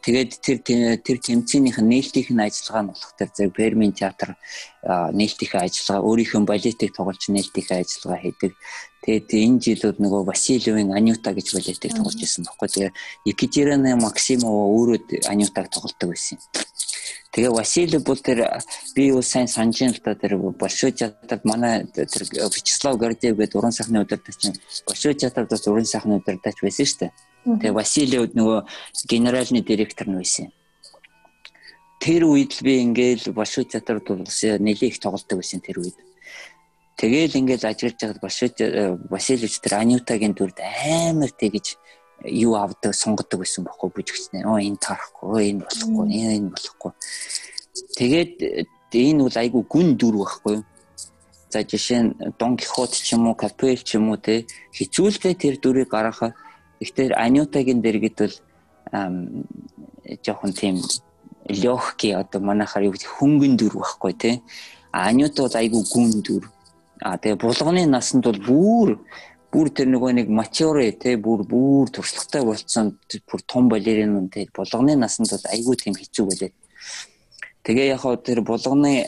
тэгээд тэр тэр тэмцээнийх нь нээлтийнх нь ажиллагаа нь болох тэр зэрэг Пермин театр нээлтийнхээ ажиллагаа өөрийнхөө балетыг тоглож нээлтийнхээ ажиллагаа хийдэг. Тэгээд энэ жилүүд нөгөө Васильевын Анюта гэж балетыг тоглож ирсэн баггүй. Тэгээд Екатерина Максимова өөрөө Анютаг тоглодог байсан юм. Тэгээ Василий бол тэр би юу сайн санаж байна л да тэр Большой театрт манай тэр Вячеслав Гордеев гэдэг уран сайхны удирдагч Большой театрт бас уран сайхны удирдагч байсан шүү дээ. Тэгээ Василий нөгөө генеральны директор нь байсан. Тэр үед л би ингээл Большой театрт бол их тоглолтог байсан тэр үед. Тэгэл ингээд ажиллаж байгаад Башиж Васильевич тэр Анютагийн дүрд амар тэгэж юу авдаг сонгодог байсан байхгүй бүжигчнээ. Оо энэ тарахгүй, энэ болохгүй, энэ болохгүй. Тэгээд энэ бол айгүй гүн дүр байхгүй юу? За жишээ нь Дон Кихот ч юм уу, Капел ч юм уу те хизүүлдэ тэр дүрийг гаргахаа. Гэхдээ Анютагийн дэргэд бол жоохон тийм лёгки одоо манайхаар юу хөнгөн дүр байхгүй те. Анюта бол айгүй гүн дүр. А тэгээ булганы насанд бол бүр бүр тэр нөгөө нэг матюрэ те бүр бүр туршлагатай болсон бүр том балерин те булганы насанд бол айгүй тийм хэцүү байлээ. Тэгээ яг хоо тэр булганы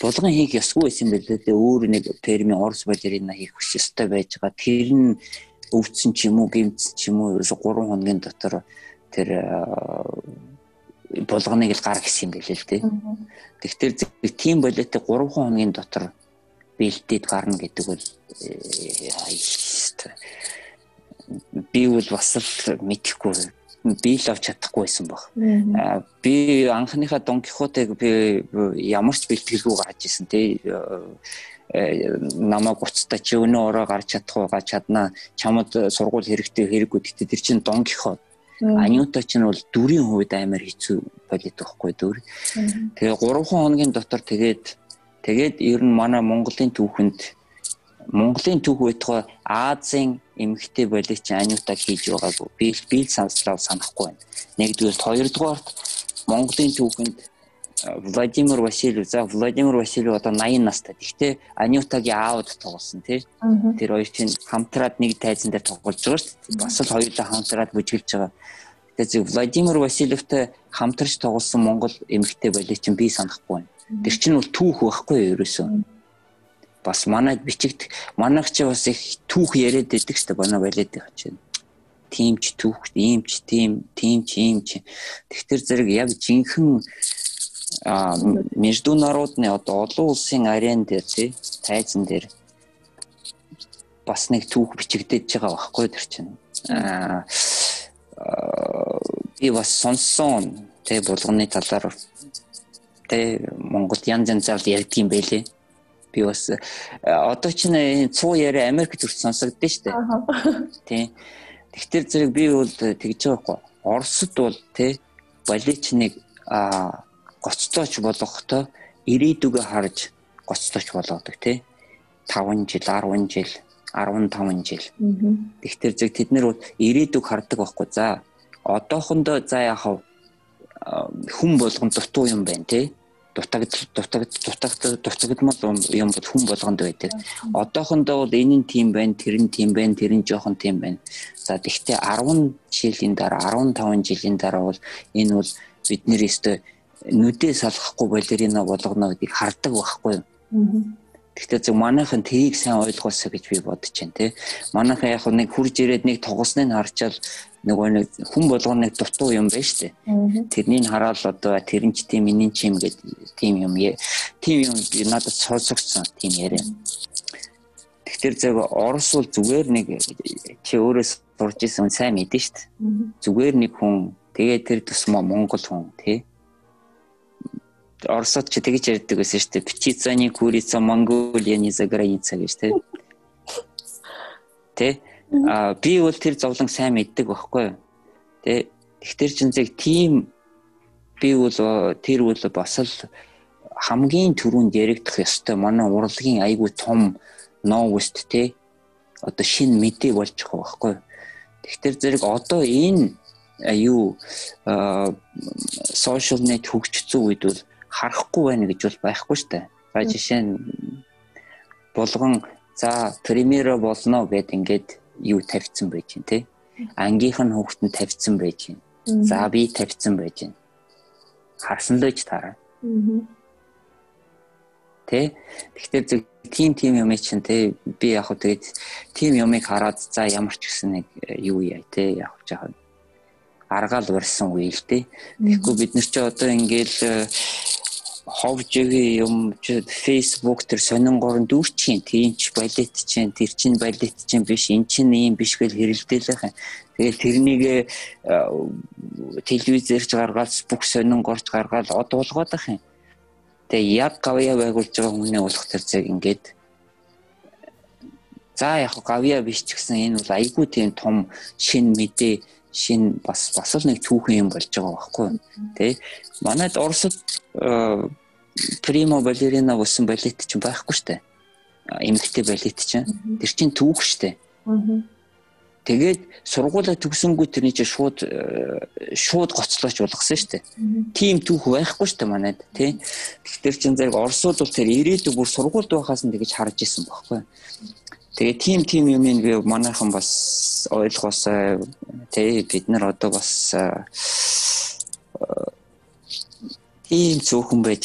булган хийх ёсгүй байсан байлээ те өөр нэг термин орс балерина хийх хүч ёстой байж байгаа. Тэр нь өвдсөн ч юм уу гимцсэн ч юм уу ерөөсө 3 хоногийн дотор тэр булганыг л гар гисэн байлээ л те. Тэгэхээр тийм болоотой 3 хоногийн дотор бэлдээд гарна гэдэг бол би бол бас л мэдэхгүй би л авч чадахгүй байсан баг. Би анхныхаа Дон Кихотыг би ямар ч бэлтгэлгүй гарч исэн тий. Намайг уцтай чи өнөө ороо гарч чадах уу гарч чаднаа чамд сургууль хэрэгтэй хэрэггүй. Гэхдээ тэр чинь Дон Кихот. Анюта ч нь бол дүрийн хувьд амар хэцүү болоод байхгүй дүр. Тэгээ 3 хоногийн дотор тэгээд Тэгээд ер нь манай Монголын түүхэнд Монголын түүх байтугай Азийн эмгхтэй боловч анютаг хийж байгаагүй. Би би санслаа санахгүй байна. Нэгдүгээр хоёрдугаарт Монголын түүхэнд Владимир Васильев за Владимир Васильев одоо 80 настай. Гэхдээ Анютагийн аауд тоглосон тий. Тэр хоёр чинь хамтраад нэг тайзан дээр тоглож байгаа шүү дээ. Бас л хоёулаа хамтраад бүжгэлж байгаа. Тэгээд Владимир Васильевтай хамтарч тоглосон Монгол эмгхтэй боловч чинь би санахгүй байна. Тэр чинь бол түүх байхгүй ерөөсөө. Бас манайд бичигд манайх чи бас их түүх яриад байдаг шүү дээ манай балет их чинь. Тим ч түүх, ийм ч тийм, тим ч ийм ч. Тэгтэр зэрэг яг жинхэнэ а международны одоо олон улсын арен дээр тий тайзан дээр бас нэг түүх бичигдэж байгаа байхгүй тэр чинь. Аа би бас сонссон тий булганы талаар те Монголд янз янзаар ярьдаг юм байлээ. Би бас э, одоо ч нэ 100 яриа Америкт хүрч сонсогдсон шүү дээ. Тий. Тэгтэр зэрэг би бол тэгж байгаа хгүй. Оросд бол те баличныг а гоцтооч болгохдоо ирээдүгөө харж гоцтооч болгодог те 5 жил 10 жил 15 жил. Тэгтэр зэрэг тэд нэр ирээдүг хардаг байхгүй. За одоохондоо за яхав хүн болгон дутуу юм байна тий дутагдал дутагд дутагд дутагдмал юм бол хүн болгонд байдаг. Одоохондоо бол энэ нь тийм байна, тэр нь тийм байна, тэр нь жоохон тийм байна. За тэгвэл 10 жилийн дараа 15 жилийн дараа бол энэ бол бидний өстө нүдээ салгахгүй балерина болгоно гэдгийг хардаг байхгүй юу? Гэхдээ зөв манайхан тгийг сайн ойлгоосоо гэж би бодож байна те. Манайхан яг нэг хурж ирээд нэг тоглосныг харчаал нөгөө нэг хүн болгоно нэг дутуу юм байна штэ. Тэрнийг хараад одоо тэр нь ч тийм миний ч юм гэдэг тийм юм тийм юм надад сонсогдсон тийм яриа. Тэгэхээр зөв Орос бол зүгээр нэг чи өөрөөс сурж исэн сайн мэдэн штэ. Зүгээр нэг хүн тэгээ тэр тусмаа Монгол хүн тий Оросод ч тэгж ярьдаг байсан шүү дээ. Птицаны курица Монголияны за граница гэж тий. Тэ? А би бол тэр зовлон сайн мэддэг байхгүй? Тэ? Тэгтэр чин зэрэг тийм би бол тэр бол бас л хамгийн түрүүнд яригдах ёстой манай урлагийн айгүй том новост те одоо шинэ мэдээ болж байгаа байхгүй. Тэгэхээр зэрэг одоо энэ юу social net хөгжсөн үед бол харахгүй байна гэж бол байхгүй дээ. За жишээ нь булган за премьеро болно гэд ингээд юу тавьсан байж гин те. Ангийнх нь хүүхдэнд тавьсан байж гин. За би тавьсан байж гин. Харсан л гэж таараа. Тэ. Тэгэхээр зөв тим тим юм чинь те би яг хөө тэгээд тим юмыг хараад за ямар ч гэсэн нэг э, юу яа те явж байгаа аргаал урьсан үе л те. Тэгэхгүй бид нар ч одоо ингээл э, ховжигийн юм ч Facebook тэр сонингоор дүүрчин тийм ч балет чинь тэр чин балет чинь биш эн чин ийм биш гэж хэрэлдээлэх юм. Тэгээд тэрнийг э, телевизэрч гаргаад бүх сонингоорч гаргаад од болгоод ах юм. Тэгээ яг гавья байгуулж байгаа хүмүүний болох тэр зэрэг ингээд За яг гавья биш ч гэсэн энэ бол айгүй тийм том шин мэдээ шин бас бас л нэг түүхэн юм болж байгаа байхгүй тий манайд Оросд примо балерина болсон балет чинь байхгүй штэ. Эмэгтэй балет чинь. Тэр чинь түүх штэ. Тэгээд сургуулаа төгсөнгүү тэрний чинь шууд шууд гоцлооч болгосон штэ. Тийм түүх байхгүй штэ манайд тий тэгэхээр чин зэрэг Оросууд бол тэр ирээдүг бүр сургуульд байхаас нь тэгж харж исэн байхгүй Тэгээ тийм тийм юм би манайхан бас ойлгоосаа тий бид нар одоо бас тийм зөвхөн байж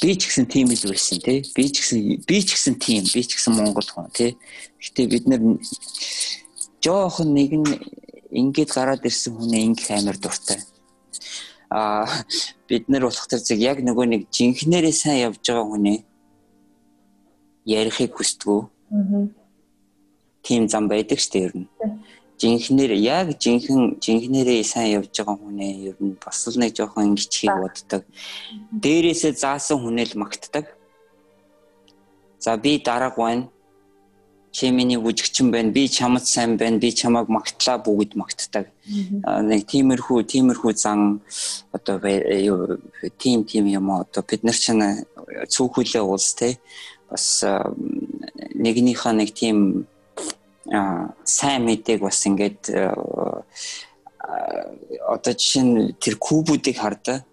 би ч гэсэн тийм л байсан тий би ч гэсэн би ч гэсэн тийм би ч гэсэн монгол хүн тий гэтээ бид нар жоохон нэг нь ингээд гараад ирсэн хүнээ ингэх амар дуртай. А бид нар болох тэр зэрэг яг нөгөө нэг жинхнэрээ сайн явж байгаа хүнээ ярихыг хүсдэг Тийм зам байдаг шүү дээ ер нь. Жинхнэр яг жинхэн жинхнэрээ сайн явж байгаа хүнээ ер нь бас л нэг жоохон ингэчхийг боддог. Дээрээсээ заасан хүнээ л магтдаг. За би дарааг байна. Чи миний бүжигчин байна. Би чамд сайн байна. Би чамайг магтлаа бүгд магтдаг. Нэг тиймэрхүү тиймэрхүү зан одоо тим тим юм одоо бид нар ч цөөхөлөө улс те бас нэгнийхээ нэг тийм сайн мэдээг бас ингээд одоо жишээ нь тэр кубүүдийг хардаа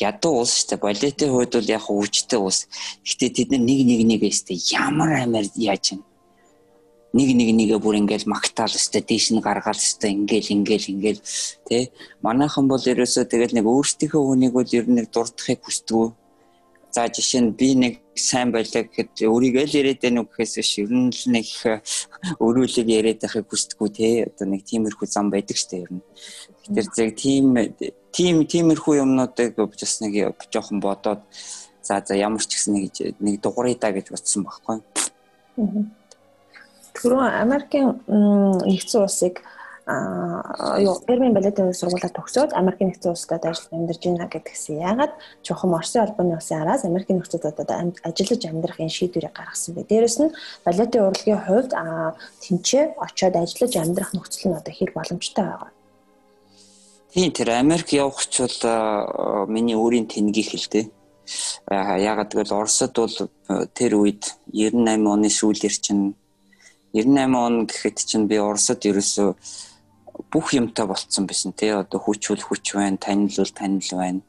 ядуу улс шүү дээ. Балетын хувьд бол яг өвчтэй улс. Гэхдээ тэд нэг нэг нэгээ өстэй ямар амар яаж юм. Нэг нэг нэгээ бүр ингээл магтаал өстэй дээш нь гаргаал өстэй ингээл ингээл ингээл тий. Манайхан бол ерөөсөө тэгэл нэг өөрсдийнхөө хүнийг бол ер нь дурдахыг хүсдэг За жишээ нь би нэг сайн байлаа гэхэд өөрийгөө л яриад байна уу гэхээс биш ер нь л нэг өрөөлөг яриад байхыг хүсдэггүй те одоо нэг тиймэрхүү зам байдаг штэ ер нь. Тэгэхээр зэрэг тийм тийм тиймэрхүү юмнуудыг бас нэг жоохон бодоод за за ямар ч гэсэн нэг нэг дугаарыг да гэж бодсон байхгүй. Түрүү Америкийн нэгдсэн улсыг а юу Пермийн балетын сургуулаа төгсөөд Америкийн нэгдсэн улсад ажиллаж амьдарч байна гэдгсэн. Яагаад жоохон Орсын албаны улсын араас Америкийн нэгдсэн улсад ажиллаж амьдрах энэ шийдвэрийг гаргасан бэ? Дээрэс нь балетын урлагийн хувьд тэнцээ очиод ажиллаж амьдрах нөхцөл нь одоо хэр боломжтой байгаа. Тийм тэр Америк явах ч бол миний өөрийн тэнгийг хэлдэг. Яагаад гэвэл Оросд бол тэр үед 98 оны сүүлээр чинь 98 он гэхэд чинь би Оросд ерөөсөө бүх юмтай болцсон байсан тий одоо хүч бол хүч байна танил бол танил байна.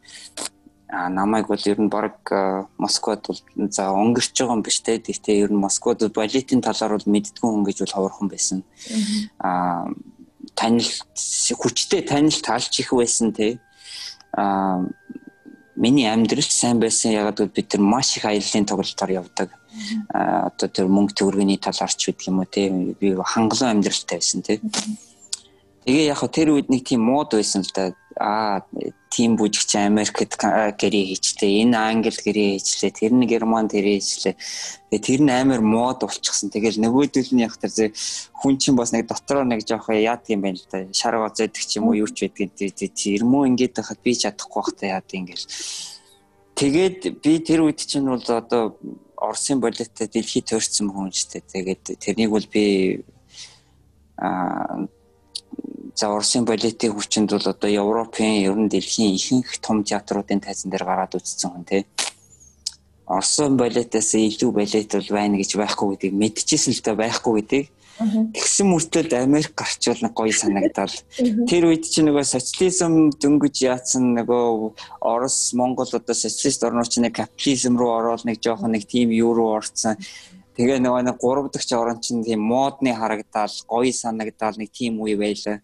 А намайг бол ер нь баг Москвад бол за өнгөрч байгаа юм биш те. Гэхдээ ер нь Москвад балетын талаар бол мэддгүй хүн гэж бол ховорхон байсан. А танил хүчтэй танил таалж их байсан те. А миний амьдрал сайн байсан ягаад гэвэл бид нар маш их аяллаа тоглолтоор явдаг. А одоо тэр мөнгө төгрөгийн талаар ч гэдэг юм уу те. Би хангалуун амьдралтай байсан те Тэгээ яг тэр үед нэг тийм мод байсан л да. Аа тийм бүжигч Америкт гэрээ хийчтэй, энэ Англид гэрээ хийчлээ, тэр нь Германд гэрээ хийчлээ. Тэгээ тэр нь амар мод болчихсон. Тэгэл нөгөөдөл нь яг тэр хүн чинь бас нэг дотроо нэг жоох яад юм байна л да. Шар гоцойдаг ч юм уу юу ч байдгийг ирмөө ингээд байхад би чадахгүй бах та яад ингээл. Тэгээд би тэр үед чинь бол одоо Оросын балеттай дэлхийд төрсэн хүн ч гэдэг. Тэгээд тэрнийг бол би аа За Оросын балетын хүчинд бол одоо Европын ер нь дэлхийн ихэнх том театруудын тайзан дээр гараад үзсэн хүн тий. Оросын балетаас илүү балет бол байна гэж байхгүй гэдгийг мэдчихсэн л та байхгүй гэдгийг Тэгсэн мөртөө Америк гарчвал нэг гоё санагдал. Тэр үед чи нөгөө социализм дөнгөж яатсан нөгөө Орос, Монгол одоо социалист орнууд чи нэг капитализм руу ороод нэг жоохон нэг тийм юу руу орцсон. Тэгээ нөгөө нэг 3 дахь орон чинь тийм модны харагдаал, гоё санагдаал нэг тийм үе байлаа.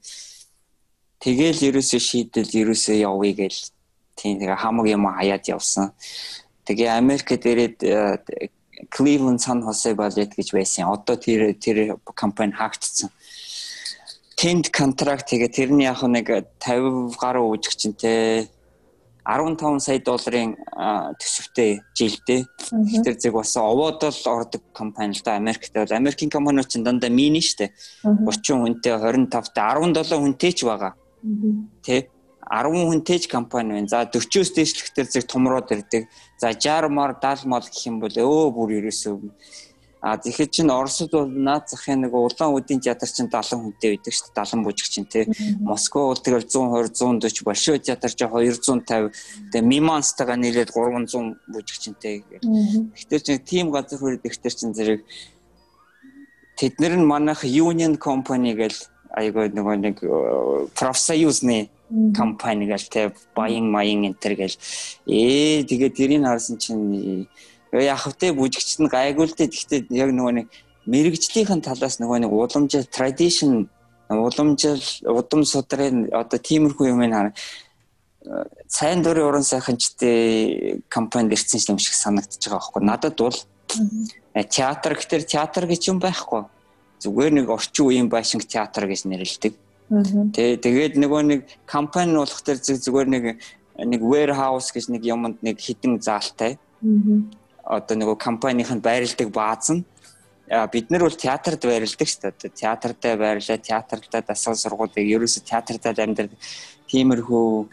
Тэгээл ерөөсөө шийдэл ерөөсөө явъя гээл тийм тэгээ хамаг юм хаяад явсан. Тэгээ Америкт ирээд э, Cleveland San Jose Ballet гэж байсан. Одоо тэр тэр компани хаагдсан. Тэнд контракт тэгээ тэрний яг нэг 50 гаруй үжигчэнтэй 15 сая долларын төсөвтэй жилдээ. Тэр зэрэг бас овоод л ордог компани л да Америкт бол Америкийн компаниуд ч дандаа мини штэ. 30 хүнтэй 25 та 17 хүнтэй ч байгаа. Тэ 10 хүнтэй ч компани байна. За 40-оос дээшлэхтэр зэрэг томроод ирдэг. За 60 мар 70 мал гэх юм бол өө бүр ерөөсөө А тэгэхэд чинь Оросд бол наад захын нэг улаан үдийн театр чинь 70 хүнтэй байдаг шүү дээ 70 бүжиг чинь тий. Москва бол тэгэл 120 140 Большой театр чинь 250 тэгээ Миманстайгаа нийлээд 300 бүжиг чинтэй. Тэгэхээр чинь тим газар хүрээд ихтер чинь зэрэг тэднэр нь манайх Union Company гэл айгаа нөгөө нэг э, профсоюзны компани гэл тэ баян маян энтер гэл. Ээ тэгээ тэрийг харсан чинь яг хөтэ бүжигчд нь гайгүй л дээ. Гэхдээ яг нөгөө нэг мэрэгжлийнхэн талаас нөгөө нэг уламжил tradition уламжил удам судрын одоо тиймэрхүү юм аа сайн дурын уран сайханчтай компанид ирсэн юм шиг санагдаж байгаа байхгүй. Надад бол театр гэхэлэр театр гэж юм байхгүй. Зүгээр нэг орчин үеийн байшинг театр гэж нэрлэдэг. Тэ тэгээд нөгөө нэг компани болох төр зүгээр нэг нэг warehouse гэж нэг юмд нэг хідэн заалтай одоо нөгөө компанийн байрладаг бааз нь бид нар бол театрт байрладаг шүү дээ. Театртаа байрлаа, театртаа дасгал сургуулийг ерөөсө театртаа амьдардаг. Тиймэрхүү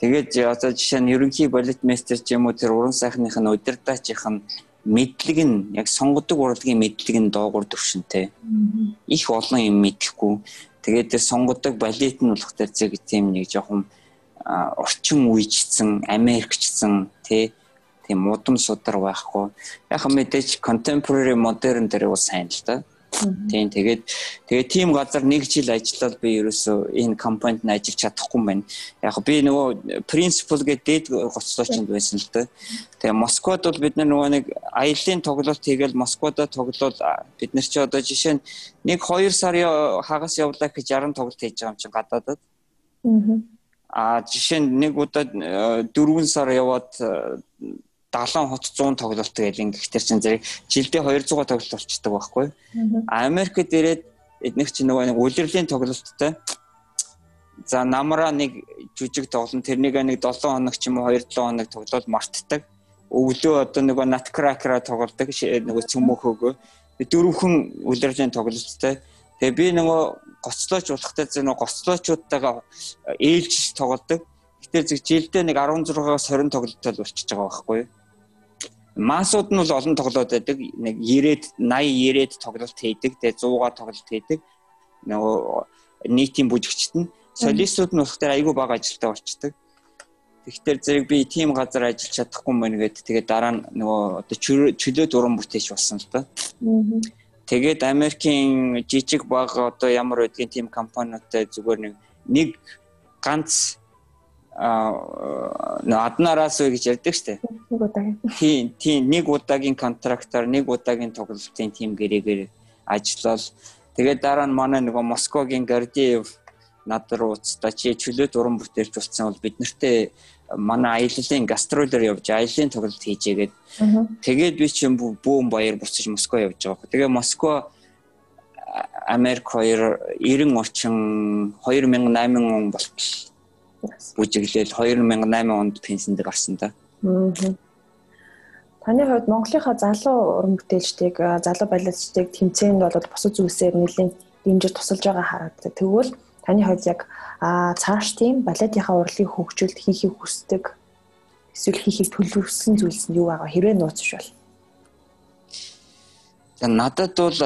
тэгээд одоо жишээ нь ерөнхий балет мастер ч юм уу тэр уран сайхных нь удирдаачих нь мэдлэг нь яг сонгодог урлагийн мэдлэг нь доогуур төвшөнтэй. Их олон юм мэдэхгүй. Тэгээд тэр сонгодог балет нь болох тэр зэг тийм нэг жоохон орчин үеичсэн, Америкчсэн тий тийм удам судар байхгүй. Яг мэдээж contemporary modern дээр бас сайн л да. Тийм тэгээд тэгээд тийм газар нэг жил ажиллаад би ерөөсөө энэ компанид нь ажиллаж чадахгүй байна. Яг би нөгөө principal гэдэг дээд гоцлоочинд байсан л да. Тэгээ Москвад бол бид нөгөө нэг аяллаа тоглолт хийгээл Москвада тоглол бид нар чи одоо жишээ нь нэг 2 сарын хагас явлаа гэж 60 тоглолт хийж байгаа юм чинь гадаадад. Аа жишээ нь нэг удаа 4 сар яваад 70 хот 100 тоглолт гэж ингэхтэр чинь зэрэг жилдээ 200 тоглолт болчдөг байхгүй. Америкт ирээд эднэх чинь нөгөө нэг үлрэлийн тоглолттой. За намраа нэг жүжиг тоглоно тэрнийг нэг 7 хоног ч юм уу 2 7 хоног тоглоод мартдаг. Өглөө одоо нөгөө наткракера тоглолдог нөгөө цөмөхөөгөө дөрвөн үлрэлийн тоглолттой. Тэгээ би нөгөө гоцлооч болохтай зөв нөгөө гоцлоочуудтайгаа ээлж тоглодог. Гэтэл зөв жилдээ нэг 16-аас 20 тоглолттой болчихж байгаа байхгүй юу? Маасууд нь бол олон тоглоод байдаг. Нэг 90-д 80 90-д тоглолт хийдэг. Тэгээ 100-аар тоглолт хийдэг. Нөгөө нийтийн бүжигчд нь солистууд нь болохоор айгүй бага ажилтаа болчдөг. Тэгэхээр зэрэг би тийм газар ажиллаж чадахгүй мэн гэдэг. Тэгээ дараа нь нөгөө одоо чөлөө дуран бүтээч болсон л да. Тэгээд Америкийн жижиг баг одоо ямар байдгийн тийм компаниудтай зүгээр нэг нэг ганц аднараас үе гэж ярьдаг штэ. Нэг удаагийн. Тийм, тийм нэг удаагийн контрактор, нэг удаагийн тоглолтын тим гэрээгээр ажиллал. Тэгээд дараа нь манай нөгөө Москвагийн Гордеев над руу уцтаа чи чөлөөт уран бүтээлч болсон бол бид нартэй манай аяллаа гастролер явж аяллаа тоглолт хийжээгээд тэгээд би чинь бүүн баяр буцаж Москва явж байгаа. Тэгээ Москва Америк 2 90 орчим 2008 он болтол бүжиглээл 2008 онд пенсэнд гарсан да. Таны хувьд Монголынхаа залуу уран бүтээлчдийг залуу балетчдыг тэмцээнд бол бусад зүйлсээр нэлээд дэмжиж тусалж байгаа харагддаг. Тэгвэл таны хувьд яг цааш тийм балетынхаа урлагийг хөгжүүлэлт хийхийг хүсдэг эсвэл хийхийг төлөвлөсөн зүйлс нь юу байгаа хэрвээ нууцш бол? За надад бол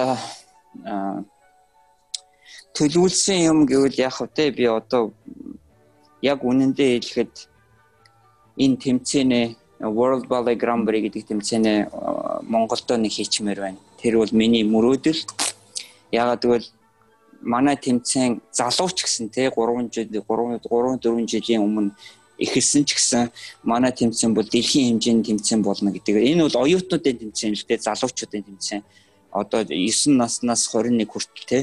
төлөвлөсөн юм гэвэл яг хөтэ би одоо яг үнэндээ хэлэхэд энэ тэмцээнэ World Ballet Grand Prix гэдэг тэмцээнэ Монголдо нэг хийчмээр байна. Тэр бол миний мөрөөдөл. Ягаад гэвэл манай тэмцээн залууч гэсэн те 3 жил 3 3 4 жилийн өмнө эхэлсэн ч гэсэн манай тэмцээн бол дэлхийн хэмжээний тэмцээн болно гэдэг. Энэ бол оюутнуудын тэмцээн л те залуучуудын тэмцээн. Одоо 9 наснаас 21 хүртэл те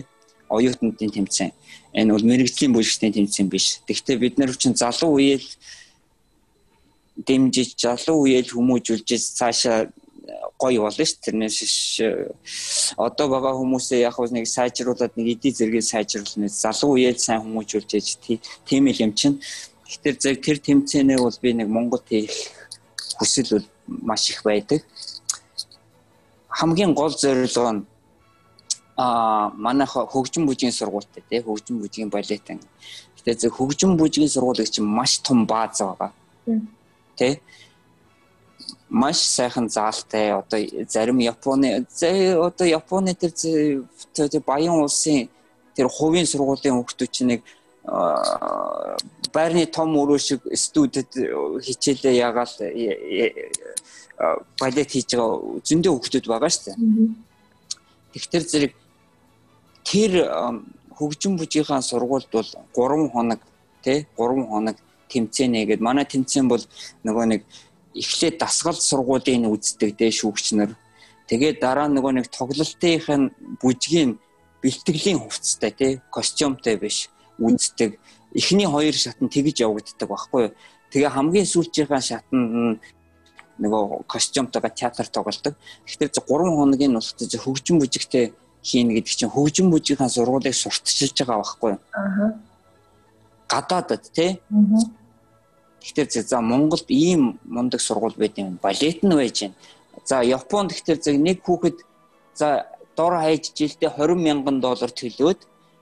оюутнуудын тэмцээн. Энэ бол мэрэгжлийн бүлэгчдийн тэмцээн биш. Тэгэхдээ бид нар чинь залуу үеэл дэмжиж залуу үеэл хүмүүжүүлж цаашаа гоё болно ш тэрнээс одоо байгаа хүмүүсээ яг нэг сайжруулад нэг эдийн зэргийг сайжруулна залуу үеэл сайн хүмүүжүүлж ээж тийм л юм чинь тэгэхээр зэрэг тэр тэмцээнээ бол би нэг Монгол хийх хүсэл бол маш их байдаг хамгийн гол зорилго нь а манайх хөгжим бүжгийн сургуультай тий хөгжим бүжгийн балетын. Гэтэ зөв хөгжим бүжгийн сургууль чинь маш том бааз байгаа. Тий. маш сайхан заалтай одоо зарим Японы одоо Японы тэр баян улсын тэр хувийн сургуулийн хүүхдүүд чинь нэг байрны том өрөө шиг студид хичээлээ ягаал балет хийж байгаа зөндөө хүүхдүүд байгаа шүү дээ. Тэгэхээр зэрэг тэр хөгжим бүжийнхаа сургуульд бол 3 хоног тий 3 хоног тэмцээнэ гэдэг. Манай тэмцээн бол нөгөө нэг эхлээд дасгал сургуулийн үздэг дээ шүүгч нар. Тэгээд дараа нөгөө нэг тоглолтын бүжгийн бэлтгэлийн хувцастай тий костюмтай биш үздэг. Эхний хоёр шат нь тэгж явагддаг байхгүй юу? Тэгээ хамгийн сүүлчийнхаа шатанд нь нөгөө костюмтойгоо театр тоглодог. Тэгэхээр 3 хоногийн нутагт хөгжим бүжигтэй хийнэ гэдэг чинь хөгжим бүжигийнхаа сургуулийг сурталчилж байгаа байхгүй юу? Аа. Гадаадад тий. Тэгэхээр за Монголд ийм мундаг сургууль байд юм. Балет нь байж байна. За Японд тэгэхээр зөв нэг хүүхэд за дор хаяж жилдээ 20 мянган доллар төлөөд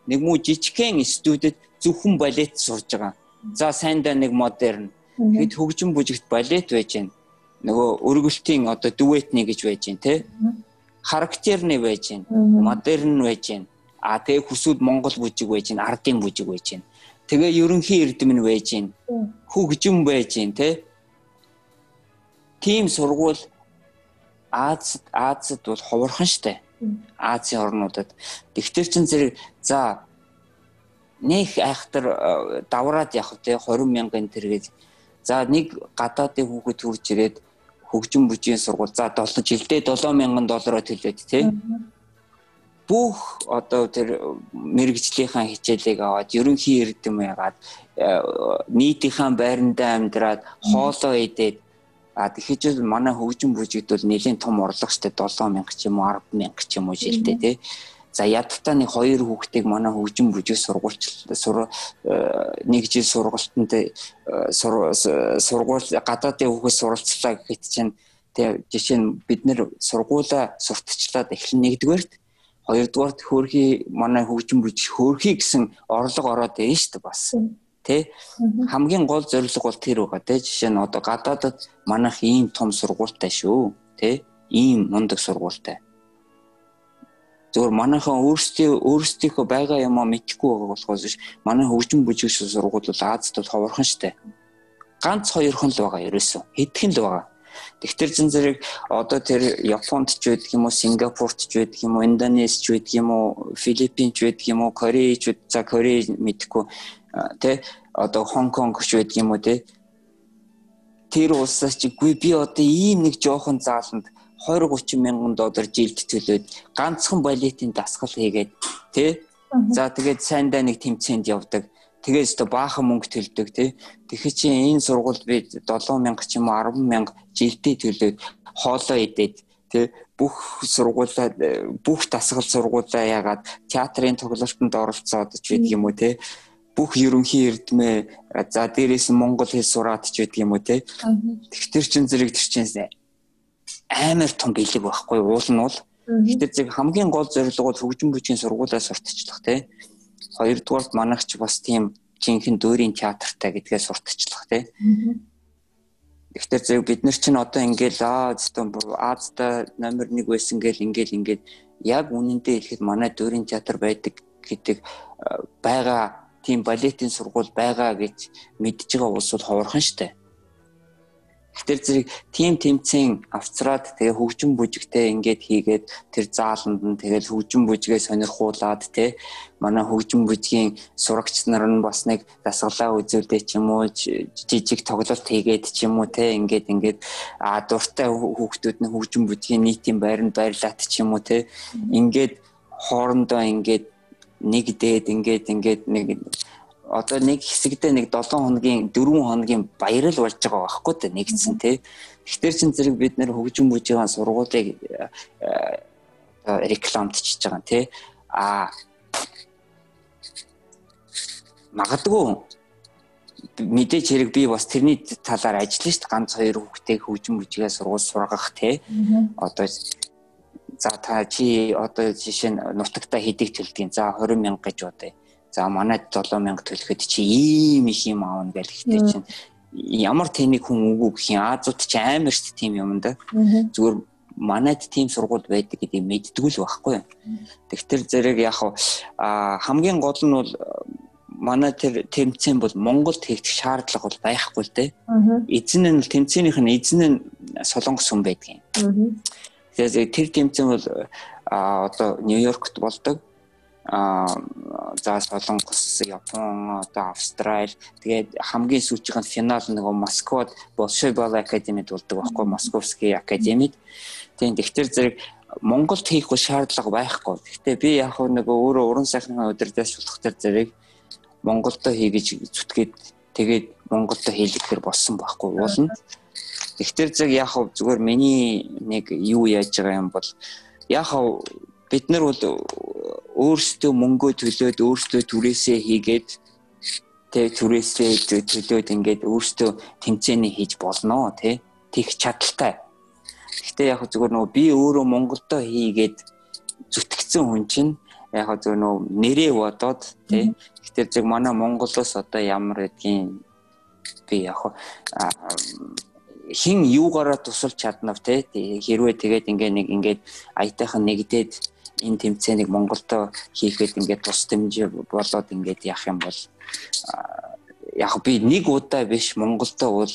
нэг муу жижигхэн студид зөвхөн балет сурж байгаа. За сайндаа нэг модерн. Хэд хөгжим бүжигт балет байж байна нөгөө өргөлтийн одоо дуэтний гэж байж гин те характерны байж гин модерн байж гин а тэгээ хүсвэл монгол бүжиг байж гин ардын бүжиг байж гин тэгээ ерөнхий эрдэм нь байж гин хөгжим байж гин те тим сургууль Аз Азад бол ховорхон штэ. Азийн орнуудад. Тэгтэр чин зэрэг за нэг айхтар э, давраад явах те 20 мянган тэргээд за нэг гадаадын хүүхэд хурж ирээд хөгжим бүжгийн сургууль за 7 жилдээ 7000 доллараар төлөөд тий. Бүх одоо тэр мэрэгжлийнхаа хичээлийг аваад ерөнхий эрдэм ягаад э, нийтийнхаа байрандаа амьдраад хоолоо идээд а тэгэхээр манай хөгжим бүжигд бол нэлийн том орлого штэ 7000 ч юм уу 10000 ч юм уу жилдээ тий. За ядтаа нэг хоёр хүүхдийг манай хөгжим бүжиг сургуульч сур э, нэг жил сургалтанд э, сургууль гадаадын хүүхээс суралцлаа гэхэд чинь тэг жишээ нь бид нэр сургуулаа сурталчлаад эхлэн нэгдүгээрт хоёрдугаарт хөөрхий манай хөгжим бүжиг хөөрхий гэсэн орлого ороод байна шүү дээ бас тэ? Хамгийн гол зорилго бол тэр байгаа тэ жишээ нь одоо гадаадад манайх ийм том сургуультай шүү тэ? Ийм мундаг сургуультай зөвхөн манайхан өөрсдөө өөрсдийнхөө байгаа юмаа мэдхгүй байгаа болохоос биш. Манай хөгжим бүжиг сургууль бол Азад бол ховорхон штэ. Ганц хоёрхан л байгаа ерөөсөө. Хэдхэн л байгаа. Тэгтэр зэн зэрэг одоо тэр Японд ч байдаг юм уу, Сингапурт ч байдаг юм уу, Индонез ч байдаг юм уу, Филиппин ч байдаг юм уу, Корея ч за Корея мэдхгүй. Тэ одоо Хонконг ч байдаг юм уу тэ. Тэр улсаас чи гүй би одоо ийм нэг жоохон зааланд 20 30 мянган доллар жилд төлөөд ганцхан балетын дасгал хийгээд тий За тэгээд сайндаа нэг тэмцээнд явдаг. Тэгээд өстө баахан мөнгө төлдөг тий. Тэгэхээр чи энэ сургуульд би 7000 ч юм уу 10000 жилдээ төлөөд хоолоо идээд тий бүх сургуулаа бүх дасгал сургуулаа ягаад театрын тоглолтод оролцоод ч байдаг юм уу тий бүх ерөнхий эрдмээ за дээрээс нь монгол хэл сураад ч байдаг юм уу тий. Тэгэхээр чин зэрэг тэр чин амар том бэлэг байхгүй уул нь бол гэхдээ зэрэг хамгийн гол зорилго бол хөгжим бүжгийн сургуулаа сурталчлах тий. Хоёрдугаарт манайх ч бас тийм жинхэнэ дуурийн театртай гэдгээ сурталчлах тий. Тэгэхээр зэрэг бид нар чинь одоо ингээл аа зөвхөн Азта номер 1 байсан гэл ингээл ингээд яг үнэндээ хэлэхэд манай дуурийн театр байдаг гэдэг байгаа тийм балетын сургууль байгаа гэж мэдж байгаа улс бол ховорхон штэ. Тэгэхээр зэрэг тим тэмцэн авцраад тэгээ хөгжим бүжигтэй ингээд хийгээд тэр зааланд нь тэгэл хөгжим бүжгээ сонирхуулаад те манай хөгжим бүжгийн сурагч нар нь бас нэг дасгалаа үзүүлдэ ч юм уу жижиг тоглолт хийгээд ч юм уу те ингээд ингээд а дуртай хүүхдүүд нь хөгжим бүжгийн нийтийн байранд баярлаад ч юм уу те ингээд хоорондоо ингээд нэг дээд ингээд ингээд нэг одоо нэг хэсэгдээ нэг 7 хоногийн 4 хоногийн баярал болж байгаа байхгүй тэ нэгдсэн тий. Тэгэхээр чин зэрэг бид нэр хөгжим бүжгийн сургуулийг э, рекламдчихж байгаа тий. А магадгүй мэдээж хэрэг би бас тэрний талаар ажиллана шүү дээ. Ганц хоёр хүүхдээ хөгжим бүжгээ сургууль сургах тий. Одоо за та чи одоо жишээ нь нутагтаа хэдийг төлдөг. За 20 мянга гэж бодъё За манайд 7000 төлөхөд чи ийм их юм аавна гэл ихтэй чинь ямар тэнийг хүн үгүй гэх юм Азууд ч амар шүү дээ тийм юм да. Зүгээр манайд тийм сургууль байдаг гэдгийг мэддгүй л байхгүй. Тэгтэр зэрэг яг хамгийн гол нь бол манай тэр тэмцээн бол Монголд хийх шаардлага бол байхгүй л дээ. Эзэн нь тэмцээнийх нь эзэн нь солонгос хүн байдаг юм. Тэгэхээр тэр тэмцээн бол одоо Нью-Йоркт болдог а за Солонгос, Япон, одоо Австрали тэгээд хамгийн сүүлчийнх нь финал нөгөө Москвад Bolshoi-Ball академид болдог байхгүй Московский академид. Тийм тэгэхээр зэрэг Монголд хийх шаардлага байхгүй. Гэхдээ би яг нөгөө өөрөө уран сайхны удирдаас шулах төр зэрэг Монголдо хийгэж зүтгээд тэгээд Монголдо хийлгэхээр болсон байхгүй уулна. Тэгэхээр зэрэг яг зүгээр миний нэг юу яаж байгаа юм бол яг бид нар бол өөрсдөө мөнгөө төлөөд өөрсдөө түрээсээ хийгээд тэг түрээсээ төлөөд ингээд өөрсдөө тэмцээний хийж болно тий тех чадaltaй. Гэтэ яг зүгээр нөгөө би өөрөө Монголдо хийгээд зүтгэсэн хүн чинь яг зөв нөө нэрээ бодоод тий гэтэр зөв манай Монголоос одоо ямар гэдгийг би яг хин юугаараа тусалж чаднав те хэрвээ тэгээд ингээ нэг ингээд аятайхан нэгдээд энэ тэмцээнийг Монголдо хийхэд ингээд тус дэмжээ болоод ингээд яах юм бол яг би нэг удаа биш Монголдо бол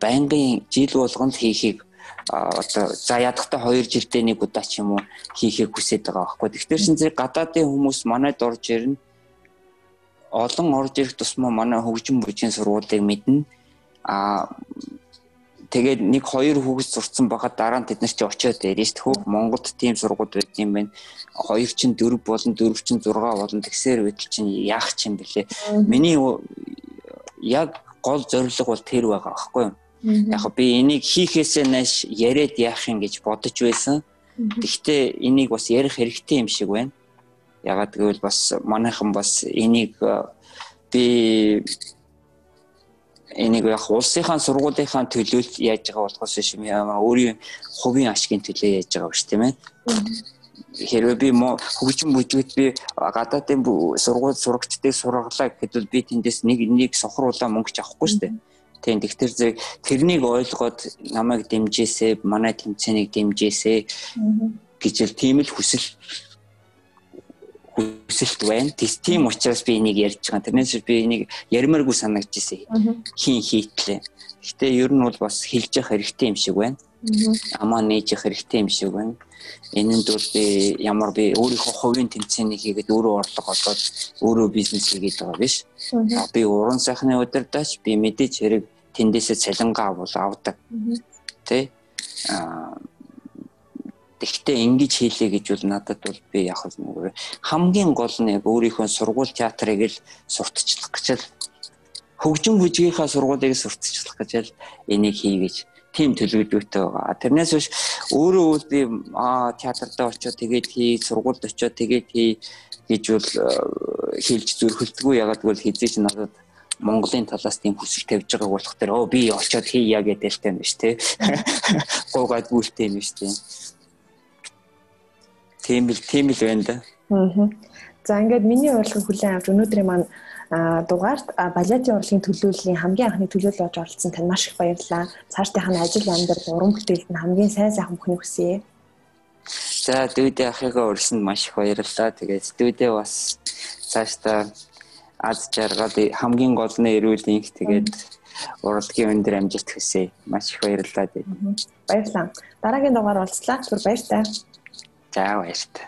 байнгын жил болгонд хийхийг одоо за ядахта 2 жилдээ нэг удаа ч юм уу хийхийг хүсэж байгаа байхгүй. Тэгэхээр шин зэрэг гадаадын хүмүүс манайд орж ирнэ. Олон орж ирэх тусмаа манай хөгжим бүжгийн сургуулийг мэднэ. А Тэгээд нэг хоёр хүүхэд сурцсан байхад дараа нь тэд нар чи очиод ирж тхүү Монголд тийм сургууль байт юм байна. Хоёр чин дөрв болон дөрв чин 6 болон тэгсээр байтал чинь яах ч юм бэлээ. Миний яг гол зорилго бол тэр байгаа байхгүй юу? Яг би энийг хийхээсээ нааш яриад яах юм гэж бодож байсан. Гэхдээ энийг бас ярих хэрэгтэй юм шиг байна. Ягаад гэвэл бас манайхан бас энийг би энийг яг улсынхаа сургуулийнхаа төлөөлт яаж байгаа болохоос юм яа өөрийн хувийн ашигын төлөө яаж байгаа биш тийм ээ? Хэрвээ би хөгжим бүжгт би гадаадын сургууль сурагчдыг сургалаа гэхэд би тэндээс нэг нэг сохруулаа мөнгө ч авахгүй шүү дээ. Тийм тэгэхээр зэрэг тэрнийг ойлгоод намайг дэмжээсэй, манай тэмцээнийг дэмжээсэй гэж л тийм л хүсэл хүсэлт байна. Тийм учраас би энийг ярьж байгаа. Тэрнээс би энийг ярмааргүй санагдж ирсэн. Хин хийтлээ. Гэтэ ер нь бол бас хэлж явах хэрэгтэй юм шиг байна. Амаа нээж явах хэрэгтэй юм шиг байна. Энэнд бол би ямар би өөрийнхөө хувийн тэмцээнийг хийгээд өөрөө орлого олоод өөрөө бизнес хийгээд байгаа биш. Би уран сайхны удирдаач би мэдээж хэрэг тэндээсээ цалингаа авдаг. Тэ? Аа Тэгэхдээ ингэж хийлээ гэж бол надад бол би яг нэг хамгийн гол нь яг өөрийнхөө сургууль театрыг л сурталчлах гэж л хөгжим бүжгийнхаа сургуулийг сурталчлах гэж л энийг хийгэж тийм төлөвлөгөөтэй байгаа. Тэрнээс биш өөрөө бол би аа театртаа очиод тэгээд хий, сургуульд очиод тэгээд хий гэж бол хэлж зөрхөлдгөө ягаад гэвэл хизээч надад Монголын талаас тийм хүсэл тавьж байгааг болох тэр оо би очиод хийя гэдэг л тань биш те. Гуугаад гүйлтэй юм биш те. Тийм л тийм л байна да. Аа. За ингээд миний урилгыг хүлээн авч өнөөдрийн маань дугаарт балетын урлагийн төлөөллийн хамгийн анхны төлөөлөл болж оролцсон тань маш их баярлалаа. Цаашдынх нь ажил амьдрал уран бүтээлд нь хамгийн сайн сайхан бүхнийг хүсье. За дүүдээ ахыгаа урьсанд маш их баярлалаа. Тэгээд дүүдээ бас цаашдаа аз жаргал хамгийн гол нь эрүүл энх тэгээд урлагийн өндөр амжилт хүсье. Маш их баярлалаа. Баярлалаа. Дараагийн дугаар уулзлаа. Түр баяртай. Chao, este.